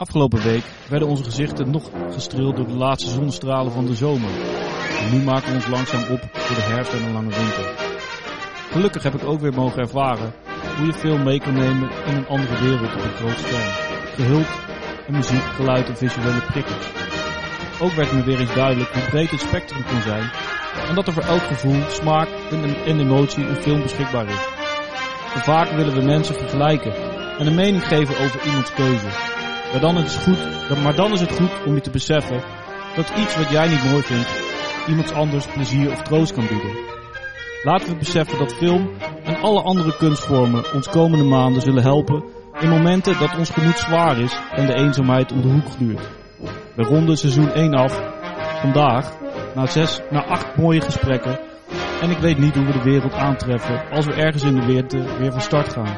Afgelopen week werden onze gezichten nog gestreeld door de laatste zonnestralen van de zomer. En nu maken we ons langzaam op voor de herfst en een lange winter. Gelukkig heb ik ook weer mogen ervaren hoe je film mee kan nemen in een andere wereld op een groot scherm. Gehuld in muziek, geluid en visuele prikkels. Ook werd me weer eens duidelijk hoe breed het spectrum kan zijn en dat er voor elk gevoel, smaak en, en emotie een film beschikbaar is. Vaak willen we mensen vergelijken en een mening geven over iemands keuze. Maar dan, is het goed, maar dan is het goed om je te beseffen dat iets wat jij niet mooi vindt, iemands anders plezier of troost kan bieden. Laten we beseffen dat film en alle andere kunstvormen ons komende maanden zullen helpen in momenten dat ons gemoed zwaar is en de eenzaamheid om de hoek gluurt. We ronden seizoen 1 af, vandaag, na, zes, na acht mooie gesprekken. En ik weet niet hoe we de wereld aantreffen als we ergens in de wereld weer van start gaan.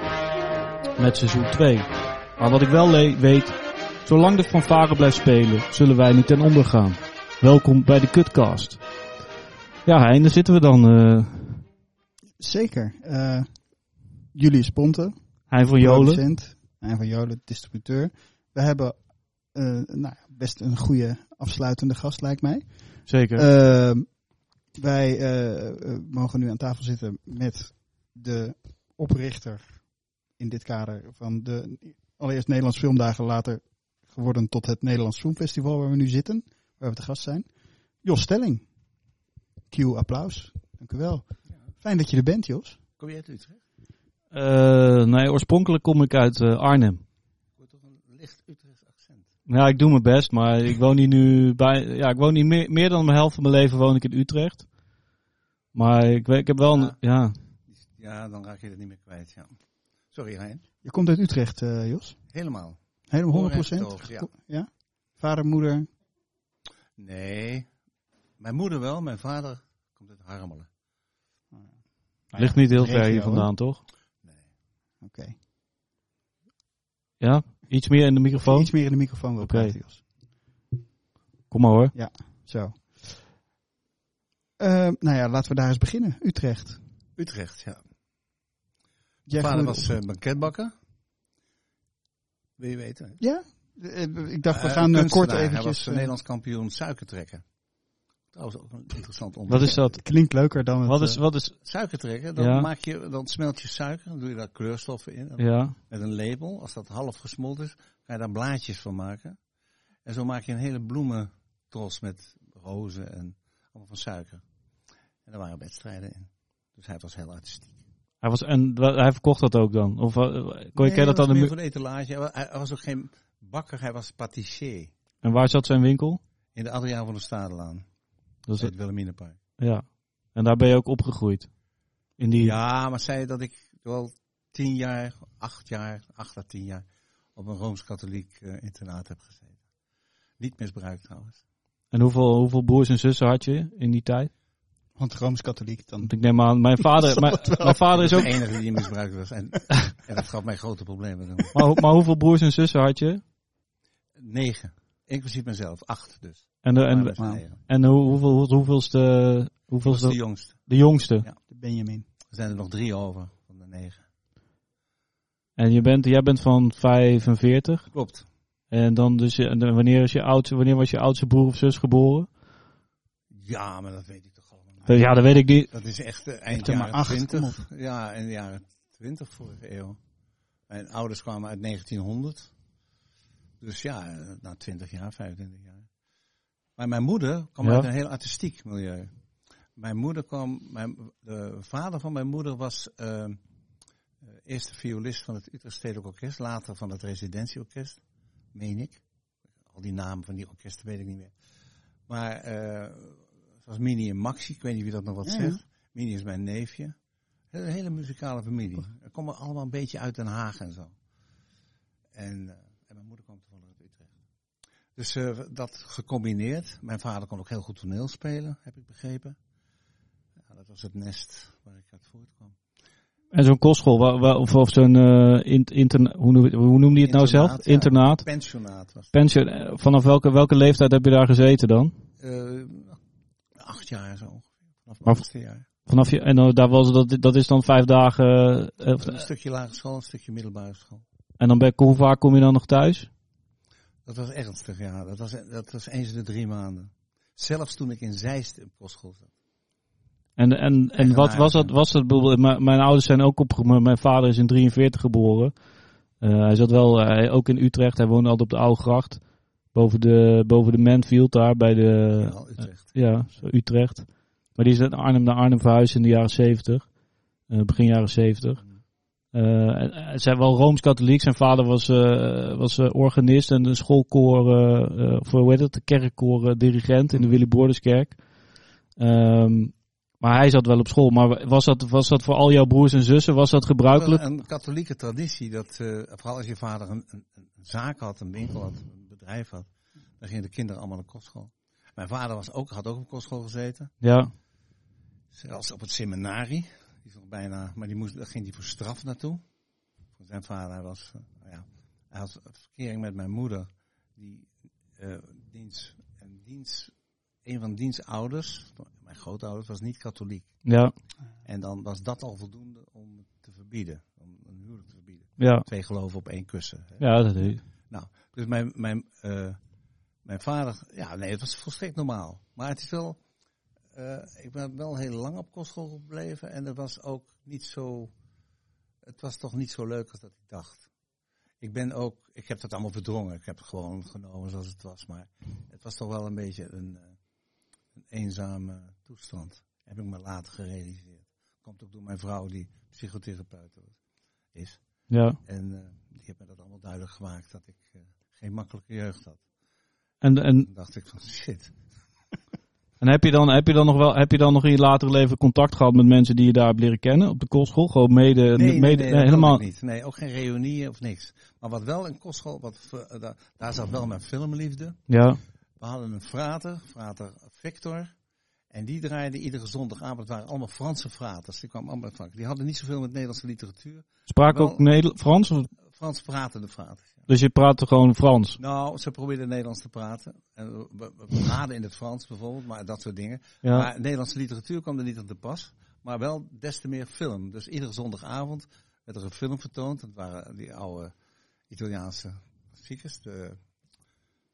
Met seizoen 2. Maar wat ik wel weet, zolang de fanfare blijft spelen, zullen wij niet ten onder gaan. Welkom bij de Cutcast. Ja, Hein, daar zitten we dan. Uh... Zeker. Uh, Julius Ponte. Hein van Jolen. Hein van Jolen, distributeur. We hebben uh, nou, best een goede afsluitende gast, lijkt mij. Zeker. Uh, wij mogen nu aan tafel zitten met de oprichter in dit kader van de allereerst Nederlands Filmdagen, later geworden tot het Nederlands Filmfestival waar we nu zitten, waar we te gast zijn. Jos Stelling. Q applaus. Dank u wel. Fijn dat je er bent, Jos. Kom je uit Utrecht? Uh, nee, oorspronkelijk kom ik uit uh, Arnhem. toch een licht Utrechts accent. Ja, ik doe mijn best, maar ik woon hier nu bij. Ja, ik woon hier meer, meer dan de helft van mijn leven woon ik in Utrecht. Maar ik, ik heb wel. Ja. ja. ja. dan raak je het niet meer kwijt. Ja. Sorry, Hein. Je komt uit Utrecht, uh, Jos? Helemaal. Helemaal 100 procent? Ja. ja. Vader, moeder? Nee. Mijn moeder wel, mijn vader komt uit Harmelen. Nou Ligt niet heel ver hier vandaan, toch? Nee. Oké. Okay. Ja? Iets meer in de microfoon? Iets meer in de microfoon wil okay. praten, Jos. Kom maar hoor. Ja, zo. Uh, nou ja, laten we daar eens beginnen. Utrecht. Utrecht, ja. Mijn vader was uh, banketbakker. Wil je weten? Ja, ik dacht we gaan uh, kort eventjes... Hij was Nederlands kampioen suikertrekken. Trouwens ook een interessant onderwerp. Wat is dat? Klinkt leuker dan Wat is, wat is... Suikertrekken, dan, maak je, dan smelt je suiker, dan doe je daar kleurstoffen in. Ja. Met een label. Als dat half gesmolten is, kan je daar blaadjes van maken. En zo maak je een hele bloementros met rozen en allemaal van suiker. En daar waren wedstrijden in. Dus hij was heel artistiek. Hij, was, en hij verkocht dat ook dan? Of uh, kon je nee, dat dan? De etalage. Hij was ook geen bakker, hij was patissier. En waar zat zijn winkel? In de Adriaan van de Stadelaan. Dat is het Wilhelminapark. Ja. En daar ben je ook opgegroeid? In die... Ja, maar zei dat ik wel tien jaar, acht jaar, acht à tien jaar op een Rooms-Katholiek uh, internaat heb gezeten. Niet misbruikt trouwens. En hoeveel, hoeveel broers en zussen had je in die tijd? Want Rooms-Katholiek dan. Want ik neem aan, mijn vader, mijn, mijn, vader is ook... de enige die misbruikt was. En, en dat gaf mij grote problemen. Maar, maar, hoeveel broers en zussen had je? Negen. Inclusief mezelf. Acht dus. En, de, en, en hoe, hoeveel, hoeveelste... hoeveelste de jongste. De jongste? Ja. De Benjamin. Er zijn er nog drie over van de negen. En je bent, jij bent van 45? Klopt. En dan dus, wanneer, is je oudste, wanneer was je oudste broer of zus geboren? Ja, maar dat weet ik Ja, dat weet ik niet. Dat is echt uh, eind jaren 20. Ja, in de jaren 20 vorige eeuw. Mijn ouders kwamen uit 1900. Dus ja, na 20 jaar, 25 jaar. Maar mijn moeder kwam ja. uit een heel artistiek milieu. Mijn moeder kwam, mijn, de vader van mijn moeder was uh, eerste violist van het Utrecht Stedelijk Orkest, later van het Residentieorkest, meen ik. Al die namen van die orkesten weet ik niet meer. Maar uh, zoals Mini en Maxi, ik weet niet wie dat nog wat zegt. Ja. Mini is mijn neefje. Een hele muzikale familie. We komen allemaal een beetje uit Den Haag en zo. En, uh, en mijn moeder kwam toevallig uit Utrecht. Dus uh, dat gecombineerd. Mijn vader kon ook heel goed toneel spelen, heb ik begrepen. Ja, dat was het nest waar ik uit voortkwam. En zo'n kostschool, waar, waar, of, of zo'n uh, inter, hoe, noem, hoe noemde je het nou zelf? Ja, Internaat? Pensionaat. Was Pension, vanaf welke, welke leeftijd heb je daar gezeten dan? Jaar zo ongeveer. Vanaf mijn achtste jaar. Vanaf je, en uh, daar was, dat, dat is dan vijf dagen... een stukje lagere school, een stukje middelbare school. En dan ben, hoe vaak kom je dan nog thuis? Dat was ernstig, ja. Dat was, dat was eens in de drie maanden. Zelfs toen ik in Zeist op kostschool zat. En, en, en wat was dat? Was dat mijn ouders zijn ook op. Mijn vader is in 43 geboren. Uh, hij zat wel uh, ook in Utrecht. Hij woonde altijd op de Oude Gracht. Boven de, boven de Manfield daar bij de. Ja, Utrecht. Ja, Utrecht. Maar die is naar Arnhem naar Arnhem verhuisd in de jaren 70. begin jaren 70. Uh, zij wel rooms-katholiek. Zijn vader was, uh, was organist en een schoolkoor, voor hoe heet het, de kerkkoor dirigent in de Willy Borderskerk. Um, maar hij zat wel op school. Maar was dat, was dat voor al jouw broers en zussen, was dat gebruikelijk? Een katholieke traditie, dat vooral als je vader een, een, een, zaak had, een winkel had, een bedrijf had, dan gingen de kinderen allemaal naar kostschool. Mijn vader was ook, had ook op kostschool gezeten. Ja. Zelfs op het seminarie. Die nog bijna, maar die moest, daar ging hij voor straf naartoe. Voor zijn vader was, uh, ja, hij had verkering met mijn moeder, die uh, dienst, en dienst, een van diens ouders, mijn grootouders, was niet katholiek. Ja. En dan was dat al voldoende om te verbieden, om een huwelijk te verbieden. Ja. Twee geloven op één kussen. Hè. Ja, dat is. Dus mijn, mijn, uh, mijn vader, ja, nee, het was volstrekt normaal. Maar het is wel, uh, ik ben wel heel lang op kostschool gebleven en het was ook niet zo, het was toch niet zo leuk als dat ik dacht. Ik ben ook, ik heb dat allemaal verdrongen. Ik heb het gewoon genomen zoals het was, maar het was toch wel een beetje een, uh, een eenzame toestand. Heb ik me later gerealiseerd. Komt ook door mijn vrouw die psychotherapeut is. Ja. En uh, die heeft me dat allemaal duidelijk gemaakt dat ik geen makkelijke jeugd had. En, en... Dacht ik van shit. En heb je, dan, heb, je dan nog wel, heb je dan nog in je latere leven contact gehad met mensen die je daar hebt leren kennen op de kostschool? Gewoon mede, nee, mede nee, nee, nee, helemaal niet. Nee, ook geen reunie of niks. Maar wat wel een kostschool, wat, uh, daar, daar zat wel mijn filmliefde. Ja. We hadden een frater, frater Victor. En die draaide iedere zondagavond. Het waren allemaal Franse fraters. Die kwamen allemaal van. Die hadden niet zoveel met Nederlandse literatuur. Spraken ook Nederl Frans? Of? Frans pratende fraters. Dus je praatte gewoon Frans? Nou, ze probeerden Nederlands te praten. En we, we, in het Frans bijvoorbeeld, maar dat soort dingen. Ja. Maar Nederlandse literatuur kwam er niet aan te pas. Maar wel des te meer film. Dus iedere zondagavond werd er een film vertoond. Dat waren die oude Italiaanse klassiekers. De,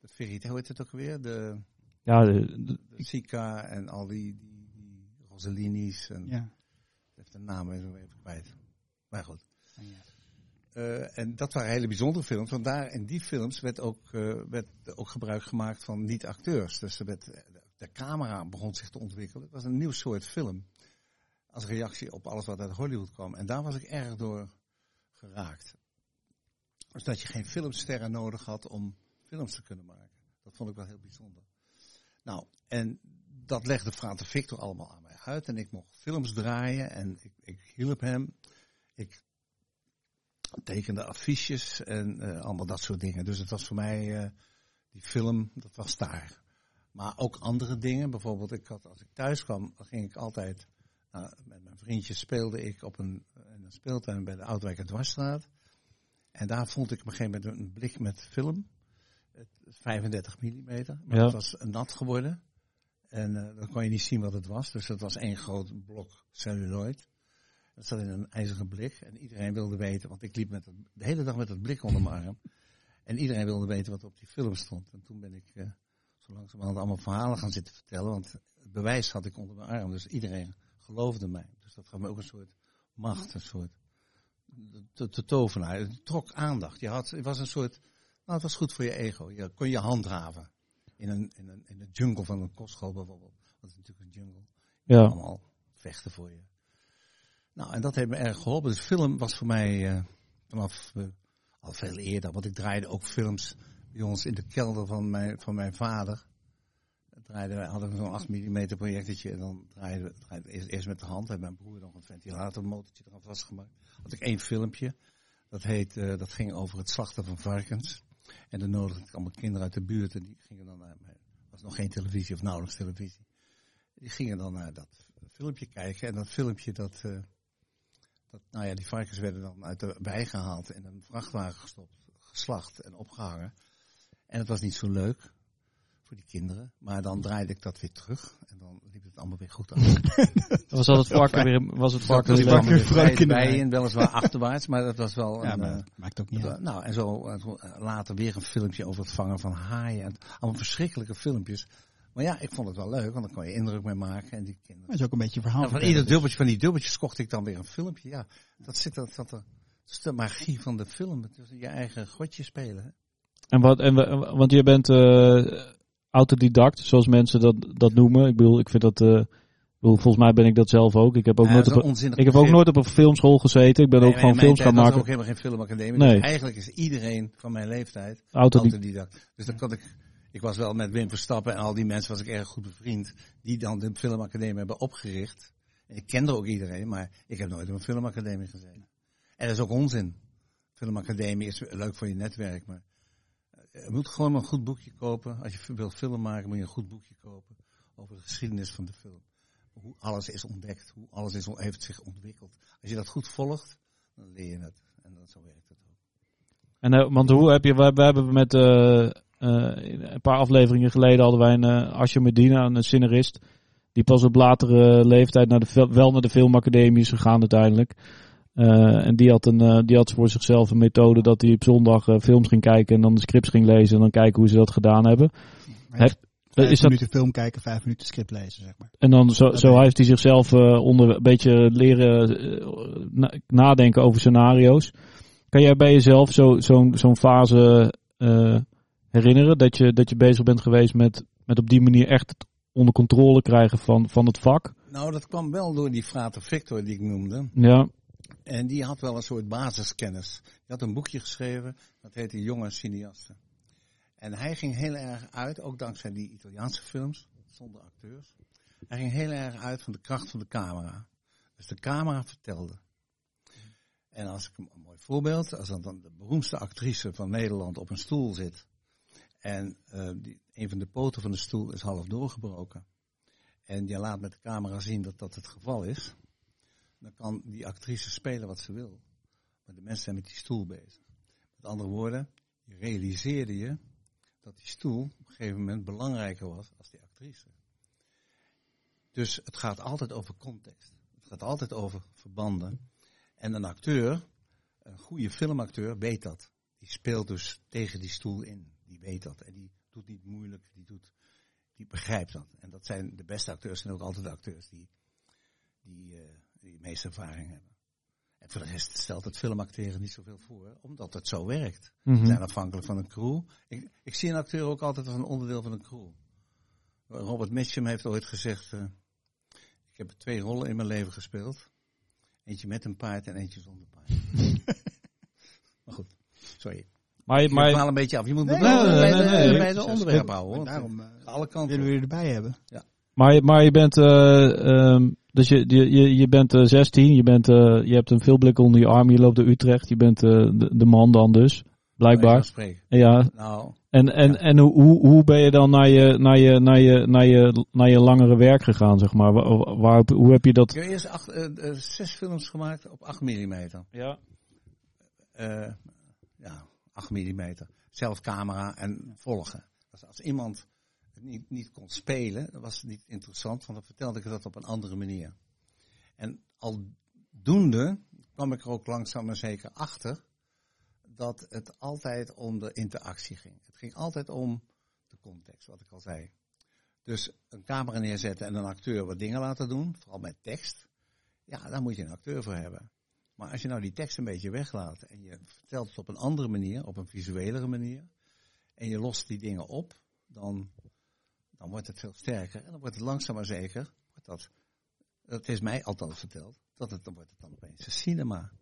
de hoe heet het ook weer? De, ja, de, de, de Sica en al die, die, die Rossellini's. En, Ja. Even de naam even kwijt. Maar goed. Ja. Uh, en dat waren hele bijzondere films. Want daar in die films werd ook, uh, werd ook gebruik gemaakt van niet-acteurs. Dus er werd, de camera begon zich te ontwikkelen. Het was een nieuw soort film. Als reactie op alles wat uit Hollywood kwam. En daar was ik erg door geraakt. Dus dat je geen filmsterren nodig had om films te kunnen maken. Dat vond ik wel heel bijzonder. Nou, en dat legde Frater Victor allemaal aan mij uit. En ik mocht films draaien en ik, ik hielp hem. Ik tekende affiches en uh, allemaal dat soort dingen. Dus het was voor mij, uh, die film, dat was daar. Maar ook andere dingen. Bijvoorbeeld, ik had, als ik thuis kwam, dan ging ik altijd, uh, met mijn vriendjes speelde ik op een, een speeltuin bij de Oudwijker Dwarsstraat. En daar vond ik op een gegeven moment een blik met film. 35 mm. Maar Ja. het was nat geworden. En uh, dan kon je niet zien wat het was. Dus dat was één groot blok celluloid. Dat zat in een ijzeren blik. En iedereen wilde weten, want ik liep met de hele dag met dat blik onder mijn arm. En iedereen wilde weten wat op die film stond. En toen ben ik uh, zo langzamerhand allemaal verhalen gaan zitten vertellen. Want het bewijs had ik onder mijn arm. Dus iedereen geloofde mij. Dus dat gaf me ook een soort macht. Een soort te, te tovenaar. Het trok aandacht. Je had, het was een soort, nou het was goed voor je ego. Je kon je handhaven. In een, in een, in de jungle van een kostschool bijvoorbeeld. Dat is natuurlijk een jungle. Ja. Allemaal vechten voor je. Nou, en dat heeft me erg geholpen. Dus film was voor mij uh, vanaf uh, al veel eerder. Want ik draaide ook films bij ons in de kelder van mijn, van mijn vader. Draaiden, hadden zo'n 8 mm projectortje. En dan draaiden we eerst, eerst met de hand. En mijn broer nog een ventilatormotortje eraf vastgemaakt. Had ik één filmpje. Dat, heet, uh, dat ging over het slachten van varkens. En dan nodigde ik allemaal kinderen uit de buurt. En die gingen dan naar. Er was nog geen televisie of nauwelijks televisie. Die gingen dan naar dat filmpje kijken. En dat filmpje dat... Dat, nou ja, die varkens werden dan uit de wei gehaald en in een vrachtwagen gestopt, geslacht en opgehangen. En het was niet zo leuk voor die kinderen. Maar dan draaide ik dat weer terug en dan liep het allemaal weer goed af. was dat het varken weer, was het varken weer vrij bij in, weliswaar achterwaarts, maar dat was wel... Ja, een, uh, maakt ook niet uit. Nou, en zo later weer een filmpje over het vangen van haaien. En allemaal verschrikkelijke filmpjes. Maar ja, ik vond het wel leuk, want dan kon je indruk mee maken. En die kinderen... Dat is ook een beetje verhaal. van ieder dubbeltje van die dubbeltjes kocht ik dan weer een filmpje. Ja, dat zit dat, dat, dat is de magie van de film. Het is je eigen godje spelen. En wat, en, want je bent uh, autodidact, zoals mensen dat, dat noemen. Ik bedoel, ik vind dat... Uh, volgens mij ben ik dat zelf ook. Ik heb ook, nooit, op, ik heb ook nooit op een filmschool gezeten. Ik ben ook gewoon films gaan maken. Ik ook helemaal geen filmacademie. Nee. Dus eigenlijk is iedereen van mijn leeftijd autodidact. Dus dan kan ik ik was wel met Wim Verstappen en al die mensen was ik erg goed bevriend. Die dan de filmacademie hebben opgericht. Ik kende ook iedereen, maar ik heb nooit een filmacademie gezeten. En dat is ook onzin. Filmacademie is leuk voor je netwerk, maar eh, je moet gewoon een goed boekje kopen. Als je wilt film maken, moet je een goed boekje kopen over de geschiedenis van de film. Hoe alles is ontdekt, hoe alles is, heeft zich ontwikkeld. Als je dat goed volgt, dan leer je het. En dan, zo werkt het ook. En uh, want hoe heb je, we, we hebben met uh, een paar afleveringen geleden hadden wij een uh, Asje Medina, een scenarist. Die pas op latere leeftijd naar de, wel naar de filmacademie is gegaan uiteindelijk. Uh, en die had, een, die had voor zichzelf een methode dat hij op zondag films ging kijken en dan de scripts ging lezen en dan kijken hoe ze dat gedaan hebben. Vijf is minuten film kijken, vijf minuten script lezen, zeg maar. En dan zo, zo heeft hij zichzelf onder een beetje leren nadenken over scenario's. Kan jij bij jezelf zo'n zo zo'n fase herinneren dat je, dat je bezig bent geweest met, met op die manier echt het onder controle krijgen van, van het vak? Nou, dat kwam wel door die frater Victor die ik noemde. Ja. En die had wel een soort basiskennis. Die had een boekje geschreven, dat heette Jonge Cineasten. En hij ging heel erg uit, ook dankzij die Italiaanse films, zonder acteurs. Hij ging heel erg uit van de kracht van de camera. Dus de camera vertelde. En als ik een mooi voorbeeld, als dan de beroemdste actrice van Nederland op een stoel zit. En die, een van de poten van de stoel is half doorgebroken. En je laat met de camera zien dat dat het geval is. Dan kan die actrice spelen wat ze wil. Maar de mensen zijn met die stoel bezig. Met andere woorden, je realiseerde je dat die stoel op een gegeven moment belangrijker was als die actrice. Dus het gaat altijd over context. Het gaat altijd over verbanden. En een acteur, een goede filmacteur, weet dat. Die speelt dus tegen die stoel in die weet dat. En die doet niet moeilijk, die, doet, die begrijpt dat. En dat zijn de beste acteurs, zijn ook altijd de acteurs die, die, uh, die de meeste ervaring hebben. En voor de rest stelt het filmacteren niet zoveel voor, omdat het zo werkt. Mm -hmm. zijn afhankelijk van een crew. Ik, ik, zie een acteur ook altijd als een onderdeel van een crew. Robert Mitchum heeft ooit gezegd, uh, ik heb twee rollen in mijn leven gespeeld. Eentje met een paard en eentje zonder paard. maar goed, sorry. Maar, je, maar, een beetje af. Je moet nee, bij, nee, nee, de, bij de onderwerp houden. Daarom uh, alle kanten willen we je erbij hebben. Ja. Maar, maar je bent, uh, um, dus je, je, je bent uh, 16, je, bent, uh, je hebt een veelblik onder je arm, je loopt naar Utrecht, je bent de, de, man dan dus, blijkbaar. Ja. Nou, en en, ja. en hoe, hoe ben je dan naar je, naar, je, naar, je, naar, je, naar je langere werk gegaan, zeg maar? Waar, waar hoe heb je dat? Ik heb eerst acht, zes films gemaakt op 8 mm. Ja. ja, 8 mm. Zelf camera en volgen. Dus als iemand het niet, niet kon spelen, dat was niet interessant, want dan vertelde ik dat op een andere manier. En aldoende kwam ik er ook langzaam maar zeker achter dat het altijd om de interactie ging. Het ging altijd om de context, wat ik al zei. Dus een camera neerzetten en een acteur wat dingen laten doen, vooral met tekst. Ja, daar moet je een acteur voor hebben. Maar als je nou die tekst een beetje weglaat en je vertelt het op een andere manier, op een visuelere manier, en je lost die dingen op, dan, dan wordt het veel sterker. En dan wordt het langzaam maar zeker, dat, dat is mij althans verteld, dat het, dan wordt het dan opeens een cinema.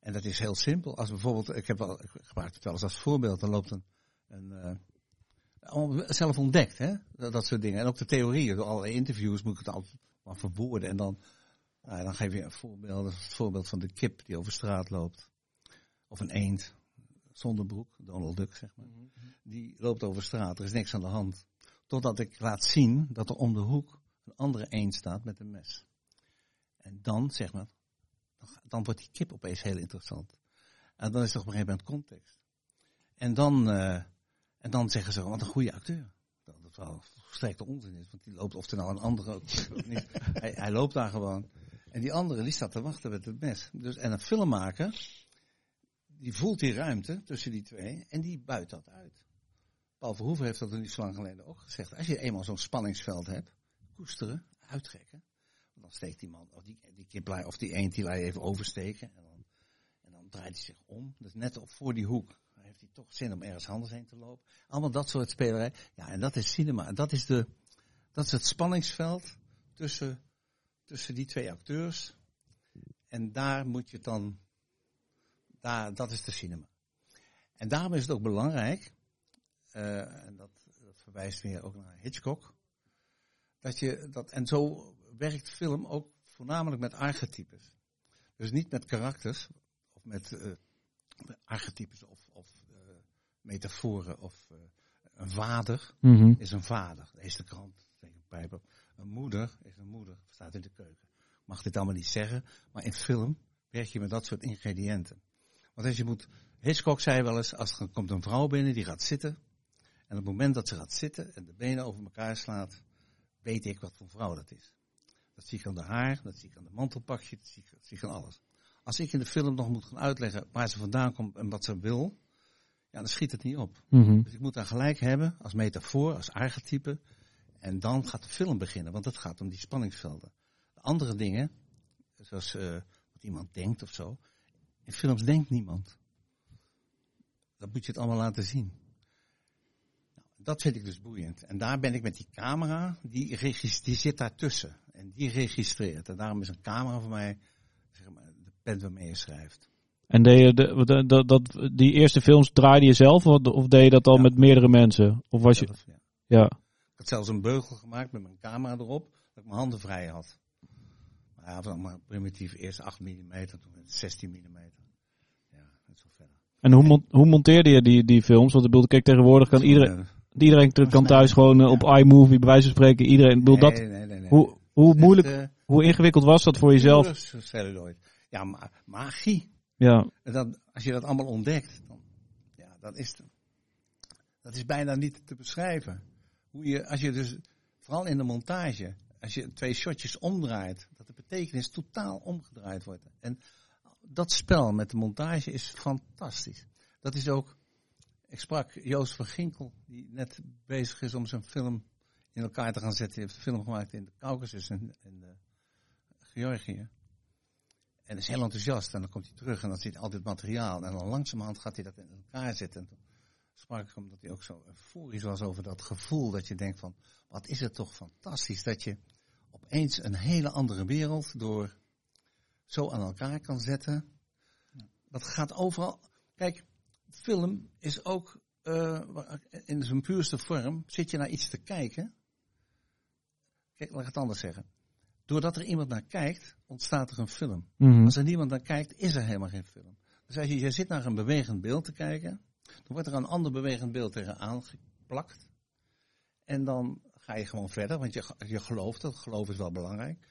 En dat is heel simpel. Als bijvoorbeeld, ik heb wel, ik gebruik het wel eens als voorbeeld, dan loopt een, uh, zelf ontdekt, hè? Dat, soort dingen. En ook de theorieën, door allerlei interviews moet ik het altijd maar verwoorden. En dan nou, dan geef je een voorbeeld, het voorbeeld van de kip die over straat loopt. Of een eend, zonder broek, Donald Duck zeg maar. Mhm. Die loopt over straat, er is niks aan de hand. Totdat ik laat zien dat er om de hoek een andere eend staat met een mes. En dan, zeg maar, dan wordt die kip opeens heel interessant. En dan is het op een gegeven moment context. En dan, uh, en dan zeggen ze, wat een goede acteur. Dan, het wel volstrekte onzin is. Want die loopt of er nou een andere of niet. Hij, hij, loopt daar gewoon. En die andere die staat te wachten met het mes. Dus, en een filmmaker, die voelt die ruimte tussen die twee en die buit dat uit. Paul Verhoeven heeft dat er niet zo lang geleden ook gezegd. Als je eenmaal zo'n spanningsveld hebt, koesteren, uittrekken. Dan steekt die man, of die, die of die eend, die laat je even oversteken. En dan, en dan draait hij zich om. Dus net op voor die hoek heeft hij toch zin om ergens anders heen te lopen. Allemaal dat soort spelerij. Ja, en dat is cinema. Dat is, de, dat is het spanningsveld tussen, tussen die twee acteurs. En daar moet je dan, daar, dat is de cinema. En daarom is het ook belangrijk, uh, en dat, dat verwijst weer ook naar Hitchcock, dat je dat, en zo werkt film ook voornamelijk met archetypes. Dus niet met karakters, of met uh, archetypes of, of uh, metaforen. Of een vader mm -hmm. is een vader. Lees de krant een pijp op. Een moeder is een moeder, staat in de keuken. Ik mag dit allemaal niet zeggen, maar in film werk je met dat soort ingrediënten. Want als je moet, Hitchcock zei wel eens, als er komt een vrouw binnen die gaat zitten, en op het moment dat ze gaat zitten en de benen over elkaar slaat, weet ik wat voor vrouw dat is. Dat zie ik aan de haar, dat zie ik aan de mantelpakje, dat zie ik, dat zie ik aan alles. Als ik in de film nog moet gaan uitleggen waar ze vandaan komt en wat ze wil, ja, dan schiet het niet op. Mm -hmm. Dus ik moet daar gelijk hebben als metafoor, als archetype. En dan gaat de film beginnen, want het gaat om die spanningsvelden. De andere dingen, zoals uh, wat iemand denkt of zo. In films denkt niemand. Dat moet je het allemaal laten zien dat vind ik dus boeiend. En daar ben ik met die camera, die, die zit daartussen. En die registreert. En daarom is een camera voor mij zeg maar, de pen waarmee je schrijft. En deed je de, de, dat, die eerste films draaide je zelf of, of deed je dat al met meerdere mensen? Of was je... Ja. ja. Ik had zelfs een beugel gemaakt met mijn camera erop, dat ik mijn handen vrij had. Maar ja, was maar primitief. Eerst 8 mm, toen 16 mm. Ja, en zo verder. En hoe, hoe monteerde je die, die films? Want ik bedoel, kijk, tegenwoordig kan iedereen... Iedereen kan thuis gewoon uh, op iMovie bij wijze van spreken. Iedereen wil dat. Nee, nee, nee, hoe, hoe moeilijk, uh, hoe ingewikkeld was dat voor jezelf? Celluloid. Ja, ma magie. Ja. Dat, als je dat allemaal ontdekt, dan, ja, dat is, dat is bijna niet te beschrijven. Hoe je, als je dus, vooral in de montage, als je twee shotjes omdraait, dat de betekenis totaal omgedraaid wordt. En dat spel met de montage is fantastisch. Dat is ook ik sprak Joost van Ginkel, die net bezig is om zijn film in elkaar te gaan zetten. Hij heeft een film gemaakt in de Caucasus en in Georgië. En is heel enthousiast. En dan komt hij terug en dan ziet hij altijd materiaal. En dan langzamerhand gaat hij dat in elkaar zetten. En sprak ik hem dat hij ook zo euforisch was over dat gevoel. Dat je denkt van, wat is het toch fantastisch dat je opeens een hele andere wereld door zo aan elkaar kan zetten. Dat gaat overal. Kijk, film is ook uh, in zijn puurste vorm, zit je naar iets te kijken. Kijk, laat ik het anders zeggen. Doordat er iemand naar kijkt, ontstaat er een film. Mhm. Als er niemand naar kijkt, is er helemaal geen film. Dus als je, je zit naar een bewegend beeld te kijken, dan wordt er een ander bewegend beeld tegenaan geplakt. En dan ga je gewoon verder, want je, je gelooft, dat geloof is wel belangrijk.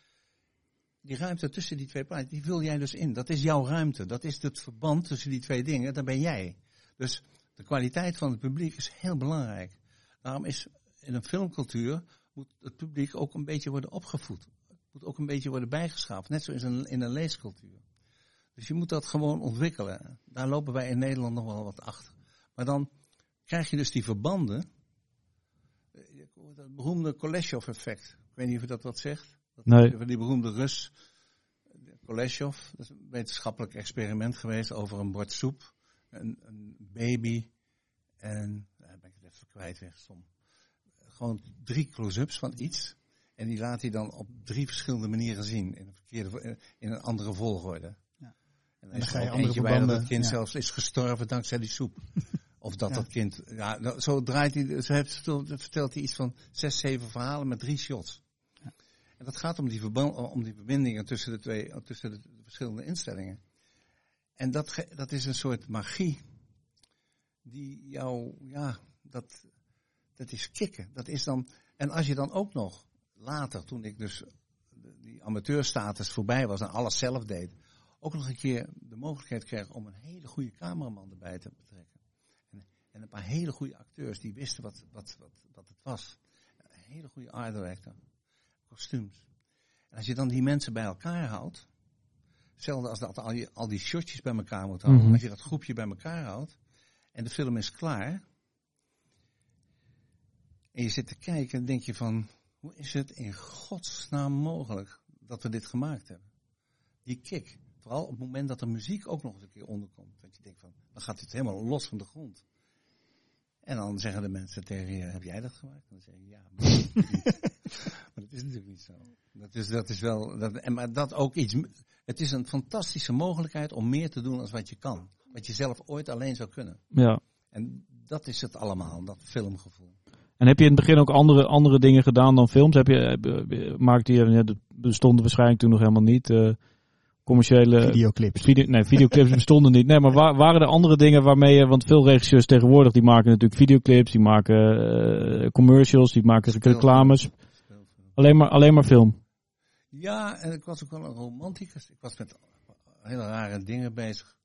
Die ruimte tussen die twee plaatsen, die vul jij dus in. Dat is jouw ruimte. Dat is het verband tussen die twee dingen. Dan ben jij. Dus de kwaliteit van het publiek is heel belangrijk. Daarom is in een filmcultuur moet het publiek ook een beetje worden opgevoed. Het moet ook een beetje worden bijgeschaafd. Net in een, in een leescultuur. Dus je moet dat gewoon ontwikkelen. Daar lopen wij in Nederland nog wel wat achter. Maar dan krijg je dus die verbanden. Het beroemde Koleshov-effect. Ik weet niet of je dat wat zegt. Dat nee. Die beroemde Rus, Koleshov. Dat is een wetenschappelijk experiment geweest over een bord soep een, een baby en, daar ben ik het even kwijt weg, som. Gewoon drie close-ups van iets. En die laat hij dan op drie verschillende manieren zien. In een, verkeerde, in een andere volgorde. Ja. En dan, ga je andere verbanden, dat het kind zelfs is gestorven dankzij die soep. Of dat dat kind, ja, zo draait hij, zo heeft, vertelt hij iets van zes, zeven verhalen met drie shots. En dat gaat om die, verband, om die verbindingen tussen de twee, tussen de verschillende instellingen. En dat, dat is een soort magie die jou, ja, dat, dat is kicken. Dat is dan, en als je dan ook nog later, toen ik dus die amateurstatus voorbij was en alles zelf deed, ook nog een keer de mogelijkheid kreeg om een hele goede cameraman erbij te. En, en een paar hele goede acteurs die wisten wat, wat, wat, wat het was. hele goede art director. Kostuums. En als je dan die mensen bij elkaar houdt, hetzelfde als dat al die, al die shotjes bij elkaar moet houden, mhm. als je dat groepje bij elkaar houdt en de film is klaar, en je zit te kijken, dan denk je van, hoe is het in godsnaam mogelijk dat we dit gemaakt hebben? Die kick. Vooral op het moment dat de muziek ook nog eens een keer onderkomt. Dat je denkt van, dan gaat het helemaal los van de grond. En dan zeggen de mensen tegen je, heb jij dat gemaakt? En dan zeg je, ja. Maar, dat is natuurlijk niet zo. Dat is, dat is wel, dat, en, maar dat ook iets, het is een fantastische mogelijkheid om meer te doen dan wat je kan. Wat je zelf ooit alleen zou kunnen. Ja. En dat is het allemaal, dat filmgevoel. En heb je in het begin ook andere, andere dingen gedaan dan films? Heb je, maakte je, ja, bestonden waarschijnlijk toen nog helemaal niet. Uh, commerciële videoclips. Video, nee, videoclips bestonden niet. Nee, maar waren er andere dingen waarmee je, want veel regisseurs tegenwoordig die maken natuurlijk videoclips, die maken uh, commercials, die maken reclames. Alleen maar, alleen maar film. Ja, en ik was ook wel een romanticus. Ik was met hele rare dingen bezig.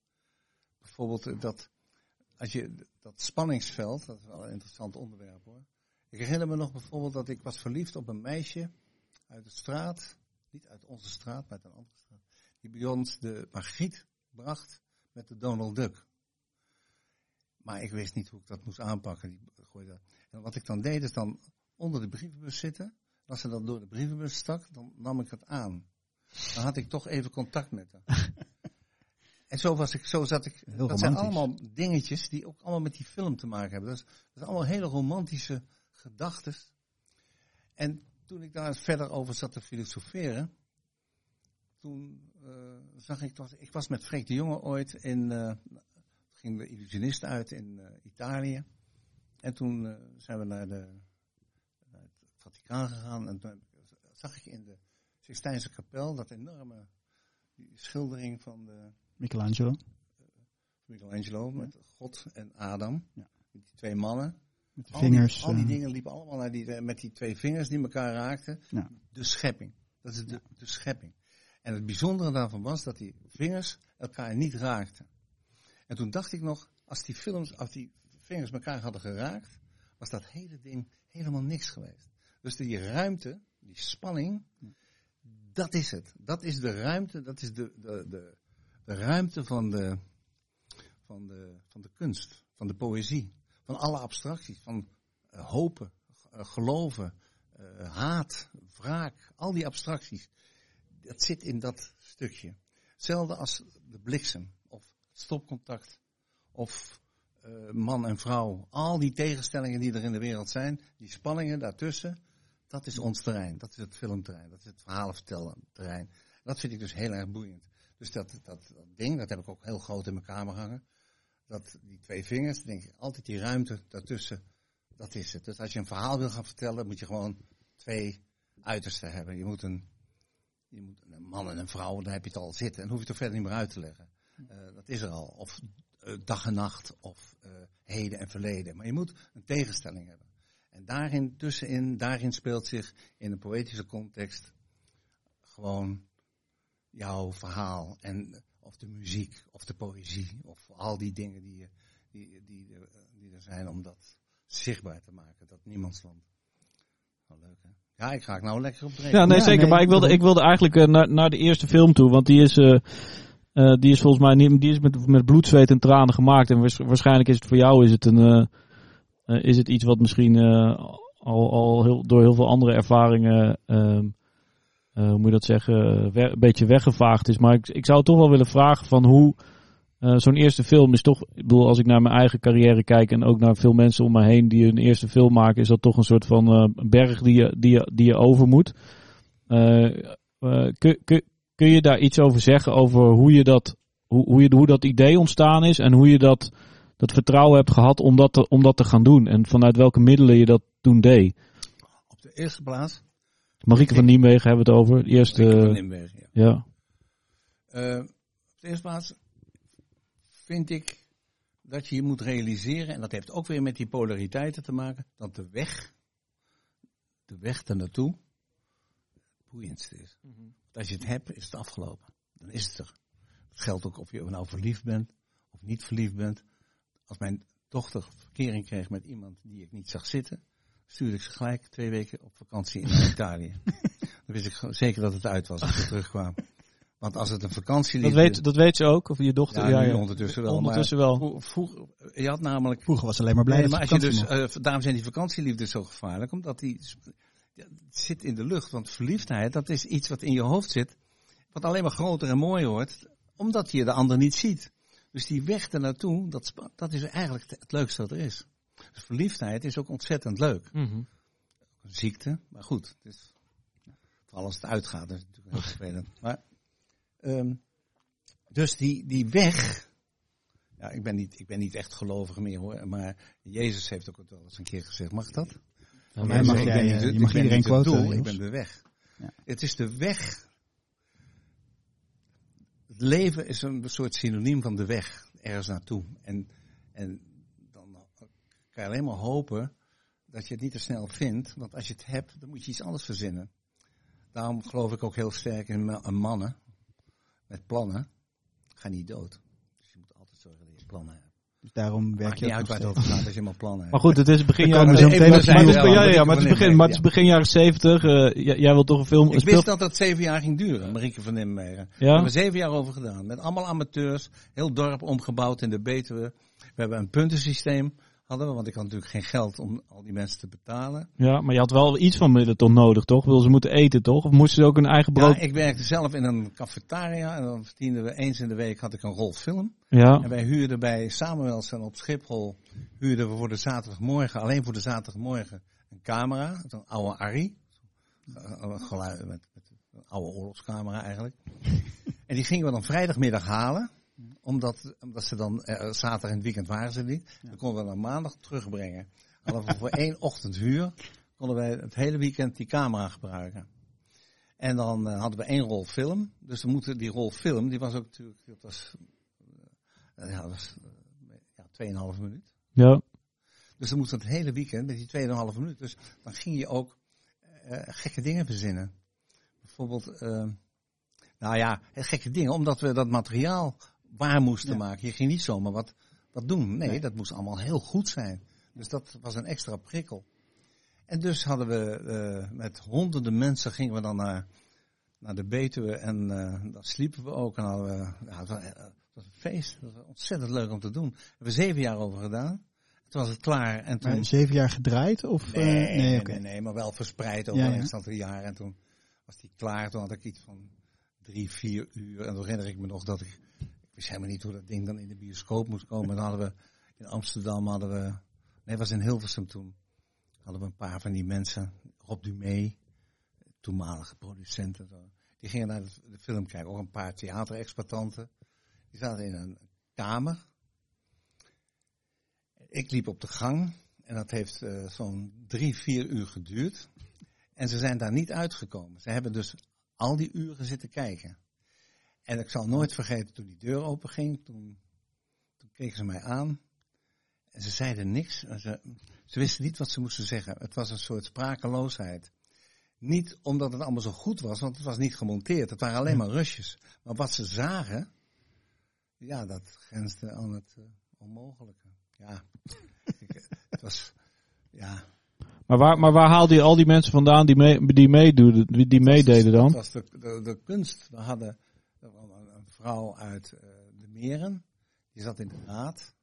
Bijvoorbeeld dat, als je, dat spanningsveld, dat is wel een interessant onderwerp hoor. Ik herinner me nog bijvoorbeeld dat ik was verliefd op een meisje uit de straat. Niet uit onze straat, maar uit een andere straat. Die bij ons de Margriet bracht met de Donald Duck. Maar ik wist niet hoe ik dat moest aanpakken. Die gooide. En wat ik dan deed is dan onder de brievenbus zitten. Als ze dan door de brievenbus stak, dan nam ik het aan. Dan had ik toch even contact met haar. en zo, was ik, zo zat ik. Heel dat zijn allemaal dingetjes die ook allemaal met die film te maken hebben. Dat, is, dat zijn allemaal hele romantische gedachten. En toen ik daar verder over zat te filosoferen, toen uh, zag ik dat. Ik was met Freek de Jonge ooit in. Uh, gingen we illusionisten uit in uh, Italië. En toen zijn we naar, de, naar het Vaticaan gegaan. En toen zag ik in de Sixtijnse kapel dat enorme die schildering van de. Michelangelo. Michelangelo met God en Adam. Ja. Met die twee mannen. Met de vingers. al die dingen liepen allemaal naar die, met die twee vingers die elkaar raakten. Ja. De schepping. Dat is de, de schepping. En het bijzondere daarvan was dat die vingers elkaar niet raakten. En toen dacht ik nog, als die als die vingers elkaar hadden geraakt, was dat hele ding helemaal niks geweest. Dus die ruimte, die spanning, dat is het. Dat is de ruimte, dat is de, de, de, ruimte van de, van, de, van de kunst, van de poëzie, van alle abstracties, van uh, hopen, uh, geloven, uh, haat, wraak, al die abstracties dat zit in dat stukje. Hetzelfde als de bliksem, of stopcontact, of uh, man en vrouw. Al die tegenstellingen die er in de wereld zijn, die spanningen daartussen, dat is ons terrein. Dat is het filmterrein, dat is het verhalenvertellen terrein. Dat vind ik dus heel erg boeiend. Dus dat, dat, dat ding, dat heb ik ook heel groot in mijn kamer hangen. Dat, die twee vingers, denk ik, altijd die ruimte daartussen, dat is het. Dus als je een verhaal wil gaan vertellen, moet je gewoon twee uitersten hebben. Je moet een je moet een man en een vrouw, daar heb je het al zitten. En hoef je het er verder niet meer uit te leggen. Uh, dat is er al. Of uh, dag en nacht, of uh, heden en verleden. Maar je moet een tegenstelling hebben. En daarin, tussenin, daarin speelt zich in een poëtische context gewoon jouw verhaal. En, of de muziek, of de poëzie, of al die dingen die, die, die, die er zijn om dat zichtbaar te maken. Dat niemandsland. Wel leuk hè? Ja, ik ga ik nou lekker op Ja, nee, zeker. maar ik wilde, ik wilde eigenlijk uh, naar, naar de eerste film toe. Want die is, uh, uh, die is volgens mij niet, die is met, met bloed, zweet en tranen gemaakt. En waarschijnlijk is het voor jou is het een, is het iets wat misschien al, al heel, door heel veel andere ervaringen, ehm, hoe moet je dat zeggen, een beetje weggevaagd is. Maar ik, ik zou toch wel willen vragen van hoe uh, Zo'n eerste film is toch, ik bedoel, als ik naar mijn eigen carrière kijk en ook naar veel mensen om me heen die een eerste film maken, is dat toch een soort van uh, berg die je, die, je, die je over moet. Uh, kun, kun, kun je daar iets over zeggen, over hoe, je dat, hoe, hoe, je, hoe dat idee ontstaan is en hoe je dat, dat vertrouwen hebt gehad om dat, te, om dat te gaan doen en vanuit welke middelen je dat toen deed? Op de eerste plaats. Marieke van Nienwegen hebben we het over. eerste, Marieke van Nienwegen, ja. ja. op de eerste plaats vind ik dat je je moet realiseren, en dat heeft ook weer met die polariteiten te maken, dat de weg, de weg naartoe, het boeiendste is. Mm Als je het hebt, is het afgelopen. Dan is het er. Dat geldt ook of je nou verliefd bent of niet verliefd bent. Als mijn dochter verkering kreeg met iemand die ik niet zag zitten, stuurde ik ze gelijk twee weken op vakantie in Italië. Dan wist ik zeker dat het uit was als ze terugkwam. Want als het een vakantie dat weet, dat weet ze ook, of je dochter? Ja, ja, ondertussen wel. Ondertussen wel. Vroeger, je had namelijk... Vroeger was alleen maar blij nee, maar als je dus, uh, daarom zijn die vakantieliefdes zo gevaarlijk, omdat die het zit in de lucht. Want verliefdheid, dat is iets wat in je hoofd zit, wat alleen maar groter en mooier wordt, omdat je de ander niet ziet. Dus die weg ernaartoe, dat, dat is eigenlijk het leukste wat er is. Dus verliefdheid is ook ontzettend leuk. Mm -hmm. Ziekte, maar goed. Het is, vooral als het uitgaat, dat is natuurlijk heel vervelend. Maar, um, dus die, die weg, ja, ik ben, niet, ik ben niet echt gelovig meer hoor, maar Jezus heeft ook wel eens een keer gezegd, mag dat? Ja, mag jij, je mag iedereen quoten. ik ben de weg. Ja. Het is de weg. Het leven is een soort synoniem van de weg ergens naartoe. En, en dan kan je alleen maar hopen dat je het niet te snel vindt. Want als je het hebt, dan moet je iets anders verzinnen. Daarom geloof ik ook heel sterk in mannen met plannen. Ga niet dood. Dus je moet altijd zorgen dat je plannen hebt. Dus daarom werk je niet uit waar het over gaat als je maar plannen hebt. Maar goed, het is begin jaren... Meteen ja, ja, maar het is begin, maar het is begin jaren zeventig. Uh, jij, jij wilt toch een film... Ik wist dat dat zeven jaar ging duren, Marieke van Nimwegen. Ja? Daar hebben we zeven jaar over gedaan. Met allemaal amateurs. Heel dorp omgebouwd in de Betuwe. We hebben een puntensysteem hadden we, want ik had natuurlijk geen geld om al die mensen te betalen. Ja, maar je had wel iets van middelton nodig, toch? Wil ze moeten eten, toch? Of moesten ze ook een eigen brood? Ja, ik werkte zelf in een cafetaria en dan verdienden we eens in de week had ik een rol film. Ja. En wij huurden bij Samuelsen op Schiphol, huurden we voor de zaterdagmorgen, alleen voor de zaterdagmorgen, een camera, een oude Arri. Een geluid met, met een oude oorlogscamera eigenlijk. en die gingen we dan vrijdagmiddag halen omdat, omdat ze dan, uh, zaterdag en het weekend waren ze niet. Dan konden we dan maandag terugbrengen. Hadden we voor één ochtend huur, konden wij het hele weekend die camera gebruiken. En dan uh, hadden we één rol film. Dus we moeten die rol film, die was ook natuurlijk, dat was, uh, ja, dat was ja, 2,5 minuut. Ja. Dus dan moest het hele weekend met die 2,5 minuut. Dus dan ging je ook gekke dingen verzinnen. Bijvoorbeeld, nou ja, gekke dingen, omdat we dat materiaal waar moesten maken. Je ging niet zomaar wat, wat doen. Nee, dat moest allemaal heel goed zijn. Dus dat was een extra prikkel. En dus hadden we uh, met honderden mensen gingen we dan naar, naar de Betuwe en uh, dan sliepen we ook. En hadden we, ja, het, was, het was een feest. Het was ontzettend leuk om te doen. We hebben zeven jaar over gedaan. Toen was het klaar. En toen... Maar zeven jaar gedraaid? Of, nee, uh, nee, nee, nee, maar wel verspreid over ja, een aantal jaar. En toen was die klaar. Toen had ik iets van drie, vier uur. En toen herinner ik me nog dat ik wist helemaal niet hoe dat ding dan in de bioscoop moest komen. Dan hadden we in Amsterdam, hadden we, nee, was in Hilversum toen, hadden we een paar van die mensen, Rob Dumé, toenmalige producenten, die gingen naar de, film kijken. Ook een paar theaterexploitanten. Die zaten in een kamer. Ik liep op de gang en dat heeft uh, zo'n drie, vier uur geduurd. En ze zijn daar niet uitgekomen. Ze hebben dus al die uren zitten kijken. En ik zal nooit vergeten toen die deur open ging, toen, toen keken ze mij aan. En ze zeiden niks. Ze, ze wisten niet wat ze moesten zeggen. Het was een soort sprakeloosheid. Niet omdat het allemaal zo goed was, want het was niet gemonteerd. Het waren alleen maar rusjes. Maar wat ze zagen, ja, dat grensde aan het uh, onmogelijke. Ja, ik, het was, ja. Maar waar, maar waar haalde je al die mensen vandaan die, mee, die, meedoen, die meededen dan? Het was de, de, de kunst. We hadden vrouw uit uh, de Meren. Die zat in de raad.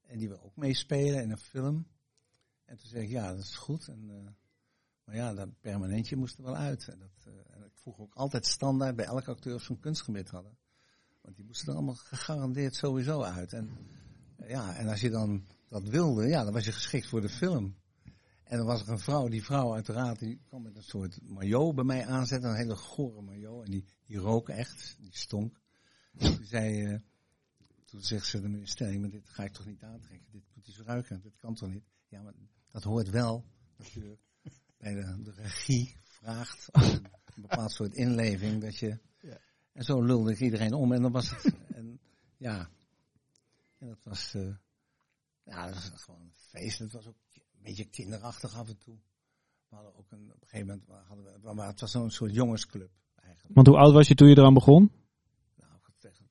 En die wil ook meespelen in een film. En toen zei ik, ja, dat is goed. En, uh, maar ja, dat permanentje moest er wel uit. En, dat, uh, en ik vroeg ook altijd standaard bij elke acteur of ze een kunstgebied hadden. Want die moesten er allemaal gegarandeerd sowieso uit. En, ja, en als je dan dat wilde, ja, dan was je geschikt voor de film. En dan was er een vrouw, die vrouw uit de raad, die kwam met een soort maillot bij mij aanzetten. Een hele gore maillot. En die, die rook echt, die stonk. En toen zei, uh, toen zegt ze de ministerie, maar dit ga ik toch niet aantrekken. Dit moet hij zo ruiken, dit kan toch niet. Ja, maar dat hoort wel natuurlijk bij de, de regie vraagt een, een bepaald soort inleving dat je... Ja. En zo lulde ik iedereen om en dan was het... En, ja, en dat was... Uh, ja, dat was gewoon een feest. Het was ook een beetje kinderachtig af en toe. We hadden ook een, op een gegeven moment, hadden we, maar het was zo'n soort jongensclub eigenlijk. Want hoe oud was je toen je eraan begon? Nou, ik tegen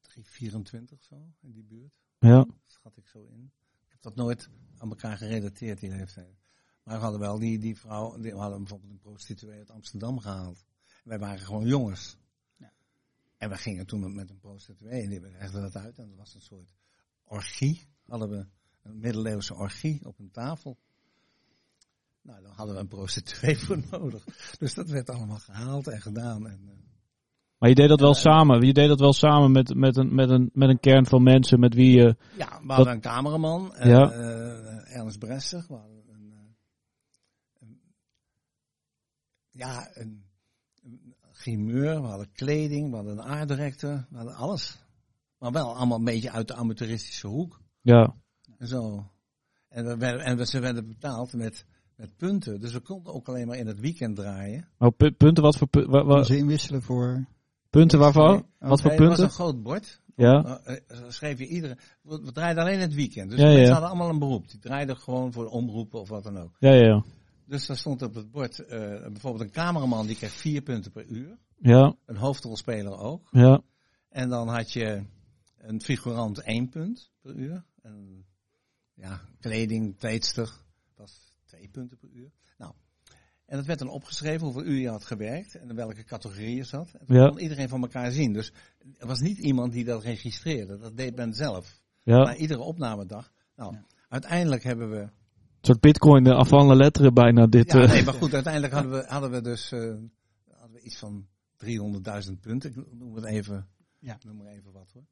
3, 24 zo, in die buurt. Ja. Dat schat ik zo in. Ik heb dat nooit aan elkaar gerelateerd, die leeftijd. Maar we hadden wel die, die vrouw, die, we hadden bijvoorbeeld een prostituee uit Amsterdam gehaald. wij waren gewoon jongens. Ja. En we gingen toen met een prostituee en die legde dat uit. En dat was een soort orgie. Hadden we een middeleeuwse orgie op een tafel. Nou, dan hadden we een prostituee voor nodig. Dus dat werd allemaal gehaald en gedaan. En, uh, maar je deed dat wel samen. Je deed dat wel samen met, met, een, met, een, met een kern van mensen met wie je. Ja, we hadden een cameraman, uh, ja. Uh, Ernst. We hadden een, een, ja, een, een grimeur, we hadden kleding, we hadden een aarddirector, we hadden alles. Maar wel allemaal een beetje uit de amateuristische hoek. Ja. En zo. En, we werden, en ze werden betaald met met punten. Dus we konden ook alleen maar in het weekend draaien. Oh, punten, wat voor punten? Ze inwisselen voor... Punten waarvan? wat voor punten? Het was een groot bord. Ja. Uh, schreef je iedere... We, draaiden alleen het weekend. Dus ja, mensen ja. hadden allemaal een beroep. Die draaiden gewoon voor omroepen of wat dan ook. Ja, ja. Dus daar stond op het bord uh, bijvoorbeeld een cameraman die kreeg vier punten per uur. Ja. Een hoofdrolspeler ook. Ja. En dan had je een figurant één punt per uur. En, ja, kleding, kleedster, twee punten per uur. En dat werd dan opgeschreven hoeveel uur je had gewerkt en in welke categorie je zat. En dat kon iedereen van elkaar zien. Dus er was niet iemand die dat registreerde. Dat deed men zelf. Ja. Na iedere opnamedag. Nou, uiteindelijk hebben we... Een soort bitcoin uh, afvallen letteren bijna dit. Ja, uh... nee, maar goed, uiteindelijk hadden we, hadden we dus uh, hadden we iets van 300.000 punten. Ik noem het even, ja. noem maar even wat hoor.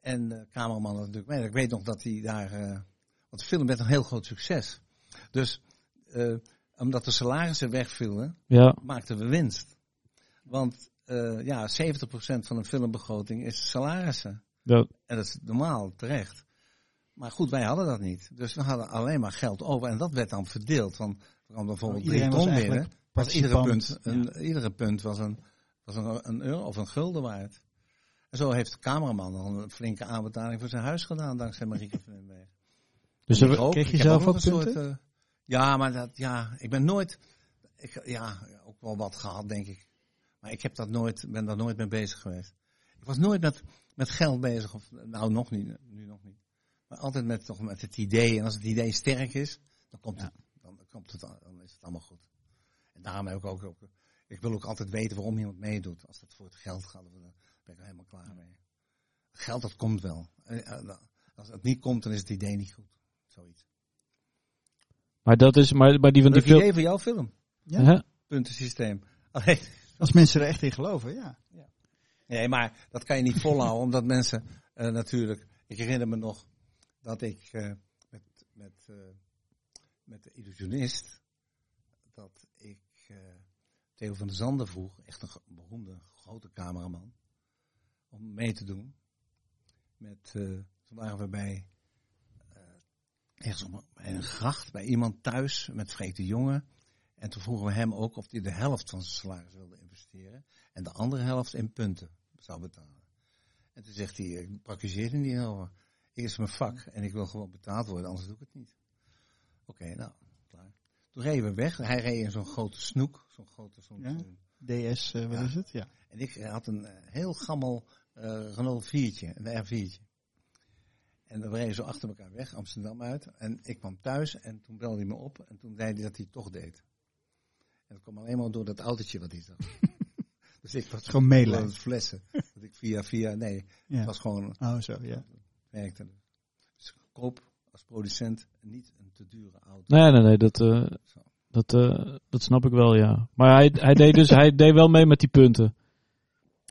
En de cameraman natuurlijk mee. Ik weet nog dat hij daar... want de film werd een heel groot succes. Dus uh, omdat de salarissen wegvielen, ja. maakten we winst. Want uh, ja, 70% van een filmbegroting is salarissen. Ja. En dat is normaal, terecht. Maar goed, wij hadden dat niet. Dus we hadden alleen maar geld over. En dat werd dan verdeeld. Want we kwam bijvoorbeeld drie ton binnen. Was iedere punt, een, ja. iedere punt was, een, was een, een euro of een gulden waard. En zo heeft de cameraman dan een flinke aanbetaling voor zijn huis gedaan, dankzij Marieke van den Berg. Dus kreeg je zelf ook, ook punten? Soort, uh, ja, maar dat, ja, ik ben nooit, ik, ja, ook wel wat gehad, denk ik. Maar ik heb dat nooit, ben daar nooit mee bezig geweest. Ik was nooit met, met geld bezig, of nou nog niet, nu nog niet. Maar altijd met, toch met het idee. En als het idee sterk is, dan komt het, dan, komt het, dan is het allemaal goed. En daarom heb ik ook, ook, ik wil ook altijd weten waarom iemand meedoet. Als het voor het geld gaat, dan ben ik er helemaal klaar mee. Geld, dat komt wel. Als het niet komt, dan is het idee niet goed. Zoiets. Maar dat is, maar, maar die van die film. idee voor jouw film. Ja. Puntensysteem. Als mensen er echt in geloven, ja. ja. Nee, maar dat kan je niet volhouden, omdat mensen uh, natuurlijk. Ik herinner me nog dat ik uh, met, met, uh, met de illusionist. dat ik Theo van der Zanden vroeg, echt een beroemde grote cameraman. om mee te doen. Met, toen waren we bij ergens op een gracht bij iemand thuis met vrede jongen. En toen vroegen we hem ook of hij de helft van zijn salaris wilde investeren. En de andere helft in punten zou betalen. En toen zegt hij, ik praktiseer niet over. Ik is mijn vak en ik wil gewoon betaald worden, anders doe ik het niet. Oké, nou, klaar. Toen reden we weg. Hij reed in zo'n grote snoek. Zo'n grote, zo'n... Ja? DS, uh, wat is het? Ja. En ik had een eh, heel gammel uh, Renault 4'tje, een R4'tje. En we reden zo achter elkaar weg, Amsterdam uit. En ik kwam thuis en toen belde hij me op. En toen zei hij dat hij het toch deed. En dat kwam alleen maar door dat autootje wat hij zag. dus ik was gewoon meelijden. flessen. dat ik via, via, nee, het was gewoon... Oh zo, ja. Werkte. Dus koop als producent niet een te dure auto. Nee, nee, nee, dat, uh, dat, uh, dat snap ik wel, ja. Maar hij, hij, deed dus, hij deed wel mee met die punten.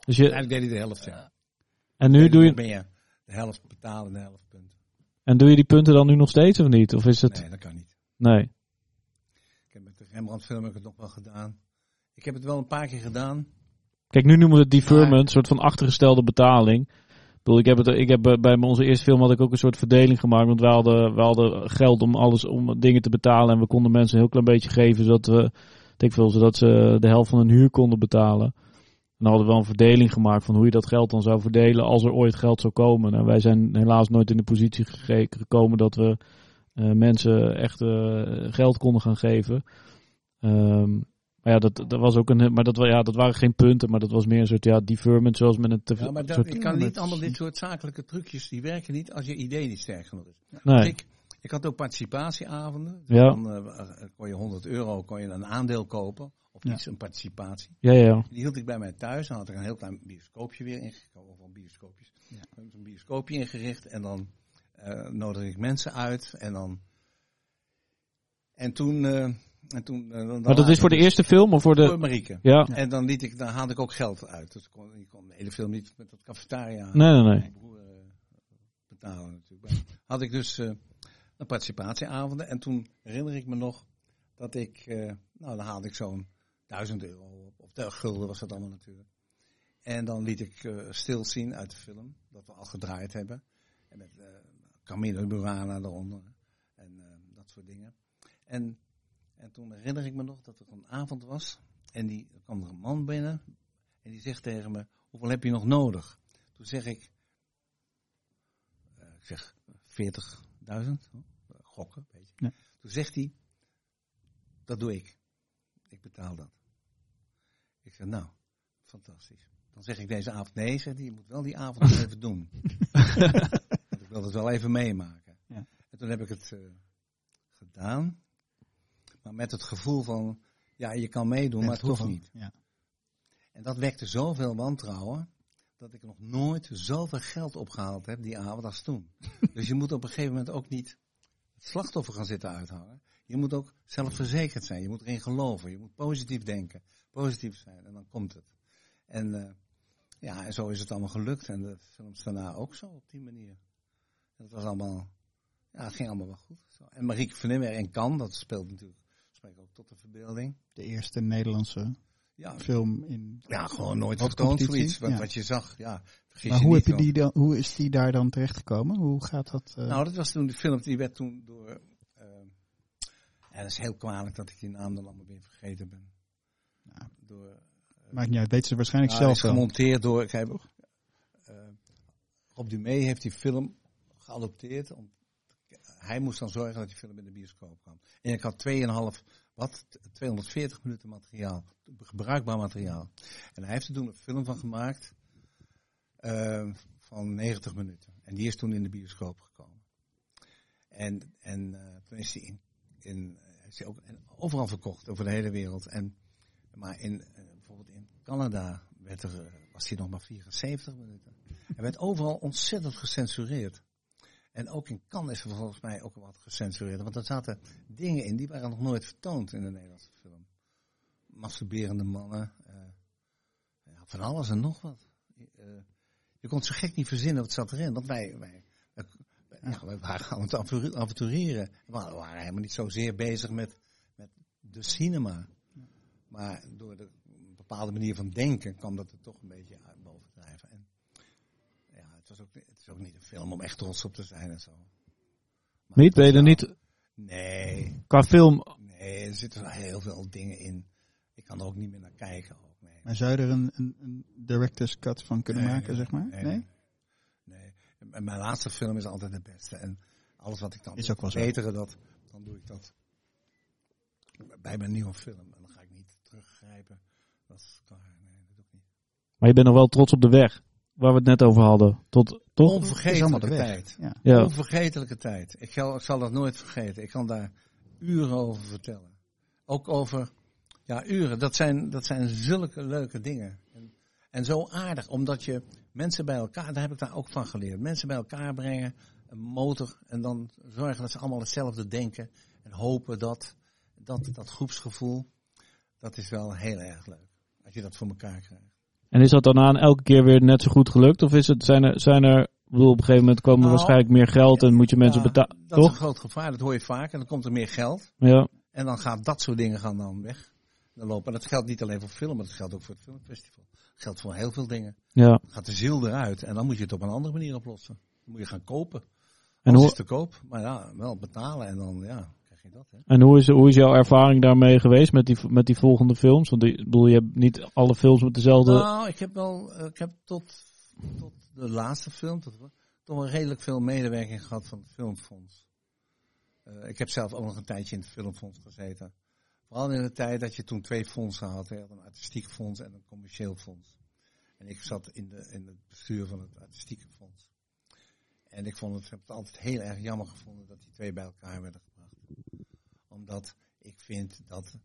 Dus je, Eigenlijk deed hij de helft, ja. En nu doe je... Ben je de helft betalen en de helft punten. En doe je die punten dan nu nog steeds of niet? Of is het... Nee, dat kan niet. Nee. Ik heb met de Rembrandt film heb ik het nog wel gedaan. Ik heb het wel een paar keer gedaan. Kijk, nu noemen we het deferment, een soort van achtergestelde betaling. Ik, bedoel, ik heb, het, ik heb bij onze eerste film had ik ook een soort verdeling gemaakt. Want we hadden, we hadden geld om alles om dingen te betalen. En we konden mensen een heel klein beetje geven. Zodat we, denk veel, zodat ze de helft van hun huur konden betalen dan hadden we wel een verdeling gemaakt van hoe je dat geld dan zou verdelen als er ooit geld zou komen. En wij zijn helaas nooit in de positie gekomen dat we uh, mensen echt uh, geld konden gaan geven. Um, maar ja, dat, dat was ook een. Maar dat, ja, dat waren geen punten, maar dat was meer een soort ja, deferment zoals met een. Ja, maar dat, soort, je kan niet allemaal dit soort zakelijke trucjes, die werken niet als je idee niet sterk genoeg is. Nee. Dus ik, Ik had ook participatieavonden. Ja. Dan uh, kon je 100 euro kon je een aandeel kopen. Of iets, een participatie. Ja, ja. Die hield ik bij mij thuis. Dan had ik een heel klein bioscoopje weer ingekomen. Of een bioscoopjes. Ja. Een bioscoopje ingericht. En dan uh, nodigde ik mensen uit. En dan... En toen... En toen, uh, dan maar dat is voor de dus eerste film of voor de... Voor Marieke. Ja. En dan, liet ik, dan haalde ik ook geld uit. Dus ik kon, ik kon de hele film niet met dat cafetaria nee, nee, nee. broer uh, betalen natuurlijk. Maar had ik dus uh, een participatieavonden. En toen herinner ik me nog dat ik... nou, dan haalde ik zo'n duizend euro. Of de gulden was dat allemaal natuurlijk. En dan liet ik stil zien uit de film. Dat we al gedraaid hebben. En met Camino Burana eronder. En dat soort dingen. En en toen herinner ik me nog dat er een avond was. En die, er kwam er een man binnen. En die zegt tegen me, hoeveel heb je nog nodig? Toen zeg ik, uh, ik zeg 40.000, gokken, weet je. Toen zegt hij, dat doe ik. Ik betaal dat. Ik zeg, nou, fantastisch. Dan zeg ik deze avond, nee, zegt hij, je moet wel die avond even doen. Want ik wil het wel even meemaken. Ja. En toen heb ik het uh, gedaan. Maar met het gevoel van, ja, je kan meedoen, maar het hoeft niet. Ja. En dat wekte zoveel wantrouwen, dat ik nog nooit zoveel geld opgehaald heb die avond als toen. dus je moet op een gegeven moment ook niet het slachtoffer gaan zitten uithangen. Je moet ook zelfverzekerd zijn. Je moet erin geloven. Je moet positief denken. Positief zijn. En dan komt het. En uh, ja, en zo is het allemaal gelukt. En de films daarna ook zo op die manier. En het was allemaal, ja, het ging allemaal wel goed. Zo. En Marieke van Nimmer en Kan, dat speelt natuurlijk spreek ook tot de verbeelding. De eerste Nederlandse ja, film in. Ja, gewoon nooit vertoond zoiets. Wat, ja. wat je zag, ja. Maar hoe, heb je die dan, hoe is die daar dan terechtgekomen? Hoe gaat dat? Uh... Nou, dat was toen de film, die werd toen door. Uh, en het is heel kwalijk dat ik die naam dan allemaal weer vergeten ben. Ja. Door, uh, Maakt niet uit, ze waarschijnlijk nou, zelf is gemonteerd door. Ik heb, Rob Dumee heeft die film geadopteerd. Om, hij moest dan zorgen dat die film in de bioscoop kwam. En ik had 2,5 wat 240 minuten materiaal, gebruikbaar materiaal. En hij heeft er toen een film van gemaakt uh, van 90 minuten. En die is toen in de bioscoop gekomen. En, en uh, toen is hij in, in, is hij ook overal verkocht over de hele wereld. En, maar in, uh, bijvoorbeeld in Canada werd er, was hij nog maar 74 minuten. Hij werd overal ontzettend gecensureerd. En ook in Cannes is er volgens mij ook wat gecensureerd. Want er zaten dingen in die waren nog nooit vertoond in de Nederlandse film. Masturberende mannen. Uh, ja, van alles en nog wat. Je kon zo gek niet verzinnen wat zat erin. Want wij, wij, wij, ja, wij waren aan het avontureren. We waren helemaal niet zozeer bezig met, met de cinema. Maar door de bepaalde manier van denken kwam dat er toch een beetje uit bovendrijven. En het, was ook, het is ook niet een film om echt trots op te zijn en zo. Maar niet? Ben je er niet... Nee. Qua film... Nee, er zitten heel veel dingen in. Ik kan er ook niet meer naar kijken. Ook, nee. Maar zou je er een, een, een director's cut van kunnen nee, maken, nee, zeg maar? Nee? Nee. nee. En mijn laatste film is altijd de beste. En alles wat ik dan is ook wel betere, dat, dan doe ik dat bij mijn nieuwe film. Dat is klaar. Nee, dat doe ik niet. Maar je bent nog wel trots op de weg waar we het net over hadden. Tot, toch? Onvergetelijke tijd. Ja. Ja. Onvergetelijke tijd. Ik, zal, ik zal dat nooit vergeten. Ik kan daar uren over vertellen. Ook over, ja, uren. Dat zijn, dat zijn zulke leuke dingen. En, en zo aardig, omdat je mensen bij elkaar, daar heb ik daar ook van geleerd. Mensen bij elkaar brengen, een motor, en dan zorgen dat ze allemaal hetzelfde denken. En hopen dat, dat, dat groepsgevoel, dat is wel heel erg leuk. Als je dat voor elkaar krijgt. En is dat dan aan elke keer weer net zo goed gelukt? Of is het, zijn er, zijn er ik bedoel, op een gegeven moment komen er Nou, waarschijnlijk meer geld en moet je mensen Ja, betalen. Dat is een groot gevaar, dat hoor je vaak. En dan komt er meer geld. Ja. En dan gaat dat soort dingen gaan dan weg. Dan lopen. En dat geldt niet alleen voor film, maar dat geldt ook voor het filmfestival. Dat geldt voor heel veel dingen. ja. Dan gaat de ziel eruit en dan moet je het op een andere manier oplossen. Dan moet je gaan kopen. En, hoe, is te koop, maar ja, wel betalen en dan ja, krijg je dat. Hè. en hoe, is, hoe is jouw ervaring daarmee geweest met die, met die volgende films? Want ik bedoel, je hebt niet alle films met dezelfde... Nou, ik heb wel, ik heb tot, tot de laatste film, tot, toch wel redelijk veel medewerking gehad van het Filmfonds. Eh, ik heb zelf ook nog een tijdje in het Filmfonds gezeten. Vooral in de tijd dat je toen twee fondsen had. Hè, een artistiek fonds en een commercieel fonds. En ik zat in, de, in het bestuur van het artistieke fonds. En ik vond het, heb het altijd heel erg jammer gevonden dat die twee bij elkaar werden. Omdat ik vind dat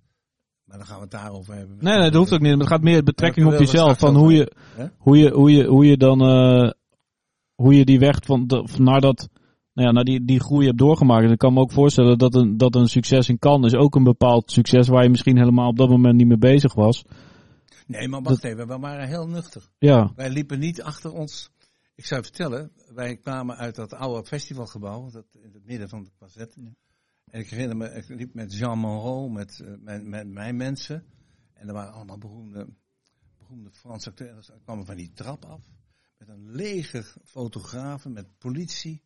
maar dan gaan we het daarover hebben. Nee, nee, dat hoeft ook niet. Het gaat meer betrekking op jezelf. Van hoe je, hoe je, hoe je, hoe je dan, uh, hoe je die weg van, de, naar dat, nou ja, naar die, die groei hebt doorgemaakt. En ik kan me ook voorstellen dat een, dat een succes in kan is ook een bepaald succes waar je misschien helemaal op dat moment niet mee bezig was. Nee, maar wacht even, we waren heel nuchter. Ja. Wij liepen niet achter ons. Ik zou je vertellen, wij kwamen uit dat oude festivalgebouw, dat in het midden van de Quazet. Ja. En ik herinner me, ik liep met Jean Monroe, met, uh, met, met, mijn mensen. En er waren allemaal beroemde, beroemde Franse acteurs. Er kwamen van die trap af. Met een leger fotografen, met politie.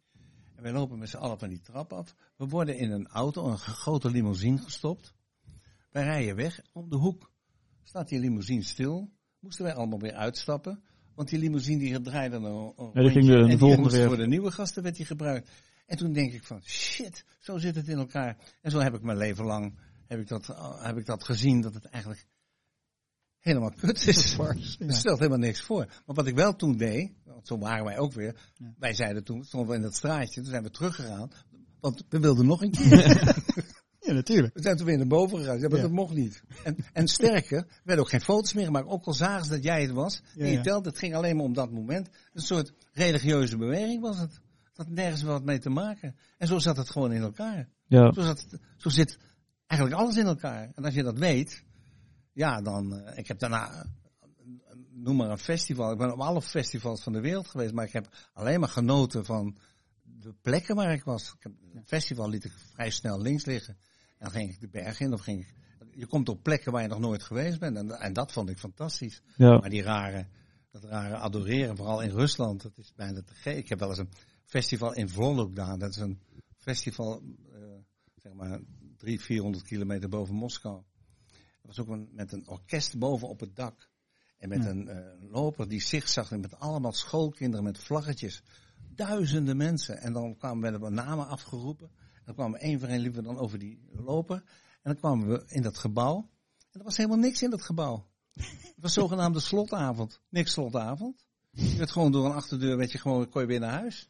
En wij lopen met z'n allen van die trap af. We worden in een auto, een grote limousine gestopt. Wij rijden weg. Om de hoek staat die limousine stil. Moesten wij allemaal weer uitstappen. Want die limousine die draaide een, een ja, die ging de, de volgende weer. Voor de nieuwe gasten werd die gebruikt. En toen denk ik van, shit, zo zit het in elkaar. En zo heb ik mijn leven lang, heb ik dat, heb ik dat gezien, dat het eigenlijk helemaal kut is. Het stelt helemaal niks voor. Maar wat ik wel toen deed, want zo waren wij ook weer. Ja. Wij zeiden toen, stonden we in dat straatje, toen zijn we teruggegaan. Want we wilden nog een keer. ja, natuurlijk. We zijn toen weer naar boven gegaan. Ja, maar ja. dat mocht niet. En, en sterker, er werden ook geen foto's meer gemaakt. Ook al zagen ze dat jij het was. en je telt, het ging alleen maar om dat moment. Een soort religieuze beweging was het had nergens wat mee te maken. En zo zat het gewoon in elkaar. Ja. Zo, zat, zo zit eigenlijk alles in elkaar. En als je dat weet, ja, dan. Uh, ik heb daarna, noem maar een festival. Ik ben op alle festivals van de wereld geweest, maar ik heb alleen maar genoten van de plekken waar ik was. Ik heb, een festival liet ik vrij snel links liggen. En dan ging ik de berg in of ging ik. Je komt op plekken waar je nog nooit geweest bent. En, en dat vond ik fantastisch. Ja. Maar die rare, dat rare adoreren, vooral in Rusland, dat is bijna te gek. Ik heb wel eens een festival in Vologda. Dat is een festival, uh, zeg maar, 300, 400 kilometer boven Moskou. Dat was ook een, met een orkest boven op het dak. En met ja. een uh, loper die zigzag met allemaal schoolkinderen met vlaggetjes. Duizenden mensen. En dan kwamen werden we namen afgeroepen. En dan kwamen we één voor één liepen we dan over die loper. En dan kwamen we in dat gebouw. En er was helemaal niks in dat gebouw. Het was zogenaamde slotavond. Niks slotavond. Je werd gewoon door een achterdeur, weet je, gewoon, kon je weer naar huis.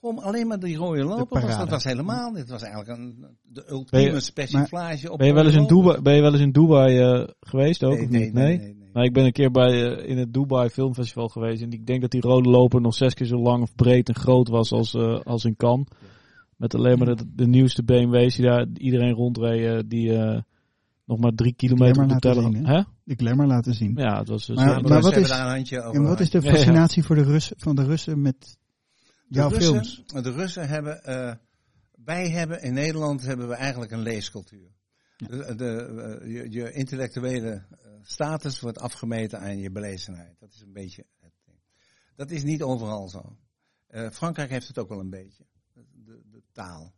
Alleen maar die rode loper, was, dat was helemaal. Het was eigenlijk een, de ultieme persiflage op ben je, wel eens in Dubai, ben je wel eens in Dubai uh, geweest ook? Nee, of nee, niet? nee, nee, nee. Nou, ik ben een keer bij, uh, in het Dubai Filmfestival geweest. En ik denk dat die rode loper nog zes keer zo lang of breed en groot was als, uh, als in Cannes. Met alleen maar de, de nieuwste BMW's die daar iedereen rondreed. die nog maar drie kilometer op de teller. Hè? De glamour laten zien. Ja, het was... Maar, maar wat, is, en wat is de fascinatie voor de Russen, van de Russen met jouw Russen, films? De Russen hebben, uh, wij hebben in Nederland hebben we eigenlijk een leescultuur. Ja. De, de, uh, je, je, intellectuele status wordt afgemeten aan je belezenheid. Dat is een beetje het ding. Dat is niet overal zo. Uh, Frankrijk heeft het ook wel een beetje. De, de taal.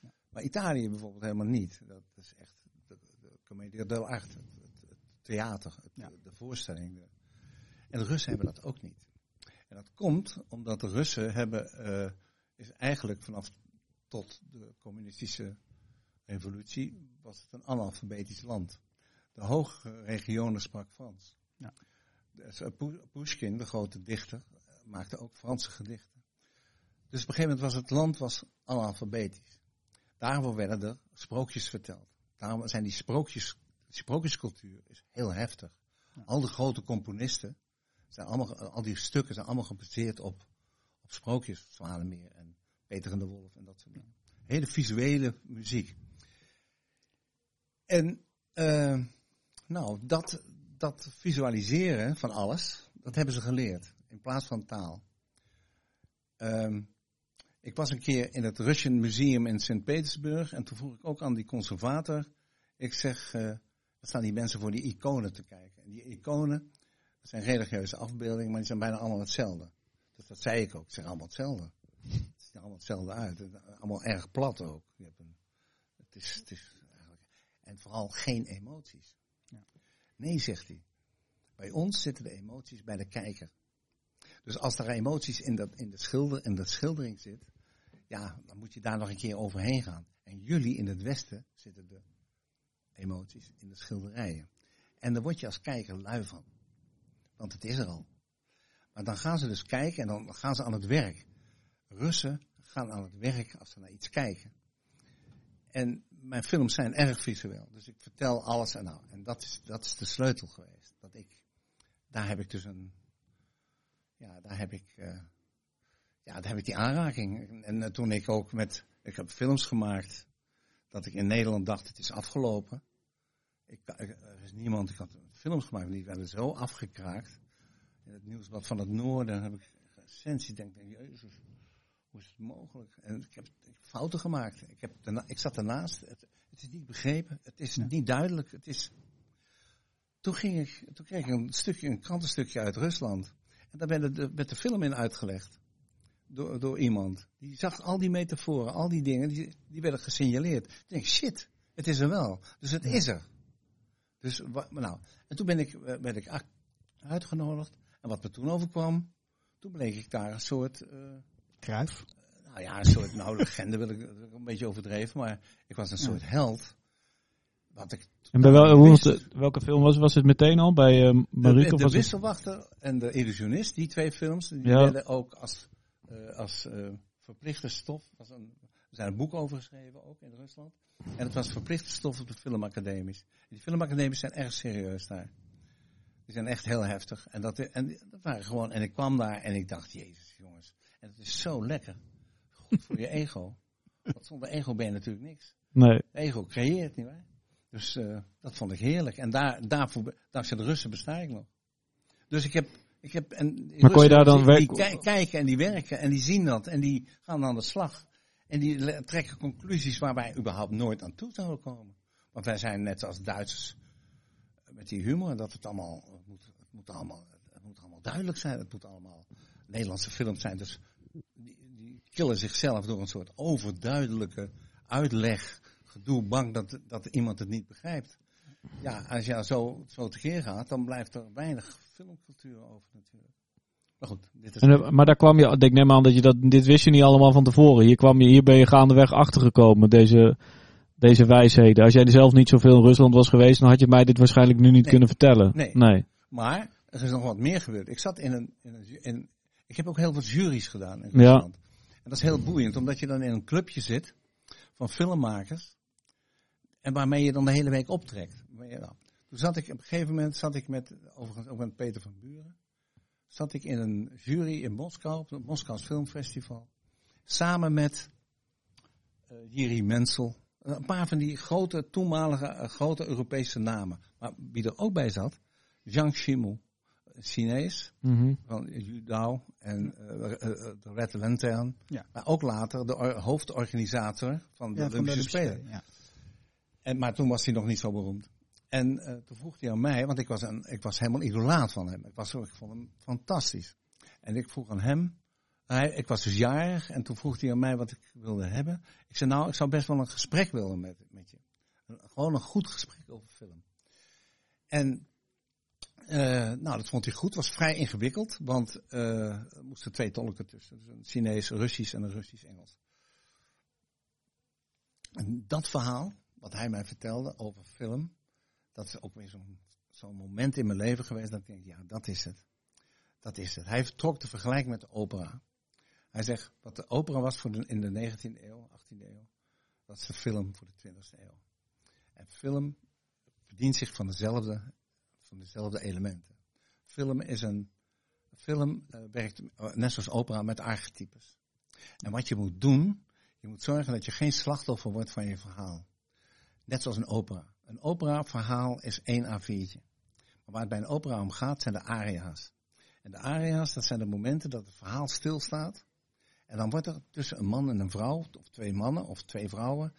Ja. Maar Italië bijvoorbeeld helemaal niet. Dat is echt de, de comedie dell'arte, het, het, het theater, het, ja. de voorstelling. De, en de Russen hebben dat ook niet. En dat komt omdat de Russen hebben, uh, is eigenlijk vanaf tot de communistische revolutie, was het een analfabetisch land. De hogere regionen sprak Frans. Ja. Dus, Pushkin, de grote dichter, maakte ook Franse gedichten. Dus op een gegeven moment was het land was analfabetisch. Daarvoor werden er sprookjes verteld. Daarom zijn die sprookjes, die sprookjescultuur is heel heftig. Ja. Al de grote componisten, zijn allemaal, al die stukken zijn allemaal gebaseerd op, op sprookjes. Zwanemeer en Peter en de Wolf en dat soort dingen. Hele visuele muziek. En uh, nou, dat, dat visualiseren van alles, dat hebben ze geleerd. In plaats van taal. Um, ik was een keer in het Russian Museum in Sint-Petersburg en toen vroeg ik ook aan die conservator. Ik zeg, uh, wat staan die mensen voor die iconen te kijken? En die iconen, dat zijn religieuze afbeeldingen, maar die zijn bijna allemaal hetzelfde. Dus dat zei ik ook. Ik zeg allemaal hetzelfde. Het ziet er allemaal hetzelfde uit. Allemaal erg plat ook. Je hebt een, het is, het is eigenlijk, en vooral geen emoties. Ja. Nee, zegt hij. Bij ons zitten de emoties bij de kijker. Dus als er emoties in, dat, in, de schilder, in de schildering zit, ja, dan moet je daar nog een keer overheen gaan. En jullie in het Westen zitten de emoties in de schilderijen. En daar word je als kijker lui van. Want het is er al. Maar dan gaan ze dus kijken en dan gaan ze aan het werk. Russen gaan aan het werk als ze naar iets kijken. En mijn films zijn erg visueel. Dus ik vertel alles en nou. En dat is, dat is de sleutel geweest. Dat ik, daar heb ik dus een, ja, daar heb ik, uh, ja, daar heb ik die aanraking. En, uh, toen ik ook met, ik heb films gemaakt, dat ik in Nederland dacht, het is afgelopen. Ik, er is niemand, ik had films gemaakt, die werden zo afgekraakt. In het nieuwsblad van het Noorden heb ik sensie, denk ik, jezus, hoe is het mogelijk? En ik heb, ik heb fouten gemaakt. Ik, heb daarna, ik zat ernaast. Het, het, is niet begrepen. Het is niet duidelijk. Het is... Toen, ging ik, toen kreeg ik een stukje, een krantenstukje uit Rusland. En daar werd de, werd de film in uitgelegd. Door, door iemand. Die zag al die metaforen, al die dingen, die, die werden gesignaleerd. Toen denk ik, shit, het is er wel. Dus het is er. Dus, nou, en toen ben ik, eh, werd ik uitgenodigd. En wat me toen overkwam, toen bleek ik daar een soort... Uh, Kruif? Nou ja, een soort, nou legende wil ik een beetje overdreven, maar ik was een soort held. Wat ik en bij wel, hoe het, welke film was, was het meteen al? Bij uh, Marieke? De, de, de Wisselwachter en De Illusionist, die twee films, die ja. werden ook als, uh, als uh, verplichte stof. Was een, zijn een boek over geschreven, ook in Rusland. En het was verplichte stof op de filmacademies. En die filmacademies zijn erg serieus daar. Die zijn echt heel heftig. En dat, en dat waren gewoon, en ik kwam daar en ik dacht, jezus jongens. En het is zo lekker. God, voor je ego. Want zonder ego ben je natuurlijk niks. Nee. Ego creëert, niet waar? Dus uh, dat vond ik heerlijk. En daar, daarvoor, dankzij de Russen besta ik nog. Dus ik heb, ik heb en maar kon je daar dan die, die kijken en die werken en die zien dat en die gaan aan de slag. En die trekken conclusies waar wij überhaupt nooit aan toe zouden komen. Want wij zijn net als Duitsers met die humor, dat het allemaal, het moet, het moet allemaal, het moet allemaal duidelijk zijn. Het moet allemaal Nederlandse films zijn. Dus die, die killen zichzelf door een soort overduidelijke uitleg, gedoe, bang dat, dat iemand het niet begrijpt. Ja, als je zo, zo tekeer gaat, dan blijft er weinig filmcultuur over natuurlijk. Maar goed, dit is... En, maar daar kwam je, ik neem aan dat je dat, dit wist je niet allemaal van tevoren. Hier, kwam je, hier ben je gaandeweg achtergekomen, deze, deze wijsheden. Als jij zelf niet zoveel in Rusland was geweest, dan had je mij dit waarschijnlijk nu niet kunnen vertellen. Nee. nee. Maar er is nog wat meer gebeurd. Ik zat in een, in een in, ik heb ook heel wat juries gedaan in Rusland. Ja. En dat is heel boeiend, omdat je dan in een clubje zit van filmmakers. En waarmee je dan de hele week optrekt. Nou, toen zat ik op een gegeven moment, zat ik met, overigens ook met Peter van Buren. Zat ik in een jury in Moskou, op het Moskous Filmfestival. Samen met uh, Jiri Mensel. Een paar van die grote, toenmalige, uh, grote Europese namen. Maar wie er ook bij zat, Zhang Shimou. Chinees, mm-hmm. van Yudao en uh, de Red Lantern. Ja. Maar ook later de hoofdorganisator van de ja, Olympische Spelen. Ja. En, maar toen was hij nog niet zo beroemd. En uh, toen vroeg hij aan mij, want ik was, een, ik was helemaal idolaat van hem. Ik, was, ik vond hem fantastisch. En ik vroeg aan hem, hij, ik was dus jarig en toen vroeg hij aan mij wat ik wilde hebben. Ik zei, nou, ik zou best wel een gesprek willen met, met je. Gewoon een goed gesprek over film. En uh, nou, dat vond hij goed. was vrij ingewikkeld, want uh, er moesten twee tolken tussen. Dus een Chinees, Russisch en een Russisch-Engels. En dat verhaal, wat hij mij vertelde over film, dat is ook weer zo'n moment in mijn leven geweest dat ik denk, ja, dat is het. Dat is het. Hij trok de vergelijking met de opera. Hij zegt, wat de opera was voor de, in de 19e eeuw, 18e eeuw, dat is de film voor de 20e eeuw. En film verdient zich van dezelfde van dezelfde elementen. Film is een. Film uh, werkt net zoals opera met archetypes. En wat je moet doen, je moet zorgen dat je geen slachtoffer wordt van je verhaal. Net zoals een opera. Een opera-verhaal is één A4'tje. Maar waar het bij een opera om gaat, zijn de aria's. En de aria's, dat zijn de momenten dat het verhaal stilstaat. En dan wordt er tussen een man en een vrouw, of twee mannen of twee vrouwen,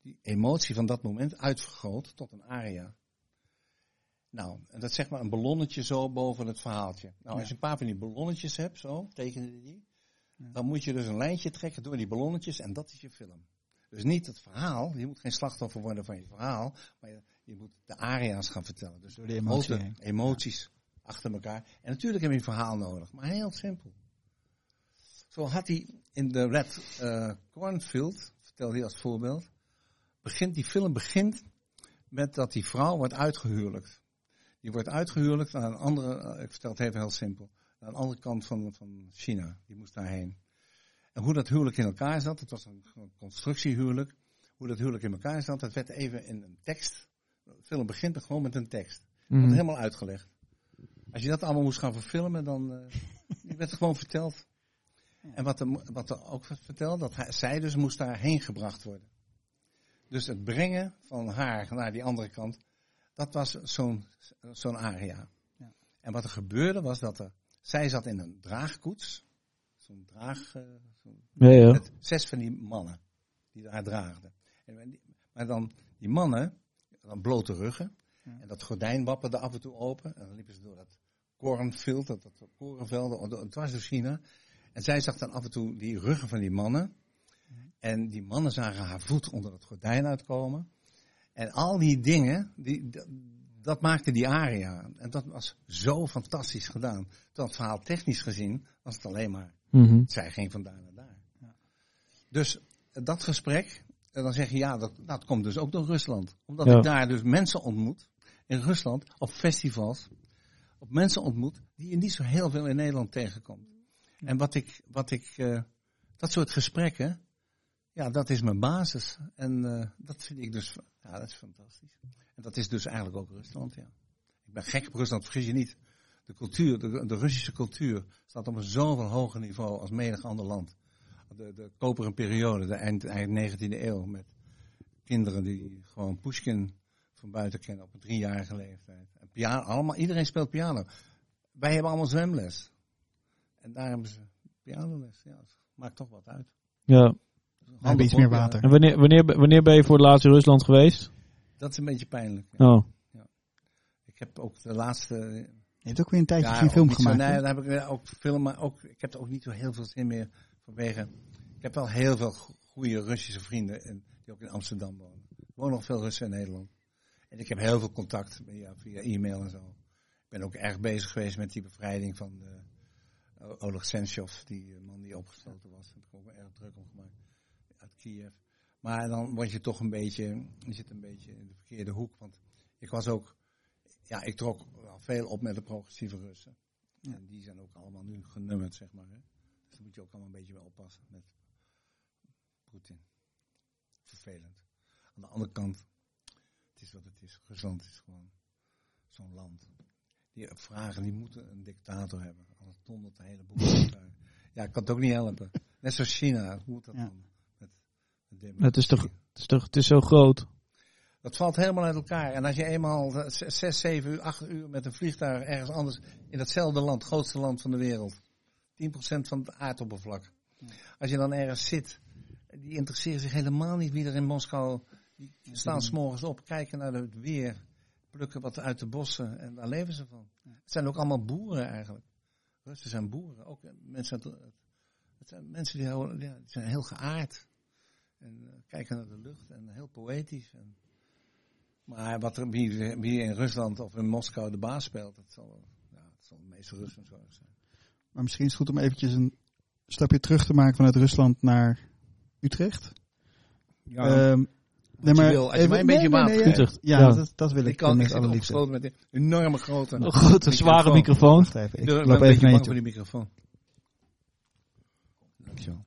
die emotie van dat moment uitvergroot tot een aria. Nou, en dat is zeg maar een ballonnetje zo boven het verhaaltje. Nou, als je een paar van die ballonnetjes hebt, zo, tekenen die, dan moet je dus een lijntje trekken door die ballonnetjes en dat is je film. Dus niet het verhaal, je moet geen slachtoffer worden van je verhaal, maar je, je moet de aria's gaan vertellen. Dus door de emotie emoties achter elkaar. En natuurlijk heb je een verhaal nodig, maar heel simpel. Zo had hij in de Red uh, Cornfield, vertel hij als voorbeeld, begint, die film begint met dat die vrouw wordt uitgehuwelijkt. Die wordt uitgehuwelijkd aan een andere, eh, ik vertel het even heel simpel, aan de andere kant van, van China. Die moest daarheen. Hoe dat huwelijk in elkaar zat, het was een constructiehuwelijk. Hoe dat huwelijk in elkaar zat, dat werd even in een tekst. De film begint gewoon met een tekst. Dat wordt helemaal uitgelegd. Als je dat allemaal moest gaan verfilmen, dan uh, werd het gewoon verteld. En wat er, wat er ook werd verteld, dat hij, zij dus moest daarheen gebracht worden. Dus het brengen van haar naar die andere kant, dat was zo'n zo'n aria. Ja. En wat er gebeurde was dat er, zij zat in een draagkoets. Zo'n draag, uh, ja, ja. met zes van die mannen die haar draagden. En, maar dan die mannen, dan blote ruggen. En dat gordijn wapperde af en toe open. En dan liepen ze door dat kornveld, dat, dat korenvelden, dwars door China. En zij zag dan af en toe die ruggen van die mannen. En die mannen zagen haar voet onder het gordijn uitkomen. En al die dingen, die, dat, maakte die aria. En dat was zo fantastisch gedaan. Dat verhaal technisch gezien was het alleen maar. Mhm. Zij ging van daar naar daar. Ja. Dus dat gesprek, en dan zeg je ja, dat, dat komt dus ook door Rusland. Omdat ik daar dus mensen ontmoet in Rusland op festivals. Op mensen ontmoet die je niet zo heel veel in Nederland tegenkomt. En wat ik, wat ik, uh, dat soort gesprekken, ja, dat is mijn basis. En uh, dat vind ik dus, ja, dat is fantastisch. En dat is dus eigenlijk ook Rusland, ja. Ik ben gek op Rusland, vergis je niet. De cultuur, de, de Russische cultuur, staat op een zoveel hoger niveau als menig ander land. De, de koperen periode, de eind, eind 19e eeuw, met kinderen die gewoon Pushkin van buiten kennen op een driejarige leeftijd. En piano, allemaal, iedereen speelt piano. Wij hebben allemaal zwemles. En daar hebben ze pianoles. Ja, dat maakt toch wat uit. Ja. Hebben iets meer water. En wanneer, wanneer, wanneer ben je voor het laatst in Rusland geweest? Dat is een beetje pijnlijk. Ja. Oh. Ja. Ik heb ook de laatste... Je hebt ook weer een tijdje ja, geen film gemaakt. Zo, nee, dan heb ik ook film, maar ook, ik heb er ook niet zo heel veel zin meer vanwege... Ik heb wel heel veel goede Russische vrienden en, die ook in Amsterdam wonen. Er wonen nog veel Russen in Nederland. En ik heb heel veel contact ja, via e-mail en zo. Ik ben ook erg bezig geweest met die bevrijding van de, Oleg Sentsov, die eh, man die opgesloten was. Daar heb ik ook erg druk om gemaakt. Uit Kiev. Maar dan word je toch een beetje, je zit een beetje in de verkeerde hoek. Want ik was ook, ja, ik trok wel veel op met de progressieve Russen. En die zijn ook allemaal nu genummerd, zeg maar. Hè. Dus dan moet je ook allemaal een beetje wel oppassen met Poetin. Vervelend. Aan de andere kant, het is wat het is. Rusland is gewoon zo'n land die vragen, die moeten een dictator hebben. Anders dondert de hele boel Ja, ik kan het ook niet helpen. Net zoals China, hoe moet dat dan? Met, met het, is toch, het is toch, het is zo groot. Dat valt helemaal uit elkaar. En als je eenmaal zes, zeven uur, acht uur met een vliegtuig ergens anders in datzelfde land, grootste land van de wereld, 10% van het aardoppervlak. Als je dan ergens zit, die interesseren zich helemaal niet wie er in Moskou, die staan s'morgens op, kijken naar het weer plukken wat uit de bossen en daar leven ze van. Het zijn ook allemaal boeren eigenlijk. Russen zijn boeren. Ook mensen, het zijn mensen die, houden, ja, die zijn heel geaard. En uh, kijken naar de lucht en heel poëtisch. En, maar wat er, wie, wie, in Rusland of in Moskou de baas speelt, dat zal, ja, dat zal de meeste Russen zo zijn. Maar misschien is het goed om eventjes een stapje terug te maken vanuit Rusland naar Utrecht. Ja. Um, Nee, maar wil, als je mij een beetje nee, nee, nee, ja, Dat, dat wil ik. Ik, kan, ik zit opgesloten met een enorme grote... Een grote, zware microfoon. Even, ik loop even, even naar je voor die microfoon. Dankjewel.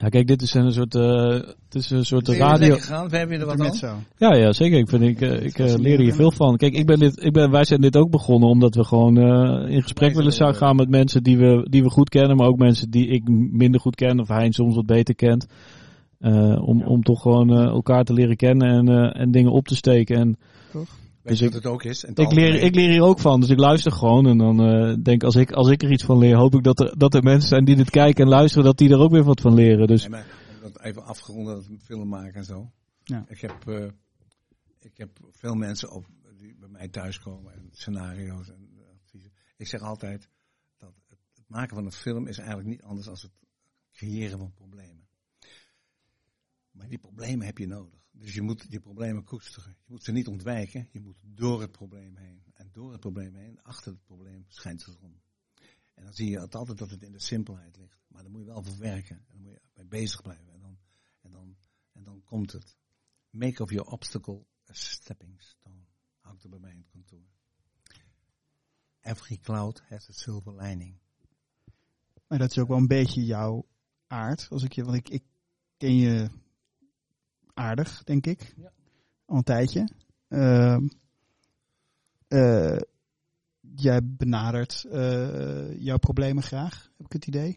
Ja, kijk, dit is een soort, uh, het is een soort radio. Gegaan? We hebben er wat aan? Zo. Ja, ja, zeker. Ik, vind, ik, uh, ik uh, leer hier veel van. Kijk, ik ben dit, ik ben, wij zijn dit ook begonnen omdat we gewoon in gesprek willen gaan met mensen die we, die we goed kennen, maar ook mensen die ik minder goed ken of hij soms wat beter kent. Uh, om, om toch gewoon uh, elkaar te leren kennen en, uh, en dingen op te steken. En, toch? Weet dus ik, het ook is? Ik leer, ik leer hier ook van, dus ik luister gewoon. En dan denk als ik, als ik er iets van leer, hoop ik dat er, dat er mensen zijn die dit kijken en luisteren, dat die er ook weer wat van leren. Dus. Nee, maar dat even afgerond dat film maken en zo. Ja. Ik, heb, ik heb veel mensen op, die bij mij thuiskomen en scenario's en adviezen. Ik zeg altijd dat het, het maken van een film is eigenlijk niet anders dan het creëren van problemen. Maar die problemen heb je nodig. Dus je moet die problemen koesteren. Je moet ze niet ontwijken, je moet door het probleem heen. En door het probleem heen, achter het probleem, schijnt de zon. En dan zie je altijd dat het in de simpelheid ligt. Maar dan moet je wel voor werken. En dan moet je bij bezig blijven. En dan, en dan, en dan komt het. Make of your obstacle a stepping stone. Hangt er bij mij in het kantoor. Every cloud has a silver lining. Maar dat is ook wel een beetje jouw aard, als ik je, want ik, ik ken je aardig, denk ik. Ja. Al een tijdje. Uh, uh, jij benadert uh, jouw problemen graag, heb ik het idee.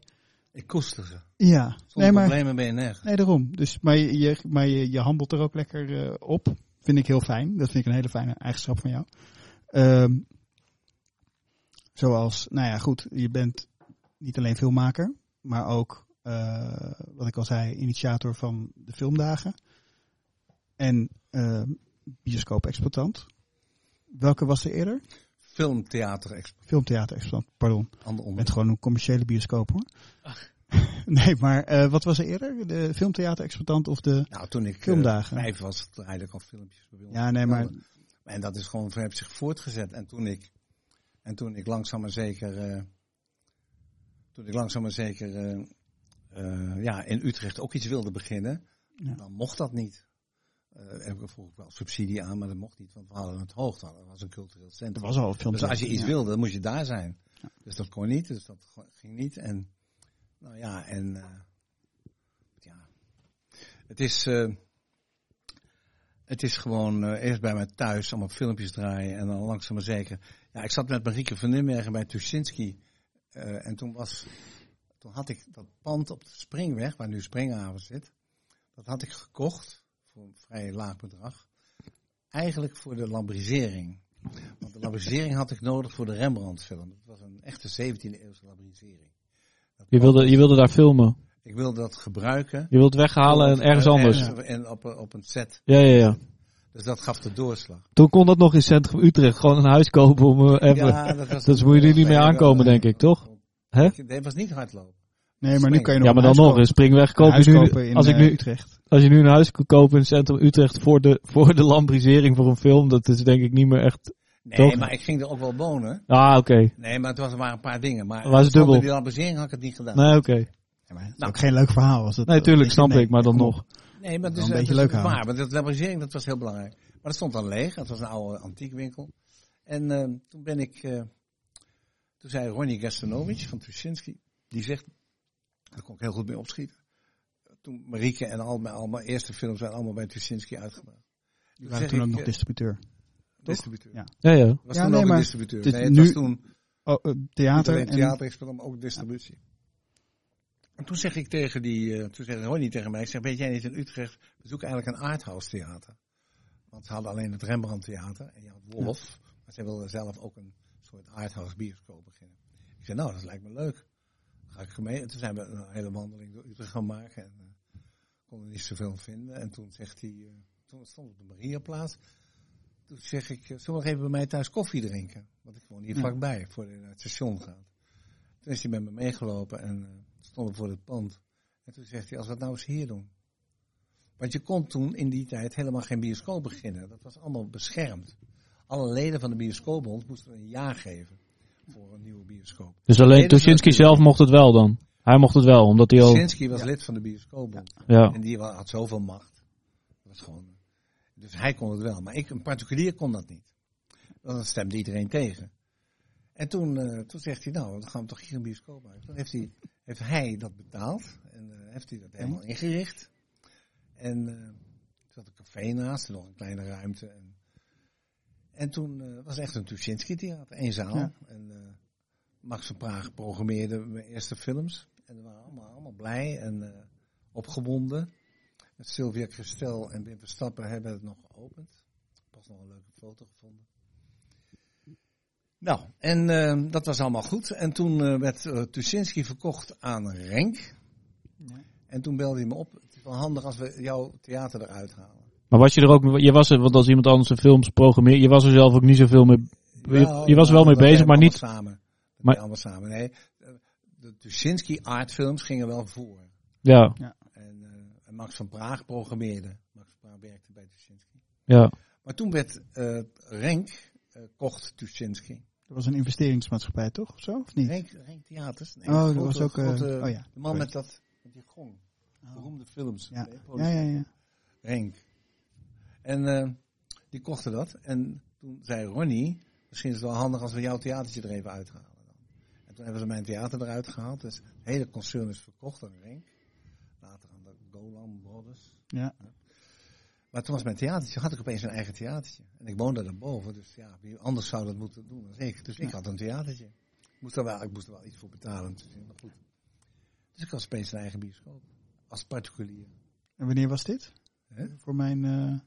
Ik koester ze. Ja. Zonder nee, maar, problemen ben je nergens. Nee, daarom. Dus, maar je, maar je, je handelt er ook lekker uh, op. Vind ik heel fijn. Dat vind ik een hele fijne eigenschap van jou. Um, zoals, nou ja, goed. Je bent niet alleen filmmaker, maar ook, uh, wat ik al zei, initiator van de filmdagen. En uh, bioscoop-exploitant. Welke was er eerder? Filmtheater-exploitant. Filmtheater-exploitant, pardon. Je bent gewoon een commerciële bioscoop hoor. nee, maar uh, wat was er eerder? De filmtheater-exploitant of de nou, toen ik, filmdagen? Uh, was het eigenlijk al filmpjes. Ja, nee, maar... En dat is gewoon, heeft zich voortgezet. En toen ik, en toen ik langzaam maar zeker, uh, toen ik langzaam maar zeker ja, in Utrecht ook iets wilde beginnen, ja. dan mocht dat niet. Uh, heb ik vroeg wel subsidie aan, maar dat mocht niet, want we hadden het hoogte. Dat was een cultureel centrum. Dat was al een dus als je iets ja. wilde, dan moest je daar zijn. Ja. Dus dat kon niet, dus dat ging niet. En nou ja, en uh, ja, het is, uh, het is gewoon eerst bij mij thuis allemaal filmpjes draaien en dan langzaam maar zeker. Ja, ik zat met Marieke van Nimmergen bij Tuschinski en toen was, toen had ik dat pand op de Springweg, waar nu Springhaven zit, dat had ik gekocht voor een vrij laag bedrag. Eigenlijk voor de lambrisering. Want de lambrisering had ik nodig voor de Rembrandt-film. Dat was een echte 17e eeuwse lambrisering. Je wilde, je wilde daar filmen? Ik wilde dat gebruiken. Je wilt weghalen en ergens anders? En op, op een set. Ja, ja, ja. Dus dat gaf de doorslag. Toen kon dat nog in centrum Utrecht. Gewoon een huis kopen om uh, even... Ja, dat was dus moet je er niet mee aankomen, denk ik, toch? Hè? Nee, was niet hardlopen. Nee, maar nu kan je nog Ja, maar dan nog een springweg kopen. nu, in, als ik nu, Utrecht. Als je nu een huis kunt kopen in het centrum Utrecht voor de, voor de lambrisering voor een film, dat is denk ik niet meer echt... Nee, toch? maar ik ging er ook wel wonen. Ah, oké. Okay. Nee, maar het was, er waren een paar dingen. Maar was het dubbel? die lambrisering had ik het niet gedaan. Nee, oké. Okay. Ja, maar nou, ook geen leuk verhaal was het. Nee, tuurlijk, snap ik, maar dan nog. Nee, maar het is een beetje leuk waar. Maar dat lambrisering, dat was heel belangrijk. Maar dat stond dan leeg. Het was een oude antiekwinkel. En uh, toen ben ik, uh, toen zei Ronnie Gastanovic van Tuschinski, die zegt, daar kon ik heel goed mee opschieten. Toen Marieke en al mijn, al mijn eerste films zijn allemaal bij Tuschinski uitgebracht. Die waren toen ook nog distributeur. Distributeur. Ja, ja. ja. Was ja, toen nee, ook maar een distributeur. Dit, nee, het nu, was toen oh, uh, theater. En theater, ik speel ook distributie. Ja. En toen zeg ik tegen die, uh, toen zei Ronnie tegen mij, ik zeg, weet jij niet in Utrecht, we zoeken eigenlijk een arthouse theater. Want ze hadden alleen het Rembrandt theater en je had Wolf, ja. maar zij wilden zelf ook een soort arthouse bioscoop beginnen. Ik zei, nou, dat lijkt me leuk. Dan ga ik mee. En toen zijn we een hele wandeling door Utrecht gaan maken en uh, konden niet zoveel vinden. En toen zegt hij, uh, toen stond op de Mariaplaats. Toen zeg ik, zullen we nog even bij mij thuis koffie drinken? Want ik woon hier ja. vlakbij, voor je naar het station gaat. Toen is hij met me meegelopen en stonden voor het pand. En toen zegt hij, als we nou eens hier doen. Want je kon toen in die tijd helemaal geen bioscoop beginnen. Dat was allemaal beschermd. Alle leden van de bioscoopbond moesten een jaar geven voor een nieuwe bioscoop. Dus alleen Tuschinski zelf mocht het wel dan? Hij mocht het wel, omdat hij al... Tuschinski was ja. lid van de bioscoopbond. Ja. En die had zoveel macht. Dat was gewoon... Dus hij kon het wel. Maar ik, een particulier kon dat niet. Dan stemde iedereen tegen. En toen, uh, toen zegt hij, nou, dan gaan we toch hier een bioscoop maken. Toen heeft hij, heeft hij dat betaald. En uh, heeft hij dat helemaal ingericht. En uh, er zat een café naast en nog een kleine ruimte. En, en toen uh, was echt een Tuschinski theater, één zaal. Ja. En uh, Max van Praag programmeerde mijn eerste films. En we waren allemaal, allemaal blij en uh, opgewonden. Met Sylvia Christel en Wim Verstappen hebben het nog geopend. Pas nog een leuke foto gevonden. Nou, en uh, dat was allemaal goed. En toen uh, werd uh, Tuschinski verkocht aan Renk. Ja. En toen belde hij me op. Het is wel handig als we jouw theater eruit halen. Maar was je er ook, je was er, want als iemand anders een films programmeert, je was er zelf ook niet zoveel mee, wel, je was er wel mee bezig, maar niet... Samen. Maar allemaal samen. Nee, de Tuschinski artfilms gingen wel voor. Ja. ja. En, uh, en Max van Praag programmeerde. Max van Praag werkte bij Tuschinski. Ja. Maar toen werd uh, Renk uh, kocht Tuschinski. Dat was een investeringsmaatschappij, toch? Of zo? Of niet? Renk, Renk Theaters. Nee, oh, dat was ook... grote, oh ja. De man met dat, met die gong. Oh. Beroemde films. Ja, ja, ja. ja. Renk. En uh, die kochten dat. En toen zei Ronnie, misschien is het wel handig als we jouw theatertje er even uithalen. Dan. En toen hebben ze mijn theater eruit gehaald. Dus het hele concern is verkocht aan Renk. Ja. Maar toen was mijn theatertje, had ik opeens een eigen theatertje. En ik woonde daarboven, dus ja, wie anders zou dat moeten doen dan ik. Dus ik had een theatertje. Ik moest er wel, ik moest er wel iets voor betalen. Dus, maar goed. dus ik had opeens een eigen bioscoop. Als particulier. En wanneer was dit? Voor mijn... Uh...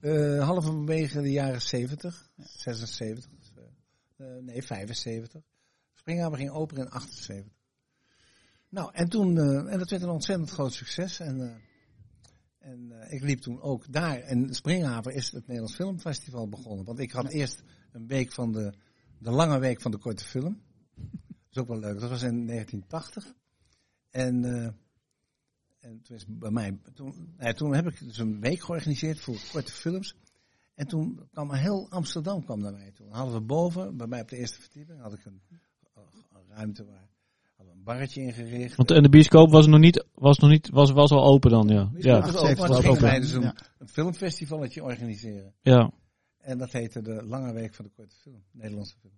Uh, halverwege de jaren 70, ja. 76, uh, nee 75. Springhaven ging open in 78. Nou, en toen, en dat werd een ontzettend groot succes. En en ik liep toen ook daar. En Springhaven is het Nederlands Filmfestival begonnen. Want ik had eerst een week van de, de lange week van de korte film. Dat is ook wel leuk. Dat was in 1980. En, en toen is bij mij, toen, nou toen heb ik dus een week georganiseerd voor korte films. En toen kwam heel Amsterdam kwam naar mij toe. Dan hadden we boven, bij mij op de eerste verdieping, had ik een, een ruimte waar hadden een barretje ingericht. Want en de bioscoop was nog niet, was nog niet, was, was al open dan, ja. Ja, was open, maar gingen wij dus een, ja. een filmfestivalletje organiseren. Ja. En dat heette de Lange Week van de Korte Film, Nederlandse film.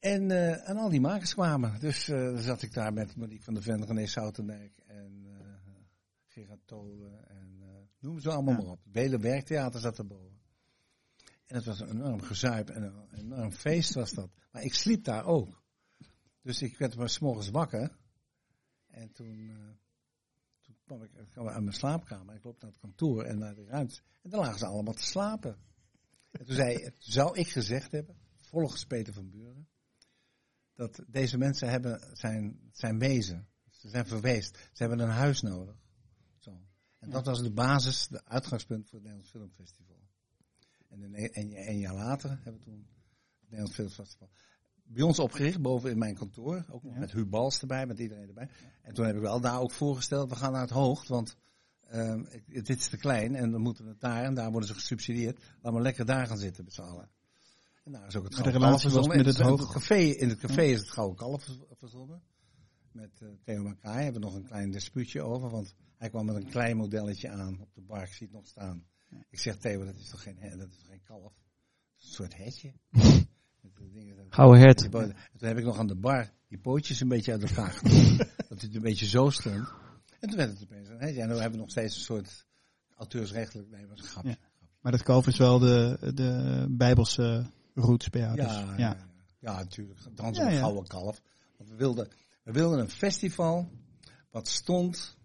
En, uh, en al die makers kwamen. Dus uh, zat ik daar met Monique van der Ven, René Soutendijk en uh, Gerard Tolen en noem ze allemaal ja. maar op. Het hele werktheater zat erboven. En het was een enorm gezuip en een enorm feest was dat. Maar ik sliep daar ook. Dus ik werd maar s'morgens wakker. En toen, toen kwam ik, uit mijn slaapkamer. Ik loop naar het kantoor en naar de ruimte. En dan lagen ze allemaal te slapen. En toen zei, zou ik gezegd hebben, volgens Peter van Buren, dat deze mensen hebben, zijn, zijn wezen. Ze zijn verweest. Ze hebben een huis nodig. Zo. En dat was de basis, de uitgangspunt voor het Nederlands Filmfestival. En een, een jaar later hebben we toen het Nederlands Filmfestival bij ons opgericht, boven in mijn kantoor. Ook ja. met Huub Bals erbij, met iedereen erbij. En toen heb ik wel daar ook voorgesteld, we gaan naar het hoogst, want uh, dit is te klein en dan moeten we het daar en daar worden ze gesubsidieerd. Laten we lekker daar gaan zitten met z'n allen. Daar is ook het Gouden Kalf verzonnen. Met het, het, het, café, in het café is het Gouden Kalf verzonnen. Met uh, Theo Makai hebben we nog een klein dispuutje over, want hij kwam met een klein modelletje aan op de bar, ik zie het nog staan. Ik zeg Theo, dat is toch geen, dat is geen kalf? een soort hetje. Gouden hert. En toen heb ik nog aan de bar die pootjes een beetje uit elkaar genomen. dat het een beetje zo stond. En toen werd het opeens een hetje. En dan hebben we nog steeds een soort auteursrechtelijk. Nee, was een grapje. Ja. Maar dat kalf is wel de, de bijbelse roots bij jou. Ja, ja. ja. natuurlijk. Dan zo'n ja, gouden kalf. Want we wilden, we wilden een festival wat stond,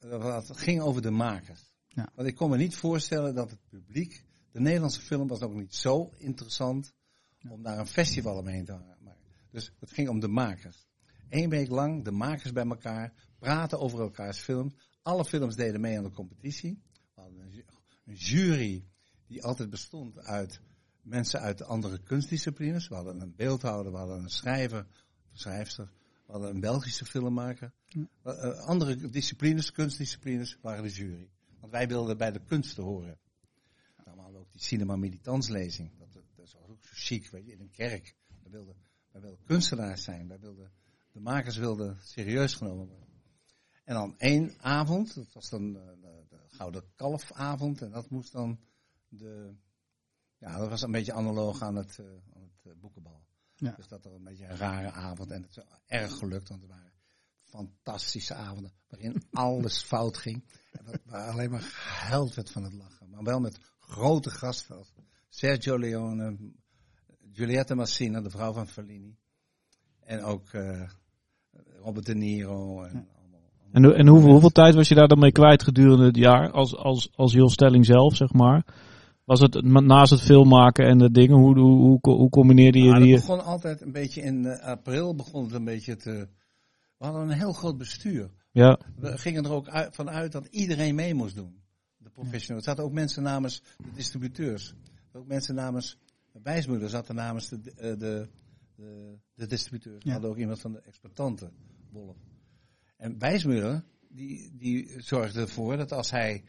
wat ging over de makers. Ja. Want ik kon me niet voorstellen dat het publiek, de Nederlandse film was ook niet zo interessant om daar een festival omheen te maken. Dus het ging om de makers. Eén week lang de makers bij elkaar, praten over elkaars film. Alle films deden mee aan de competitie. We hadden een jury die altijd bestond uit mensen uit andere kunstdisciplines. We hadden een beeldhouder, we hadden een schrijver, een schrijfster. We hadden een Belgische filmmaker. Uh, andere disciplines, kunstdisciplines, waren de jury. Want wij wilden bij de kunsten horen. Dan hadden we ook die cinema militantslezing chic, weet je, in een kerk. Wij wilden, wij wilden kunstenaars zijn. Wij wilden, de makers wilden serieus genomen worden. En dan één avond, dat was dan de, de Gouden Kalfavond. En dat moest dan de, ja, dat was een beetje analoog aan het, uh, aan het uh, boekenbal. Ja. Dus dat was een beetje een rare avond. En het is erg gelukt, want er waren fantastische avonden waarin alles fout ging. En waar alleen maar gehuild werd van het lachen. Maar wel met grote gasten Sergio Leone, Giulietta Massina, de vrouw van Fellini. En ook uh, Robert De Niro. En, ja. allemaal, en, en hoeveel, hoeveel, tijd was je daar dan mee kwijt gedurende het jaar? Als, als, als Jos Stelling zelf, zeg maar. Was het naast het filmmaken en de dingen, hoe, hoe, hoe, hoe combineerde je nou, die? Het begon altijd een beetje in uh, april, begon het een beetje te... We hadden een heel groot bestuur. Ja. We gingen er ook uit, van uit dat iedereen mee moest doen. De professionals. Er zaten ook mensen namens de distributeurs. Ook mensen namens Wijsmoeder zat er namens de, de, de, de distributeur. We hadden ook iemand van de exploitanten, Wolf. En Wijsmuller, die, die zorgde ervoor dat als hij,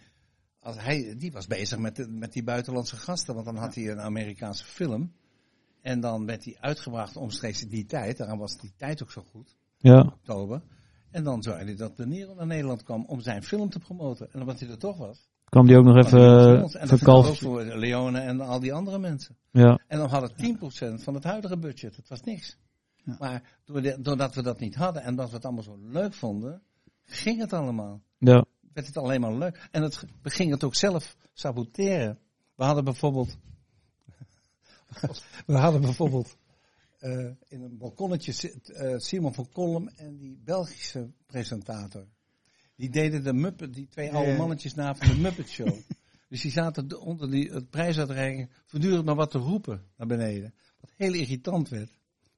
als hij, die was bezig met, de, met die buitenlandse gasten, want dan had hij een Amerikaanse film. En dan werd hij uitgebracht omstreeks die tijd, daarom was die tijd ook zo goed. Ja. Oktober. En dan zorgde hij dat De Nero naar Nederland kwam om zijn film te promoten. En omdat hij er toch was, kwam die ook nog even verkalf. ook voor Leone en al die andere mensen. Ja. En dan had het 10% van het huidige budget. Dat was niks. Ja. Maar doordat we dat niet hadden en dat we het allemaal zo leuk vonden, ging het allemaal. Ja. Werd het alleen maar leuk. En het, we gingen het ook zelf saboteren. We hadden bijvoorbeeld. we hadden bijvoorbeeld. Uh, in een balkonnetje uh, Simon van Kolm en die Belgische presentator. Die deden de Muppet, die twee oude mannetjes na van de Muppet Show. dus die zaten onder die, het prijsuitreiking voortdurend maar wat te roepen naar beneden. Wat heel irritant werd.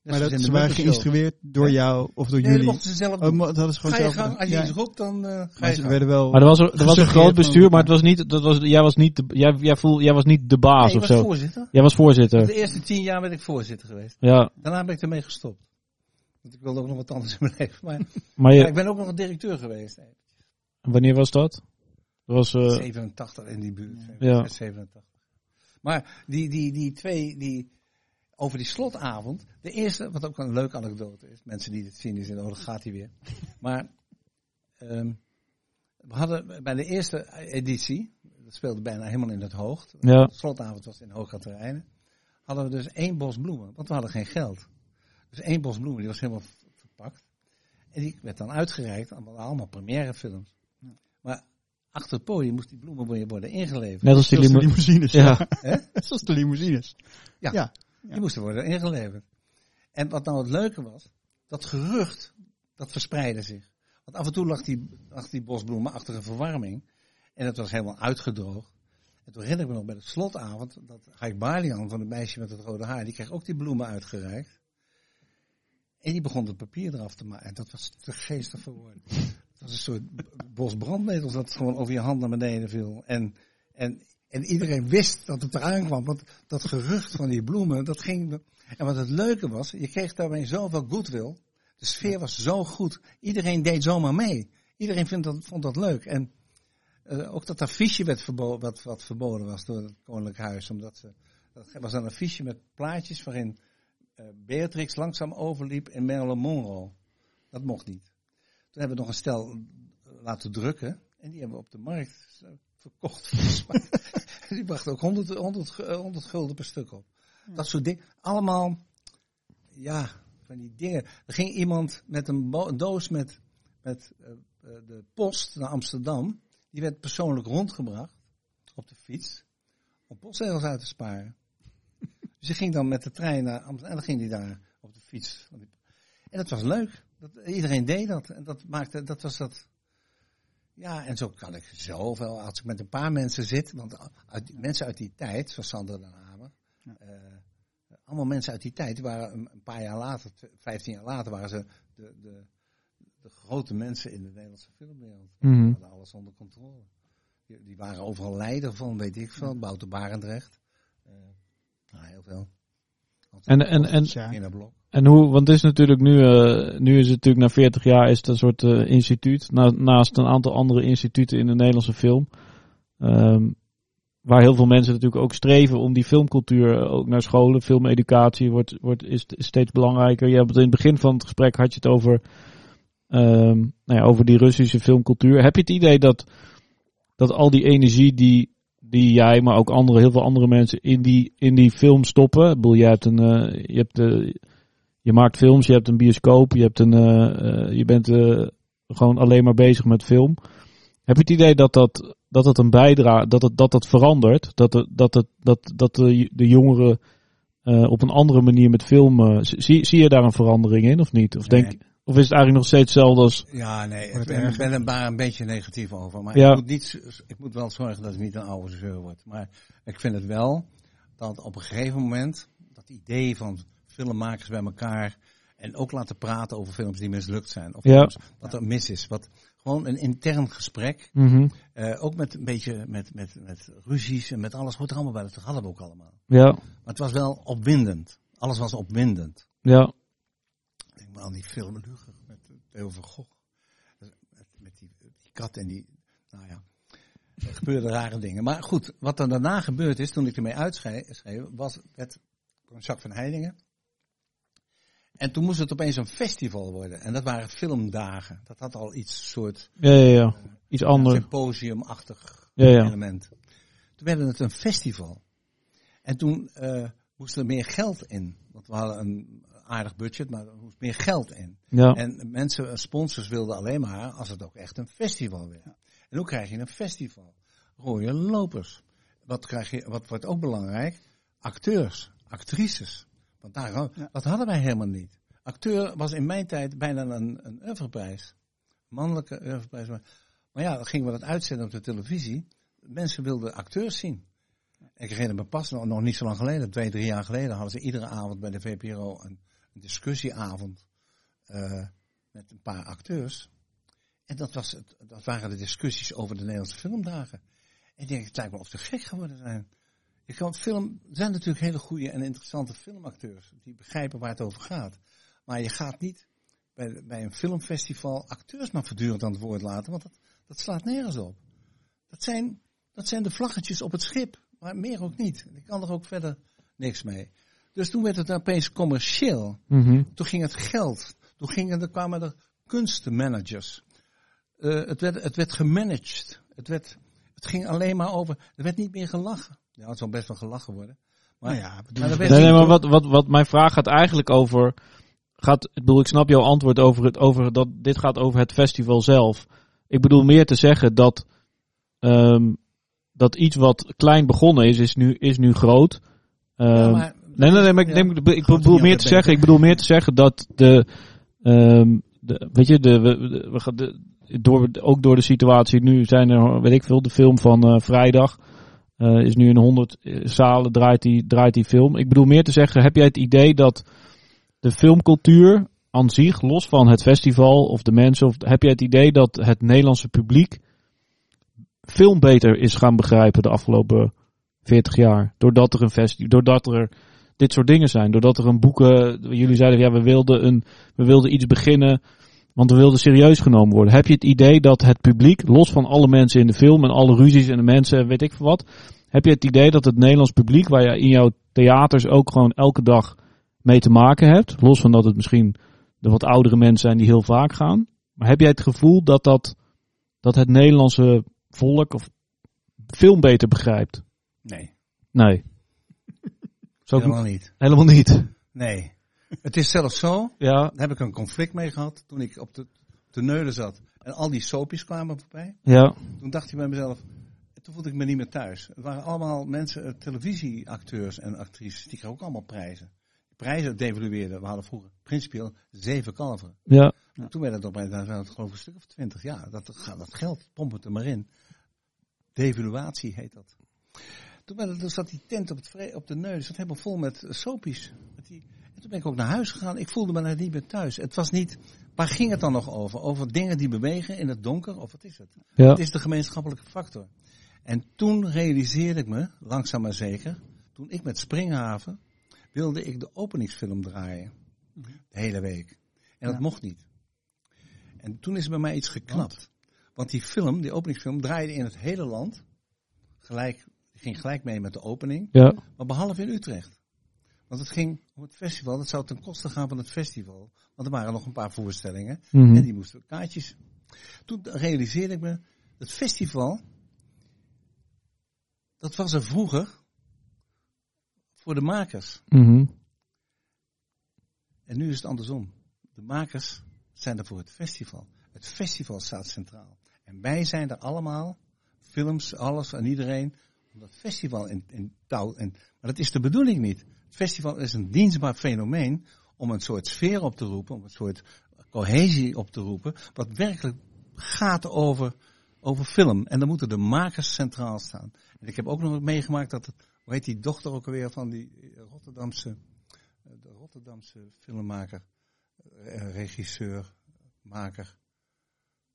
Maar dat ze waren geïnstrueerd door jou of door nee, jullie? mochten ze zelf oh, dat is gewoon ga je zelf gang, als je ja. iets roept, dan uh, ga je Ze gang. werden wel Maar er was, er, was een groot bestuur, maar het was niet, dat was, jij, was niet de, jij, jij, voel, jij was niet de baas Nee, of ik was zo. voorzitter. Jij was voorzitter. De eerste tien jaar ben ik voorzitter geweest. Ja, Daarna ben ik ermee gestopt. Want ik wilde ook nog wat anders in mijn leven. Maar, maar ik ben ook nog directeur geweest. Nee, wanneer was dat? Dat was, eh 87 in die buurt. Ja. 87. Maar die, die, die twee, die, over die slotavond. De eerste, wat ook een leuke anekdote is. Mensen die dit zien, die zeggen, oh, dat gaat hij weer. Maar ehm, we hadden bij de eerste editie, dat speelde bijna helemaal in het hoogte. ja, De slotavond was in Hoogkaterijnen. Hadden we dus één bos bloemen, want we hadden geen geld. Dus één bos bloemen, die was helemaal verpakt. En die werd dan uitgereikt aan allemaal première films. Maar achter het podium moest die bloemen worden ingeleverd. net als die limousines. Ja. Hè? Zoals de limousines. Ja. Ja. Die moesten worden ingeleverd. En wat nou het leuke was, dat gerucht, dat verspreidde zich. Want af en toe lag die, lag die bosbloemen achter een verwarming. En het was helemaal uitgedroogd. En toen herinner ik me nog bij de slotavond, dat Haik Balian van het meisje met het rode haar, die kreeg ook die bloemen uitgereikt. En die begon het papier eraf te maken. En dat was te geestig voor woorden. Het was een soort b- bos brandnetels dat gewoon over je hand naar beneden viel. En, en, en iedereen wist dat het eraan kwam. Want dat gerucht van die bloemen, dat ging... En wat het leuke was, je kreeg daarmee zoveel goodwill. De sfeer was zo goed. Iedereen deed zomaar mee. Iedereen vond dat, vond dat leuk. En eh, ook dat affiche werd verboden, wat, wat verboden was door het Koninklijk Huis. Omdat ze, dat was een affiche met plaatjes waarin eh, Beatrix langzaam overliep in Marilyn Monroe. Dat mocht niet. Toen hebben we nog een stel eh, laten drukken. En die hebben we op de markt verkocht. die brachten ook 100, 100, gu- eh, 100 gulden per stuk op. Dat soort dingen. Allemaal, ja, van die dingen. Er ging iemand met een, doos met, met eh, eh, de post naar Amsterdam. Die werd persoonlijk rondgebracht op de fiets. Om postzegels uit te sparen. Dus die ging dan met de trein naar Amsterdam. En dan ging hij daar op de fiets. En dat was leuk. Dat, iedereen deed dat. En dat maakte, dat was dat. Ja, en zo kan ik zoveel. Als ik met een paar mensen zit. Want uit, mensen uit die tijd, zoals Sander den Hamer. eh, allemaal mensen uit die tijd. Die waren een, paar jaar later, 15 jaar later, waren ze de, de, de grote mensen in de Nederlandse filmwereld. Mhm. Die hadden alles onder controle. Die, die waren overal leider van, weet ik veel. Bouter Barendrecht. Eh, nou, heel veel. En, en, en, en hoe, want het is natuurlijk nu, eh, nu is het natuurlijk na 40 jaar is het een soort eh, instituut, na, naast een aantal andere instituten in de Nederlandse film. Ehm, waar heel veel mensen natuurlijk ook streven om die filmcultuur eh, ook naar scholen, filmeducatie wordt, wordt, is, is steeds belangrijker. Je hebt het in het begin van het gesprek had je het over, ehm, nou ja, over die Russische filmcultuur. Heb je het idee dat, dat al die energie die, die jij, maar ook andere, heel veel andere mensen in die, in die film stoppen. Ik bedoel, jij hebt een, eh, je, hebt, eh, je maakt films, je hebt een bioscoop, je, hebt een, eh, eh, je bent eh, gewoon alleen maar bezig met film. Heb je het idee dat dat, dat het een bijdrage, dat het, dat het verandert? Dat, het, dat, het, dat, dat de, de jongeren eh, op een andere manier met film. eh, zie, zie je daar een verandering in of niet? Of, denk, Nee. Of is het eigenlijk nog steeds hetzelfde als. Ja, nee, ik Wordt ben, ben er maar een beetje negatief over. Maar Ja. ik, moet niet, ik moet wel zorgen dat ik niet een oude zeur word. Maar ik vind het wel dat op een gegeven moment dat idee van filmmakers bij elkaar en ook laten praten over films die mislukt zijn. Of Ja. films wat er mis is. Wat, gewoon een intern gesprek. Mhm. eh, ook met een beetje met, met, met ruzies en met alles. Hoort er allemaal bij. Dat hadden we ook allemaal. Ja, Maar het was wel opwindend. Alles was opwindend. ja, Ik denk maar aan die film Luger met Theo van Gogh. Met, met die, die kat en die, nou ja, er gebeurden rare dingen. Maar goed, wat er daarna gebeurd is, toen ik ermee uitschreef, was het Jacques van Heiningen. En toen moest het opeens een festival worden. En dat waren filmdagen. Dat had al iets soort ja, ja, ja. Iets anders. symposiumachtig Ja, ja. element. Toen werd het een festival. En toen eh, moest er meer geld in. Want we hadden een aardig budget, maar er moest meer geld in. Ja, En mensen, sponsors wilden alleen maar als het ook echt een festival werd. En hoe krijg je een festival? Rode lopers. Wat, krijg je, wat wordt ook belangrijk? Acteurs, actrices. Want daar, dat hadden wij helemaal niet. Acteur was in mijn tijd bijna een, een oeuvreprijs. Mannelijke oeuvreprijs. Maar ja, dan gingen we dat uitzenden op de televisie. Mensen wilden acteurs zien. Ik herinner me pas, nog, nog niet zo lang geleden, twee, drie jaar geleden, hadden ze iedere avond bij de VPRO een, discussieavond uh, met een paar acteurs. En dat, was het, dat waren de discussies over de Nederlandse filmdagen. En ik denk, het lijkt me of ze gek geworden zijn. Je kan film, er zijn natuurlijk hele goede en interessante filmacteurs die begrijpen waar het over gaat. Maar je gaat niet bij, bij een filmfestival acteurs maar voortdurend aan het woord laten, want dat, dat slaat nergens op. Dat zijn, dat zijn de vlaggetjes op het schip, maar meer ook niet. Ik kan er ook verder niks mee. Dus toen werd het opeens commercieel. Mm Toen ging het geld. Toen gingen, er kwamen er kunstenmanagers. Uh, het, werd, het werd gemanaged. Het, werd, het ging alleen maar over. Er werd niet meer gelachen. Ja, het zal best wel gelachen worden. Maar, nou ja, maar nee, nee, maar wat, wat, wat mijn vraag gaat eigenlijk over. Gaat, ik bedoel, ik snap jouw antwoord over het, over dat dit gaat over het festival zelf. Ik bedoel meer te zeggen dat, um, dat iets wat klein begonnen is, is nu, is nu groot. Um, ja, maar, nee, nee, nee, maar ik, neem, ik bedoel meer te zeggen, ik bedoel meer te zeggen dat de, um, de weet je, de, we, we, de, door, ook door de situatie nu zijn er, weet ik veel, de film van uh, vrijdag. Uh, is nu in 100 zalen draait die, draait die film. Ik bedoel meer te zeggen, heb jij het idee dat de filmcultuur aan zich, los van het festival of de mensen, of heb jij het idee dat het Nederlandse publiek film beter is gaan begrijpen de afgelopen 40 jaar? Doordat er een festival, doordat er dit soort dingen zijn, doordat er een boeken, jullie zeiden ja, we wilden een, we wilden iets beginnen want we wilden serieus genomen worden. Heb je het idee dat het publiek, los van alle mensen in de film en alle ruzies en de mensen, weet ik veel wat. Heb je het idee dat het Nederlands publiek, waar je in jouw theaters ook gewoon elke dag mee te maken hebt. Los van dat het misschien de wat oudere mensen zijn die heel vaak gaan. Maar heb jij het gevoel dat, dat, dat het Nederlandse volk of film beter begrijpt? Nee. Nee. Helemaal niet. Helemaal niet. Nee. Het is zelfs zo, ja. daar heb ik een conflict mee gehad toen ik op de, de neulen zat. En al die soapjes kwamen voorbij. Ja. Toen dacht ik bij mezelf, toen voelde ik me niet meer thuis. Het waren allemaal mensen, eh, televisieacteurs en actrices, die kregen ook allemaal prijzen. Die prijzen devalueerden. We hadden vroeger principieel zeven kalveren. Ja. toen werd het op een geloof ik een stuk of twintig. Ja, dat, dat geld, pomp het er maar in. Devaluatie heet dat. Toen, werd zat die tent op, het, op de neus, zat helemaal vol met soapies. Met die, en toen ben ik ook naar huis gegaan. Ik voelde me daar niet meer thuis. Het was niet, waar ging het dan nog over? Over dingen die bewegen in het donker? Of wat is het? Ja. Het is de gemeenschappelijke factor. En toen realiseerde ik me, langzaam maar zeker, toen ik met Springhaven wilde ik de openingsfilm draaien. De hele week. En dat mocht niet. En toen is bij mij iets geknapt. Want die film, die openingsfilm, draaide in het hele land. Gelijk, ging gelijk mee met de opening. Ja. Maar behalve in Utrecht. Want het ging om het festival. Dat zou ten koste gaan van het festival. Want er waren nog een paar voorstellingen. Mhm. En die moesten kaartjes. Toen realiseerde ik me, het festival, dat was er vroeger voor de makers. Mhm. En nu is het andersom. De makers zijn er voor het festival. Het festival staat centraal. En wij zijn er allemaal, films, alles en iedereen, om dat festival in, in touw. En, maar dat is de bedoeling niet. Het festival is een dienstbaar fenomeen om een soort sfeer op te roepen, om een soort cohesie op te roepen, wat werkelijk gaat over, over film. En dan moeten de makers centraal staan. En ik heb ook nog meegemaakt dat, het, hoe heet die dochter ook alweer van die Rotterdamse, de Rotterdamse filmmaker, eh, regisseur, maker.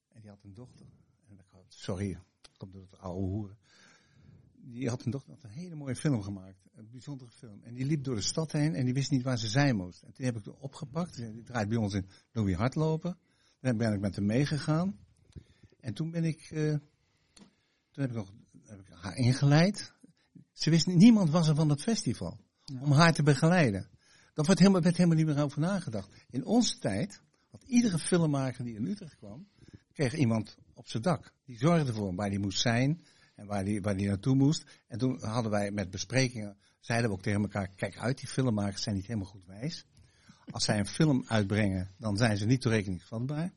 En die had een dochter. En ik sorry, komt door het oude hoeren. Die had een dochter, had een hele mooie film gemaakt. Een bijzondere film. En die liep door de stad heen en die wist niet waar ze zijn moest. En toen heb ik hem opgepakt. Die draait bij ons in Louis Hardlopen. Daar ben ik met hem meegegaan. En toen ben ik, uh, toen heb ik nog heb ik haar ingeleid. Ze wist, niemand was er van dat festival. Ja. Om haar te begeleiden. Daar werd helemaal, werd helemaal niet meer over nagedacht. In onze tijd, had iedere filmmaker die in Utrecht kwam, kreeg iemand op zijn dak. Die zorgde voor hem waar hij moest zijn en waar hij, waar hij naartoe moest. En toen hadden wij met besprekingen, zeiden we ook tegen elkaar, kijk uit, die filmmakers zijn niet helemaal goed wijs. Als zij een film uitbrengen, dan zijn ze niet toerekeningsvatbaar.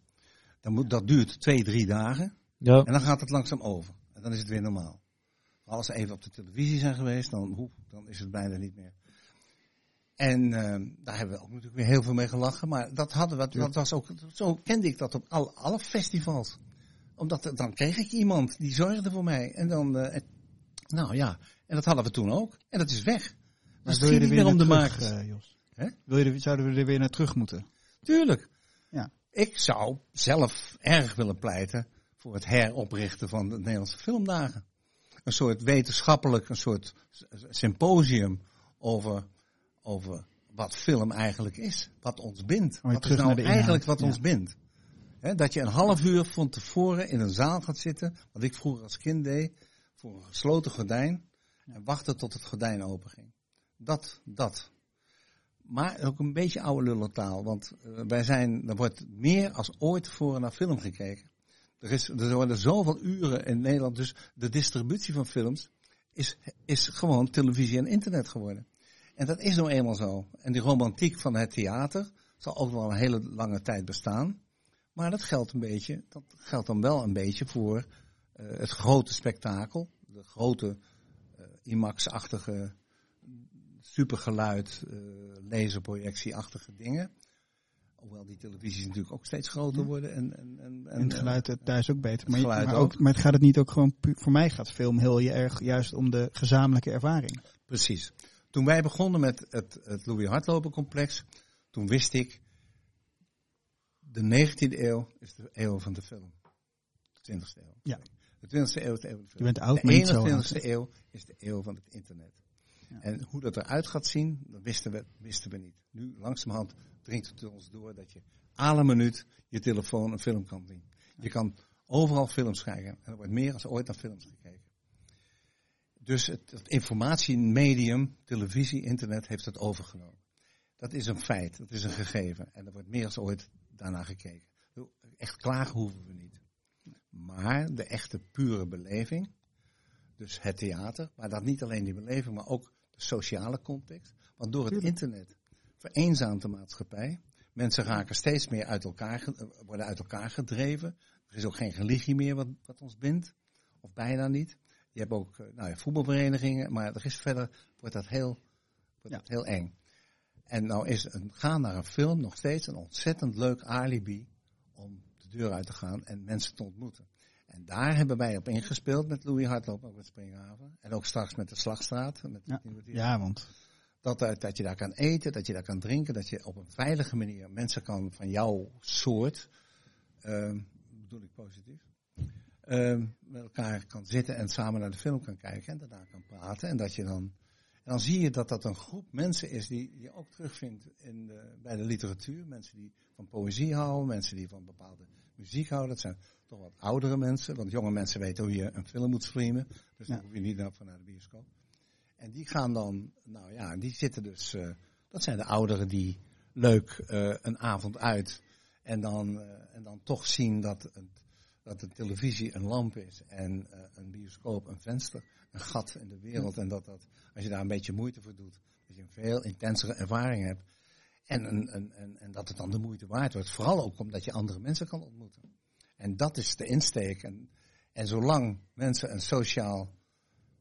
Dan moet, dat duurt twee, drie dagen. Ja. En dan gaat het langzaam over. En dan is het weer normaal. Als ze even op de televisie zijn geweest, dan, dan is het bijna niet meer. En uh, daar hebben we ook natuurlijk weer heel veel mee gelachen. Maar dat, hadden we, dat was ook, zo kende ik dat op alle, alle festivals. Omdat dan kreeg ik iemand die zorgde voor mij. En dan, uh, nou ja, en dat hadden we toen ook. En dat is weg. Maar wil je er weer om de uh, Jos? Wil je er, zouden we er weer naar terug moeten? Tuurlijk. Ja. Ik zou zelf erg willen pleiten voor het heroprichten van de Nederlandse filmdagen. Een soort wetenschappelijk, een soort symposium over, over wat film eigenlijk is. Wat ons bindt. wat is nou eigenlijk wat ons bindt. Dat je een half uur van tevoren in een zaal gaat zitten, wat ik vroeger als kind deed, voor een gesloten gordijn. En wachten tot het gordijn open ging. Dat, dat. Maar ook een beetje oude lullentaal. Want uh, wij zijn, er wordt meer als ooit tevoren naar film gekeken. Er, is, er worden zoveel uren in Nederland. Dus de distributie van films is, is gewoon televisie en internet geworden. En dat is nou eenmaal zo. En die romantiek van het theater zal ook wel een hele lange tijd bestaan. Maar dat geldt een beetje, dat geldt dan wel een beetje voor uh, het grote spektakel. De grote uh, IMAX-achtige supergeluid, uh, laserprojectie-achtige dingen. Hoewel die televisies natuurlijk ook steeds groter worden. En, en, en, en het geluid daar is ook beter. Maar, maar, ook, maar het gaat het niet ook gewoon, voor mij gaat film heel erg juist om de gezamenlijke ervaring. Precies. Toen wij begonnen met het, het Louis Hartlopen complex, toen wist ik, de 19e eeuw is de eeuw van de film. De 20e eeuw. Ja. De 20e eeuw is de eeuw van de film. Je bent oud, de 21e eeuw is de eeuw van het internet. Ja. En hoe dat eruit gaat zien, dat wisten we, wisten we niet. Nu, langzamerhand, dringt het ons door dat je alle minuut je telefoon een film kan zien. Je kan overal films kijken. En er wordt meer dan ooit naar films gekeken. Dus het, het informatiemedium, televisie, internet, heeft het overgenomen. Dat is een feit, dat is een gegeven. En er wordt meer dan ooit daarna gekeken. Echt klagen hoeven we niet. Maar de echte pure beleving, dus het theater, maar dat niet alleen die beleving, maar ook de sociale context. Want door het internet vereenzaamt de maatschappij. Mensen raken steeds meer uit elkaar, worden uit elkaar gedreven. Er is ook geen religie meer wat, wat ons bindt. Of bijna niet. Je hebt ook eh, nou ja, voetbalverenigingen, maar er is verder wordt dat heel, wordt dat heel eng. En nou is een gaan naar een film nog steeds een ontzettend leuk alibi om de deur uit te gaan en mensen te ontmoeten. En daar hebben wij op ingespeeld met Louis Hartloop ook met Springhaven. En ook straks met de Slagstraat. Met ja. ja, want... Dat, eh, dat je daar kan eten, dat je daar kan drinken, dat je op een veilige manier mensen kan van jouw soort, uh, bedoel ik positief, uh, met elkaar kan zitten en samen naar de film kan kijken en daarna kan praten. En dat je dan, dan zie je dat dat een groep mensen is die je ook terugvindt in de, bij de literatuur. Mensen die van poëzie houden, mensen die van bepaalde muziek houden. Dat zijn toch wat oudere mensen, want jonge mensen weten hoe je een film moet streamen. Dus dan hoef je niet naar, naar de bioscoop. En die gaan dan, nou ja, die zitten dus, uh, dat zijn de ouderen die leuk uh, een avond uit en dan, uh, en dan toch zien dat, het, dat de televisie een lamp is en een bioscoop een venster, een gat in de wereld. En dat, dat als je daar een beetje moeite voor doet, dat je een veel intensere ervaring hebt. En, en, en, en dat het dan de moeite waard wordt. Vooral ook omdat je andere mensen kan ontmoeten. En dat is de insteek. En, en zolang mensen een, sociaal,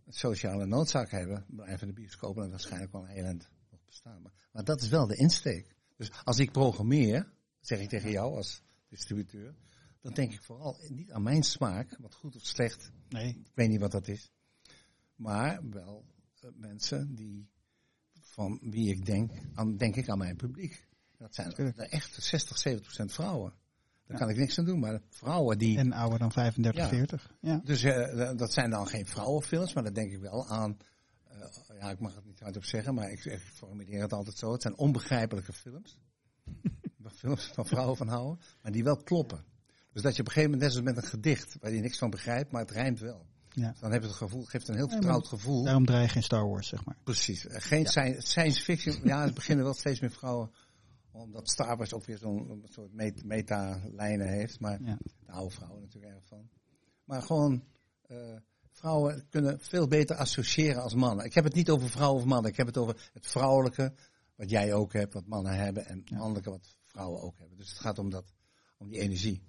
een sociale noodzaak hebben, blijven de bioscopen dan waarschijnlijk wel een heel eind nog bestaan. Maar, maar dat is wel de insteek. Dus als ik programmeer, zeg ik tegen jou als distributeur, dan denk ik vooral niet aan mijn smaak, wat goed of slecht, nee. ik weet niet wat dat is. Maar wel uh, mensen die, van wie ik denk, aan, denk ik aan mijn publiek. Dat zijn er echt 60, 70 procent vrouwen. Daar kan ik niks aan doen. Maar vrouwen die... En ouder dan 35, ja. 40. Ja. Dus uh, dat zijn dan geen vrouwenfilms, maar dat denk ik wel aan... Uh, ja, ik mag het niet hardop zeggen, maar ik, ik formuleer het altijd zo. Het zijn onbegrijpelijke films. films van vrouwen van houden, maar die wel kloppen. Dus dat je op een gegeven moment, net zoals met een gedicht, waar je niks van begrijpt, maar het rijmt wel. Ja. Dus dan heb je het gevoel, geeft een heel vertrouwd gevoel. Daarom draai je geen Star Wars, zeg maar. Precies. Geen ja. science fiction. Ja, het beginnen wel steeds meer vrouwen omdat Star Wars ook weer zo'n soort meta-lijnen heeft. Maar de oude vrouwen natuurlijk erg van. Maar gewoon, uh, vrouwen kunnen veel beter associëren als mannen. Ik heb het niet over vrouwen of mannen. Ik heb het over het vrouwelijke, wat jij ook hebt, wat mannen hebben. En het mannelijke, wat vrouwen ook hebben. Dus het gaat om, dat, om die energie.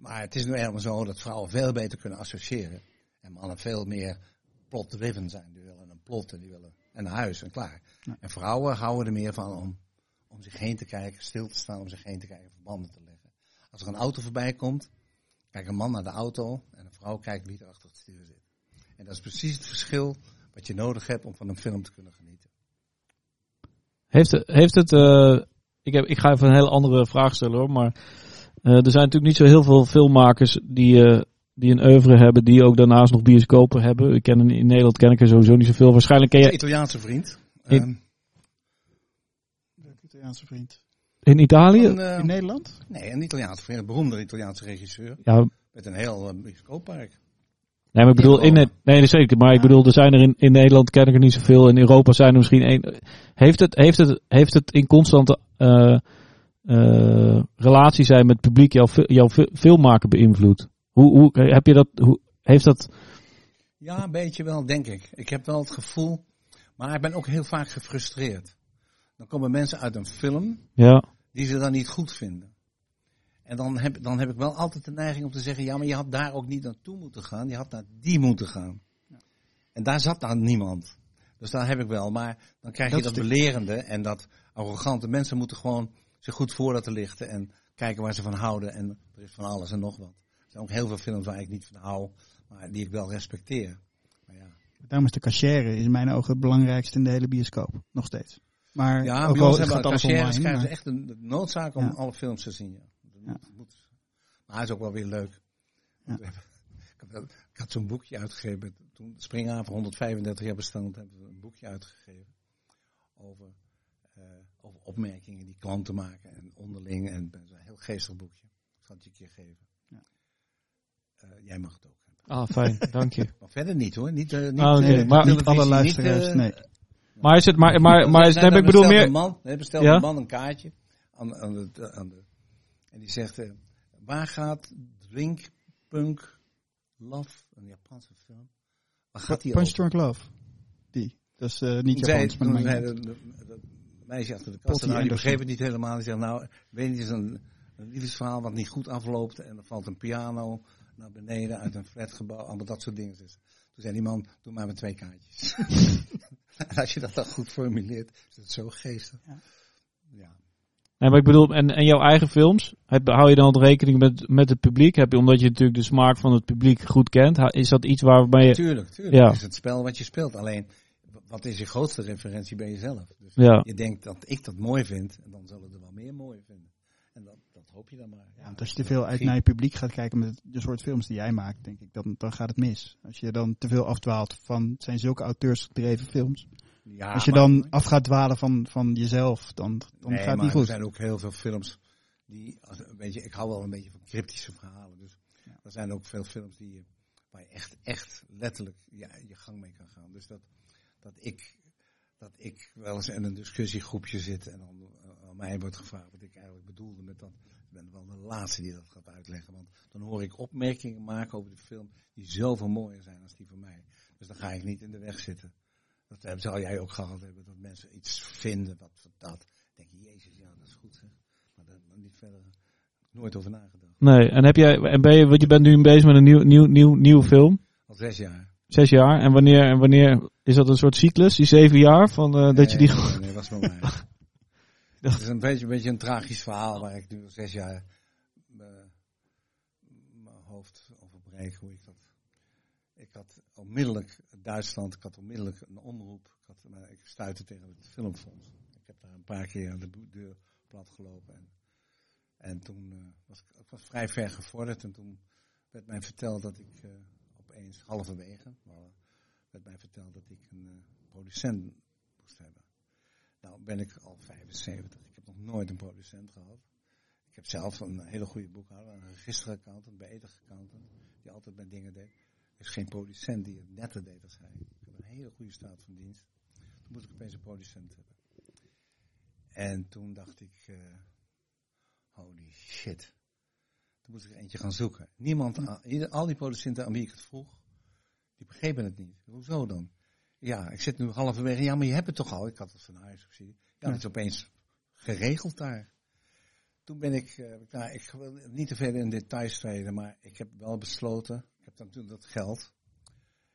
Maar het is nu helemaal zo dat vrouwen veel beter kunnen associëren. En mannen veel meer plot-driven zijn. Die willen een plot en die willen en een huis en klaar. En vrouwen houden er meer van om, om zich heen te kijken, stil te staan, om zich heen te kijken, verbanden te leggen. Als er een auto voorbij komt, kijkt een man naar de auto en een vrouw kijkt wie er achter het stuur zit. En dat is precies het verschil wat je nodig hebt om van een film te kunnen genieten. Heeft het, heeft het uh, ik, heb, ik ga even een hele andere vraag stellen hoor, maar uh, er zijn natuurlijk niet zo heel veel filmmakers die, uh, die een oeuvre hebben, die ook daarnaast nog bioscopen hebben. Ik ken in Nederland ken ik er sowieso niet zoveel. Waarschijnlijk ken je... Italiaanse vriend. In... Um... Italiaanse vriend. In Italië? Van, uh... in Nederland? Nee, een Italiaanse vriend, een beroemde Italiaanse regisseur. Ja. Met een heel uh, bioscooppark. Nee, maar ik bedoel, in het, nee, zeker. Maar ik bedoel, er zijn er in, in Nederland ken ik er niet zoveel. In Europa zijn er misschien één. Heeft het, heeft het, heeft het in constante uh, uh, relatie zijn met het publiek jouw, jouw filmmaken beïnvloed? Hoe, hoe heb je dat, hoe, heeft dat... Ja, een beetje wel, denk ik. Ik heb wel het gevoel, maar ik ben ook heel vaak gefrustreerd. Dan komen mensen uit een film ja. die ze dan niet goed vinden. En dan heb, dan heb ik wel altijd de neiging om te zeggen, ja, maar je had daar ook niet naartoe moeten gaan. Je had naar die moeten gaan. Ja. En daar zat dan niemand. Dus daar heb ik wel. Maar dan krijg je dat, dat belerende en dat arrogante. Mensen moeten gewoon zich goed voor laten lichten en kijken waar ze van houden. En er is van alles en nog wat. Er zijn ook heel veel films waar ik niet van hou, maar die ik wel respecteer. Maar ja. Daarom is de cachère in mijn ogen het belangrijkste in de hele bioscoop. Nog steeds. Maar ja, ook bij ons hebben de schrijven ze echt een noodzaak om alle films te zien. Ja. Ja. Moet, maar hij is ook wel weer leuk. Ja. Ik had zo'n boekje uitgegeven. Toen Springhaven 135 jaar bestond, hebben we een boekje uitgegeven. Over, over opmerkingen die klanten maken en onderling. En een heel geestig boekje. Ik zal het je een keer geven. Ja. Uh, jij mag het ook hebben. Ah, fijn, dank je. maar verder niet hoor. Niet, uh, niet, ah, okay. nee, maar niet alle luisteraars, niet, nee. Maar is het, maar, maar, maar, maar heb ik bedoel meer... Een man, bestelt ja? een man een kaartje aan, aan, de, aan de en die zegt, uh, waar gaat Drink Punk Love, een Japanse film, waar gaat die Punch Drunk Love, die. Dat is uh, niet Japans, maar meisje achter de kast, nou, die begreep het niet helemaal. Die zegt, nou, weet je, het is een, een liefdesverhaal wat niet goed afloopt. En er valt een piano naar beneden uit een flatgebouw. Allemaal dat soort dingen. Dus toen zei die man, doe maar met twee kaartjes. en als je dat dan goed formuleert, is het zo geestig. Ja. ja. Nee, maar ik bedoel, en, en jouw eigen films, heb, hou je dan rekening met, met het publiek? Heb je, omdat je natuurlijk de smaak van het publiek goed kent, is dat iets waarbij je... Tuurlijk, tuurlijk. Ja. is het spel wat je speelt. Alleen, wat is je grootste referentie bij jezelf? Dus ja. je denkt dat ik dat mooi vind, en dan zullen er wel meer mooi vinden. En dat, dat hoop je dan maar. Ja, als je te veel uit naar je publiek gaat kijken met de soort films die jij maakt, denk ik, dan, dan gaat het mis. Als je dan te veel afdwaalt van, het zijn zulke auteursgedreven films. Ja, Als je dan af gaat dwalen van, van jezelf, dan, dan gaat het niet goed. Er zijn ook heel veel films die, weet je, ik hou wel een beetje van cryptische verhalen. Dus ja. er zijn ook veel films die, waar je echt, echt letterlijk ja, je gang mee kan gaan. Dus dat, dat ik, dat ik wel eens in een discussiegroepje zit en dan aan mij wordt gevraagd wat ik eigenlijk bedoelde met dat. Ik ben wel de laatste die dat gaat uitleggen. Want dan hoor ik opmerkingen maken over de film die zoveel mooier zijn als die van mij. Dus dan ga ik niet in de weg zitten. Dat zou jij ook gehad hebben, dat mensen iets vinden wat dat. denk je, jezus, ja, dat is goed zeg. Maar daar niet verder, nooit over nagedacht. Nee, en heb jij, en ben je, want je bent nu bezig met een nieuw, nieuw, nieuw, nieuwe film? Al zes jaar. Zes jaar, en wanneer, en wanneer, is dat een soort cyclus, die zeven jaar, van uh, dat je die... Nee, nee, was maar mij. Het is een beetje, een beetje een tragisch verhaal waar ik nu zes jaar mijn hoofd over breek, hoe ik dat... Ik had onmiddellijk Duitsland, ik had onmiddellijk een omroep. Ik, had, maar ik stuitte tegen het filmfonds. Ik heb daar een paar keer aan de deur plat gelopen. En, en toen uh, was ik, was vrij ver gevorderd. En toen werd mij verteld dat ik opeens halverwege, werd mij verteld dat ik een uh, producent moest hebben. Nou ben ik al 75. Ik heb nog nooit een producent gehad. Ik heb zelf een hele goede boekhouder, een registeraccountant, een accountant, die altijd mijn dingen deed is geen producent die het netter deed als hij. Ik heb een hele goede staat van dienst. Toen moest ik opeens een producent hebben. En toen dacht ik, uh, holy shit. Toen moest ik er eentje gaan zoeken. Niemand, al die producenten aan wie ik het vroeg, die begrepen het niet. Hoezo dan? Ja, ik zit nu halverwege. Ja, maar je hebt het toch al? Ik had het van huis gezien. Ja, dat is opeens geregeld daar. toen ben ik, uh, nou, ik wil niet te veel in details treden, maar ik heb wel besloten, ik heb dan natuurlijk dat geld,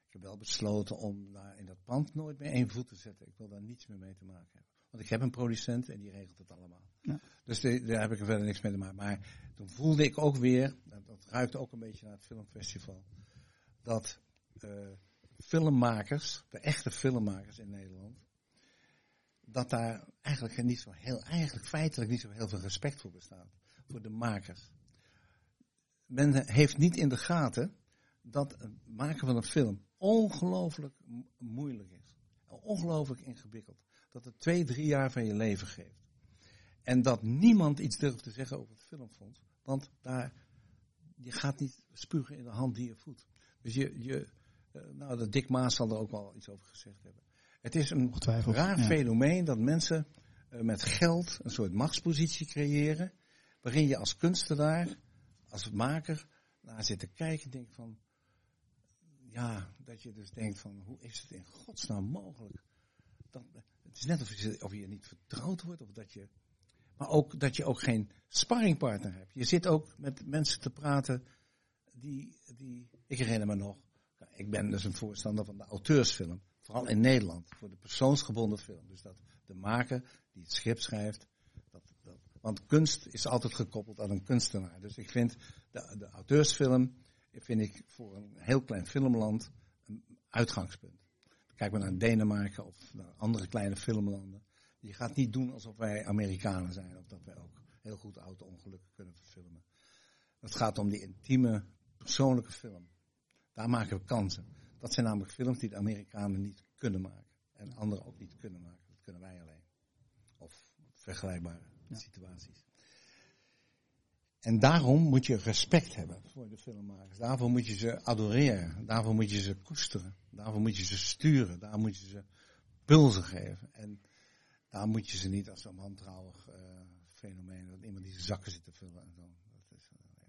ik heb wel besloten om daar in dat pand nooit meer één voet te zetten. Ik wil daar niets meer mee te maken hebben. Want ik heb een producent en die regelt het allemaal. Ja. Dus daar heb ik er verder niks mee te maken. Maar toen voelde ik ook weer, dat, dat ruikte ook een beetje naar het filmfestival, dat uh, filmmakers, de echte filmmakers in Nederland, dat daar eigenlijk niet zo heel, eigenlijk feitelijk niet zo heel veel respect voor bestaat. Voor de makers. Men heeft niet in de gaten dat het maken van een film ongelooflijk moeilijk is. Ongelooflijk ingewikkeld. Dat het twee, drie jaar van je leven geeft. En dat niemand iets durft te zeggen over het filmfonds. Want daar, je gaat niet spugen in de hand die je voedt. Dus je, je uh, nou, de Dick Maas zal er ook wel iets over gezegd hebben. Het is een raar fenomeen dat mensen uh, met geld een soort machtspositie creëren. Waarin je als kunstenaar, als maker, naar zit te kijken en denkt van. Ja, dat je dus denkt van, hoe is het in godsnaam mogelijk? Dat, het is net of je, of je niet vertrouwd wordt, of dat je maar ook dat je ook geen sparringpartner hebt. Je zit ook met mensen te praten die, die ik herinner me nog, ik ben dus een voorstander van de auteursfilm. Vooral in Nederland, voor de persoonsgebonden film. Dus dat de maker die het schip schrijft, dat, dat, want kunst is altijd gekoppeld aan een kunstenaar. Dus ik vind de, de auteursfilm, vind ik voor een heel klein filmland een uitgangspunt. Kijk maar naar Denemarken of naar andere kleine filmlanden. Je gaat niet doen alsof wij Amerikanen zijn, of dat wij ook heel goed auto-ongelukken kunnen verfilmen. Het gaat om die intieme, persoonlijke film. Daar maken we kansen. Dat zijn namelijk films die de Amerikanen niet kunnen maken. En anderen ook niet kunnen maken. Dat kunnen wij alleen. Of vergelijkbare situaties. En daarom moet je respect hebben voor de filmmakers. Daarvoor moet je ze adoreren. Daarvoor moet je ze koesteren. Daarvoor moet je ze sturen. Daar moet je ze pulsen geven. En daar moet je ze niet als een wantrouwig uh, fenomeen. Dat iemand die zijn zakken zit te vullen en zo. Dat is, uh,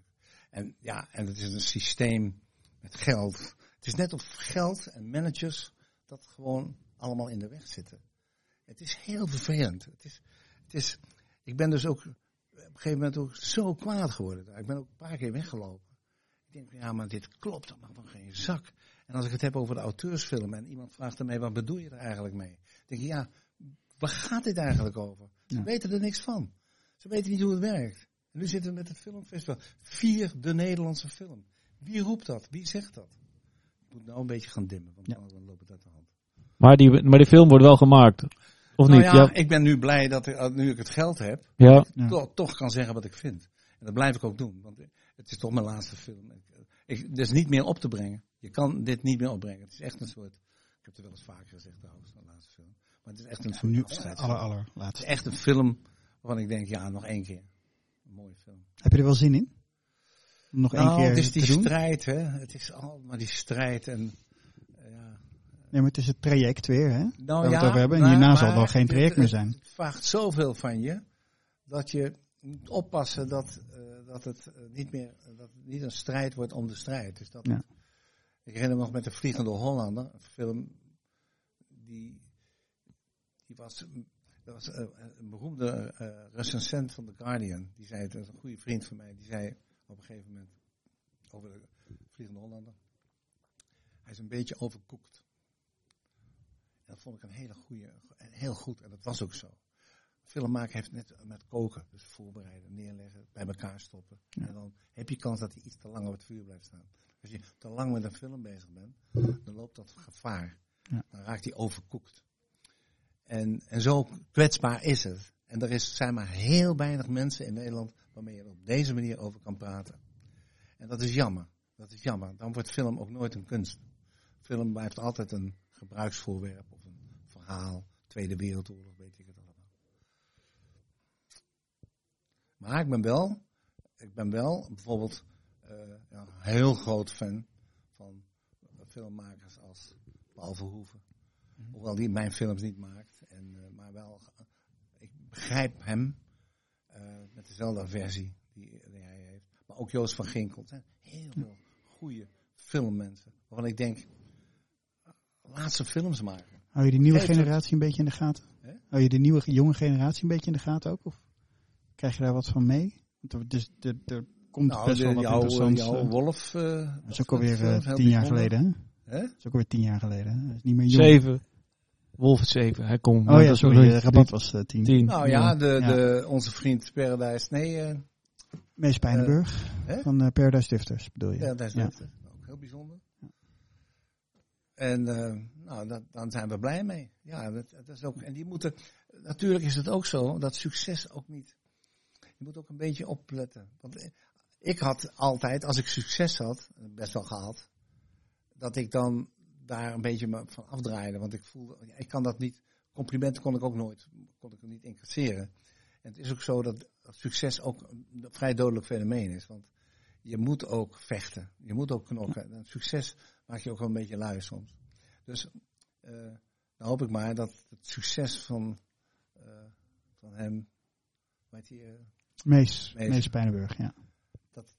en ja, en het is een systeem met geld. Het is net of geld en managers dat gewoon allemaal in de weg zitten. Het is heel vervelend. Het is, het is, ik ben dus ook een gegeven moment ook zo kwaad geworden. Ik ben ook een paar keer weggelopen. Ik denk, ja, maar dit klopt allemaal van geen zak. En als ik het heb over de auteursfilm en iemand vraagt mij, wat bedoel je er eigenlijk mee? Dan denk ik, ja, waar gaat dit eigenlijk over? Ze weten er niks van. Ze weten niet hoe het werkt. En nu zitten we met het filmfestival. Vier de Nederlandse film. Wie roept dat? Wie zegt dat? Ik moet nou een beetje gaan dimmen, want dan loopt het uit de hand. Maar die, maar die film wordt wel gemaakt. Of nou niet? Ja, ik ben nu blij dat ik, nu ik het geld heb, ja. toch, toch, kan zeggen wat ik vind. En dat blijf ik ook doen, want het is toch mijn laatste film. Ik, het is niet meer op te brengen. Je kan dit niet meer opbrengen. Het is echt een soort, ik heb het wel eens vaker gezegd trouwens, mijn laatste film. Maar het is echt een soort nu, aller, aller, Het is echt een film waarvan ik denk, ja, nog één keer. Een mooie film. Heb je er wel zin in? nog één nou, keer het is die strijd, hè. Het is allemaal die strijd en... Nee, maar het is het traject weer, hè? Nou, we ja, het over hebben. En hierna zal wel geen traject meer zijn. Het vraagt zoveel van je, dat je moet oppassen dat, uh, dat het uh, niet meer, dat het niet een strijd wordt om de strijd. Dus dat ja. het, ik herinner me nog met de Vliegende Hollander, een film die, die was dat was uh, een beroemde uh, recensent van The Guardian. Die zei, het is een goede vriend van mij, die zei op een gegeven moment over de Vliegende Hollander. Hij is een beetje overkoekt. En dat vond ik een hele goede, heel goed, en dat was ook zo. Filmmaker heeft net met koken, dus voorbereiden, neerleggen, bij elkaar stoppen. Ja. En dan heb je kans dat hij iets te lang op het vuur blijft staan. Als je te lang met een film bezig bent, dan loopt dat gevaar. Ja. Dan raakt hij overkoekt. En, en zo kwetsbaar is het. En er is, zijn maar heel weinig mensen in Nederland waarmee je er op deze manier over kan praten. En dat is jammer. Dat is jammer. Dan wordt film ook nooit een kunst. Film blijft altijd een gebruiksvoorwerp of een verhaal. Tweede Wereldoorlog, weet ik het allemaal. Maar ik ben wel, ik ben wel bijvoorbeeld uh, ja, heel groot fan van filmmakers als Paul Verhoeven. Mm-hmm. Hoewel die mijn films niet maakt. En, uh, maar wel, uh, ik begrijp hem met dezelfde versie die, die, hij heeft. Maar ook Joost van Ginkel. Heel veel goede filmmensen. Waarvan ik denk, laat ze films maken. Hou je die nieuwe Geef generatie een beetje in de gaten? He? Hou je de nieuwe jonge generatie een beetje in de gaten ook? Of? Krijg je daar wat van mee? Dus er, er komt nou, best wel wat jouw, interessants. Jouw wolf. Uh, dat is ook alweer tien jaar geleden. Hè? Dat is ook alweer tien jaar geleden. Is niet meer jong. Zeven. Wolf het zeven. Hij komt. Oh ja, sorry. De rabat was uh, tien. tien. Nou ja, de, de, onze vriend Paradise. Nee. Uh, Mees Pijnenburg. van uh, Paradise Stifters bedoel je? Paradise Stifters. Ook heel bijzonder. En uh, nou, dat, dan zijn we blij mee. Ja, dat, dat, is ook. En die moeten. Natuurlijk is het ook zo dat succes ook niet. Je moet ook een beetje opletten. Want ik had altijd, als ik succes had, best wel gehad, dat ik dan daar een beetje van afdraaide. Want ik voelde, ik kan dat niet. Complimenten kon ik ook nooit, kon ik niet incasseren. En het is ook zo dat succes ook een vrij dodelijk fenomeen is. Want je moet ook vechten. Je moet ook knokken. En succes maak je ook wel een beetje lui soms. Dus uh, dan hoop ik maar dat het succes van, uh, van hem, weet je, uh, Mees, Mees, Mees Pijnenburg, ja. Dat,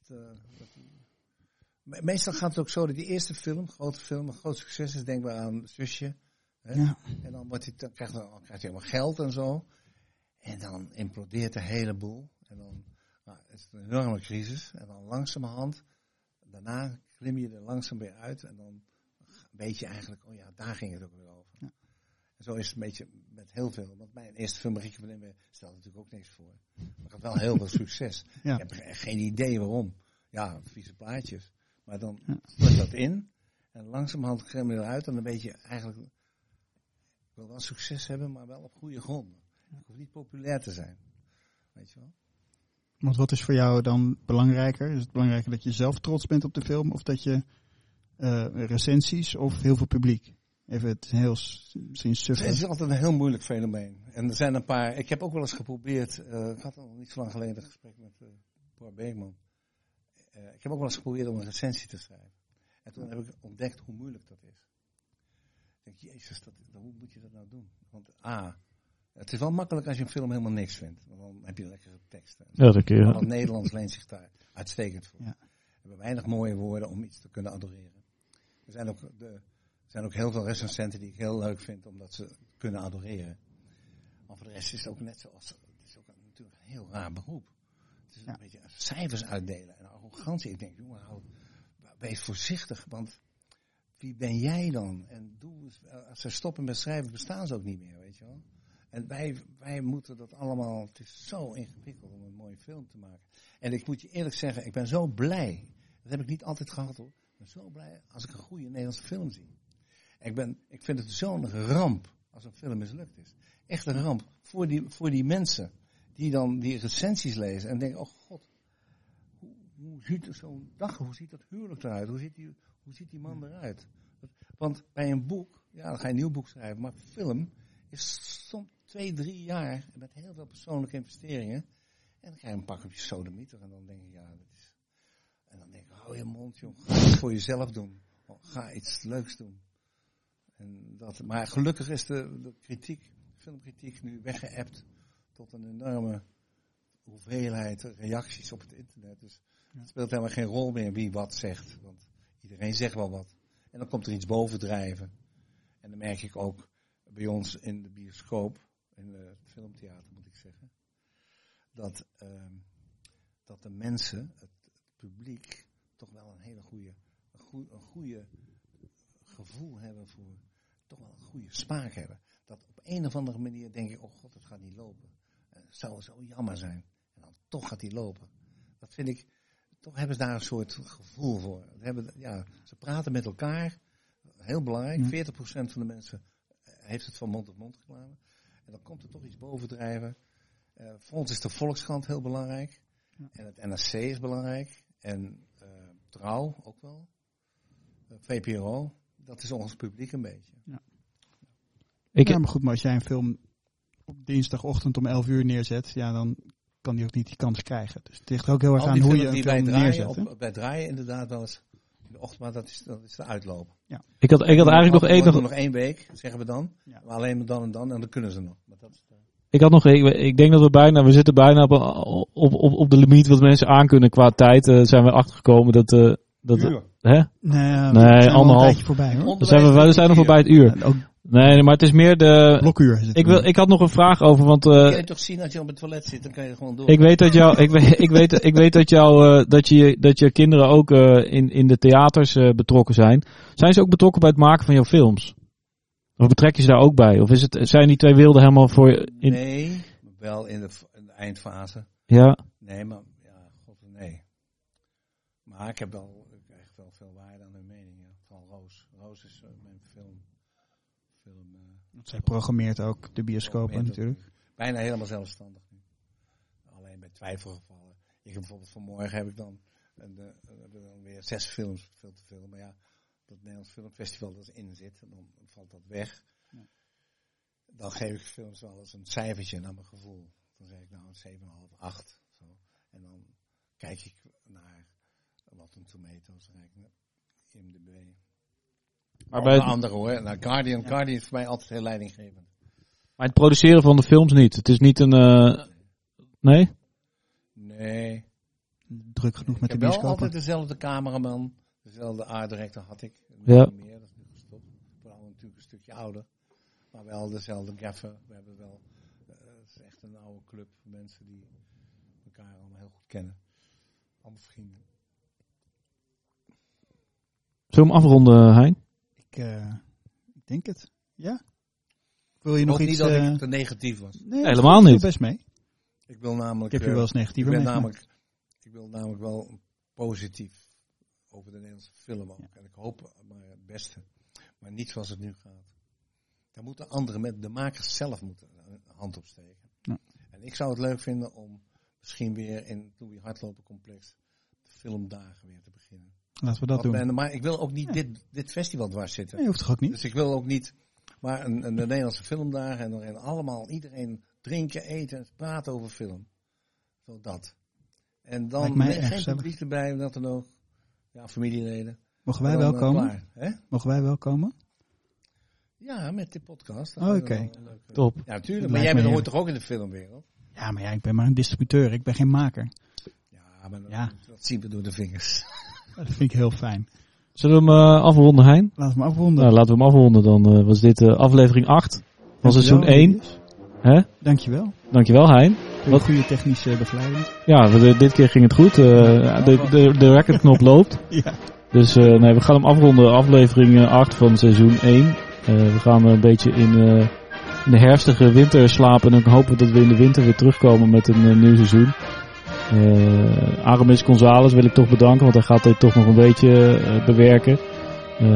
dat meestal gaat het ook zo dat die eerste film, grote film, een groot succes is, denk maar aan Zusje. Hè? Ja. En dan, wordt hij, dan, krijgt, dan krijgt hij helemaal geld en zo. En dan implodeert de hele boel. En dan nou, is het een enorme crisis. En dan langzamerhand, daarna klim je er langzaam weer uit. En dan weet je eigenlijk, oh ja, daar ging het ook weer over. Ja. En zo is het een beetje met heel veel. Want mijn eerste film, Rieke van stelde natuurlijk ook niks voor. Maar ik had wel heel veel succes. Ja. Ik heb geen idee waarom. Ja, vieze plaatjes. Maar dan ja. dat in. En langzamerhand klim je eruit. En dan weet je eigenlijk, ik wil wel succes hebben, maar wel op goede gronden. Ik hoef niet populair te zijn. Weet je wel? Want wat is voor jou dan belangrijker? Is het belangrijker dat je zelf trots bent op de film of dat je uh, recensies of heel veel publiek? Even het heel misschien suffer. Het is altijd een heel moeilijk fenomeen. En er zijn een paar. Ik heb ook wel eens geprobeerd. Uh, ik had al niet zo lang geleden een gesprek met uh, Beekman. ik heb ook wel eens geprobeerd om een recensie te schrijven. En toen heb ik ontdekt hoe moeilijk dat is. Ik denk, jezus, dat, hoe moet je dat nou doen? Want A, het is wel makkelijk als je een film helemaal niks vindt. Want dan heb je lekkere teksten. Ja, dat kun je. Het Nederlands leent zich daar uitstekend voor. Ja. We hebben weinig mooie woorden om iets te kunnen adoreren. Er zijn ook, de, er zijn ook heel veel recensenten die ik heel leuk vind, omdat ze kunnen adoreren. Maar voor de rest is het ook net zoals, het is ook natuurlijk een heel raar beroep. Het is een beetje cijfers uitdelen en arrogantie. Ik denk, jongen, hou, wees voorzichtig, want wie ben jij dan? En doe, als ze stoppen met schrijven, bestaan ze ook niet meer, weet je wel. En wij, wij moeten dat allemaal, het is zo ingewikkeld om een mooie film te maken. En ik moet je eerlijk zeggen, ik ben zo blij. Dat heb ik niet altijd gehad hoor. Ik ben zo blij als ik een goede Nederlandse film zie. Ik, ben, ik vind het zo'n ramp als een film mislukt is. Echt een ramp voor die, voor die mensen die dan die recensies lezen en denken, oh god, hoe, hoe ziet zo'n dag, hoe ziet dat huwelijk eruit? Hoe ziet die, hoe ziet die man eruit? Want bij een boek, ja, dan ga je een nieuw boek schrijven, maar film is soms twee, drie jaar met heel veel persoonlijke investeringen. En dan krijg je een pak op je sodemieter en dan denk je, ja, dat is... En dan denk ik, hou je mond, joh. Ga het voor jezelf doen. Ga iets leuks doen. En dat, maar gelukkig is de, de kritiek, filmkritiek nu weggeëpt tot een enorme hoeveelheid reacties op het internet. Dus het speelt helemaal geen rol meer wie wat zegt. Want iedereen zegt wel wat. En dan komt er iets bovendrijven. En dan merk ik ook bij ons in de bioscoop in het filmtheater moet ik zeggen, dat, uh, dat de mensen, het, publiek, toch wel een hele goede, een, goe, een goede gevoel hebben voor, toch wel een goede smaak hebben. Dat op een of andere manier denk ik, oh god, het gaat niet lopen. Het zou zo jammer zijn. En dan toch gaat die lopen. Dat vind ik, toch hebben ze daar een soort gevoel voor. Hebben, ja, ze praten met elkaar, heel belangrijk. 40% van de mensen heeft het van mond tot mond reclame. En dan komt er toch iets bovendrijven. Uh, voor ons is de Volkskrant heel belangrijk. Ja. En het NRC is belangrijk. En uh, Trouw ook wel. Uh, eh, VPRO. Dat is ons publiek een beetje. Ja. Ik ja, maar goed, maar als jij een film op dinsdagochtend om 11 uur neerzet, ja, dan kan die ook niet die kans krijgen. Dus het ligt ook heel erg aan hoe je een film neerzet. Op, wij draaien inderdaad wel eens in de ochtend, maar dat is, dat is de uitloop. Ja. Ik had, ik had eigenlijk nog één... Nog, nog één week, zeggen we dan. Ja. Maar alleen dan en dan, en dan kunnen ze nog. Maar dat is, ik had nog, ik, ik, denk dat we bijna, we zitten bijna op, op, op, op de limiet wat mensen aankunnen qua tijd. Uh, zijn we achtergekomen dat, uh, dat, uur. hè? Nee, nee anderhalf. Voorbij, hoor. Dan zijn we, we zijn nog voorbij het uur. Nee, maar het is meer de... Blokuur is het Ik, wil, ik had nog een vraag over, want... eh, Kun je toch zien als je op het toilet zit, dan kan je gewoon door. ik weet dat jou, ik weet, ik weet, ik weet dat jou, eh, dat je, dat je kinderen ook eh, in, in de theaters eh, betrokken zijn. Zijn ze ook betrokken bij het maken van jouw films? Of betrek je ze daar ook bij? Of is het, zijn die twee wilden helemaal voor je? In, Nee, wel in de, in de eindfase. Ja, Nee, maar ja, god nee. Maar ik heb wel, ik krijg wel veel waarde aan hun meningen. Van Roos. Roos is eh, mijn film. film eh, Zij programmeert ook de bioscopen natuurlijk. Bijna helemaal zelfstandig nu. Alleen bij twijfelgevallen. Ik heb bijvoorbeeld vanmorgen heb ik dan, een, eh, hebben we dan weer zes films veel te veel. Maar ja, dat Nederlands Filmfestival dat erin zit, dan valt dat weg. Dan geef ik films wel eens een cijfertje naar mijn gevoel. Dan zeg ik nou een 7,5, 8. Zo. En dan kijk ik naar Rotten Tomatoes, dan kijk ik naar IMDb. Maar Maar bij het, andere hoor. Nou, Guardian, Guardian is voor mij altijd heel leidinggevend. bij het produceren van de films niet. Het is niet een... eh, nee? Nee. Druk genoeg met ik de heb wel altijd dezelfde cameraman, dezelfde art director had ik. Ja. Niet meer, dat is nu gestopt. Vooral natuurlijk een stukje ouder. Maar wel dezelfde gaffer. We hebben wel, eh, het is echt een oude club van mensen die elkaar allemaal heel goed kennen. Allemaal vrienden. Zullen we hem afronden, Hein? Ik, eh, ik denk het. Ja? Wil je Ik nog iets... niet dat eh, ik te negatief was. nee, helemaal niet. best mee. Ik wil namelijk, Ik heb je eh, wel eens ik ben meegemaakt. namelijk, ik wil namelijk wel positief over de Nederlandse film ook. En ik hoop maar het beste. Maar niet zoals het nu gaat. Daar moeten anderen met de makers zelf moeten een hand op steken. Ja. En ik zou het leuk vinden om misschien weer in het Louis Hardlopen complex de filmdagen weer te beginnen. Laten we dat doen. men- maar ik wil ook niet dit, dit festival dwars zitten. Nee, hoeft toch ook niet? Dus ik wil ook niet, maar een, een, de Nederlandse filmdagen en dan allemaal iedereen drinken, eten, praten over film. Zo dat. En dan mij nee, erg geen publiek erbij, dat dan ook. Ja, familieleden. Mogen wij wel eh, komen? klaar? Mogen wij wel komen? Ja, met de podcast. Oh, oké. Top. Ja, natuurlijk. Maar jij bent, hoort toch ook in de filmwereld? Ja, maar ja, ik ben maar een distributeur. Ik ben geen maker. Ja, maar dat, Ja. dat zien we door de vingers. Dat vind ik heel fijn. Zullen we hem eh, afronden, Hein? Laten we hem afronden. Nou, laten we hem afronden. Dan eh, was dit eh, aflevering 8 van seizoen 1. Julius. Hè? Dankjewel. Dankjewel, Hein. Voor Wat- de goede technische begeleiding. Ja, we- dit keer ging het goed. Eh, de, de, de recordknop loopt. Ja. Dus nee, we gaan hem afronden. Aflevering eh, 8 van seizoen 1. Eh, we gaan een beetje in, in de herfstige winter slapen. En dan hopen we dat we in de winter weer terugkomen met een nieuw seizoen. Eh Aramis Gonzalez wil ik toch bedanken. Want hij gaat dit toch nog een beetje eh, bewerken. Eh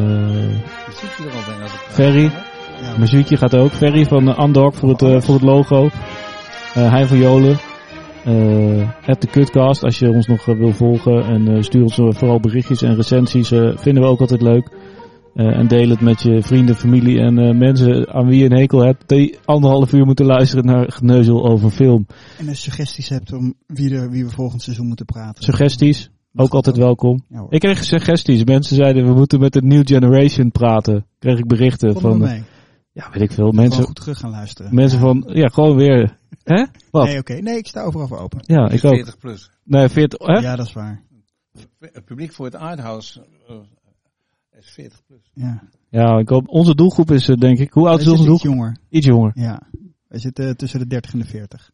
er Ferry. Ja, muziekje gaat ook. Ferry van uh, Andok voor het, voor het logo. Hein van Jolen. Eh at de Cutcast als je ons nog wil volgen. En eh, stuur ons vooral berichtjes en recensies. vinden we ook altijd leuk. Eh, en deel het met je vrienden, familie en eh, mensen aan wie je een hekel hebt. Die anderhalf uur moeten luisteren naar geneuzel over film. En als je suggesties hebt om wie, er, wie we volgend seizoen moeten praten. Suggesties, ook altijd welkom. Ja. Ik kreeg suggesties. Mensen zeiden we moeten met de New Generation praten. Kreeg ik berichten er van, eh, mee. ja weet ik veel. Gewoon Mensen, goed terug gaan luisteren. mensen Ja. van, ja gewoon weer. Hè? Wat? Nee, oké. Nee, ik sta overal voor open. Ja, ik ook. 40 plus. Nee, 40, hè? Ja, dat is waar. Het publiek voor het arthouse eh, is 40 plus. Ja. Ja, ik hoop, onze doelgroep is eh, denk ik, hoe oud is onze doelgroep? iets jonger. Iets jonger. Oké. Ja. Wij zitten tussen de 30 en de 40.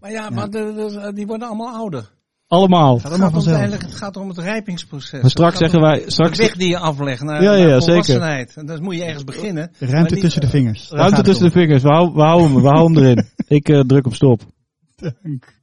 Maar ja, maar de, de- die worden allemaal ouder. Allemaal. Gaat Het gaat, om, het gaat om het rijpingsproces. Maar straks zeggen wij, De straks weg die je aflegt naar, Ja, ja, naar zeker. volwassenheid. En dan moet je ergens beginnen. De ruimte tussen de vingers. Ruimte tussen de vingers. We houden, we houden hem, we houden hem erin. Ik eh, druk op stop. Dank.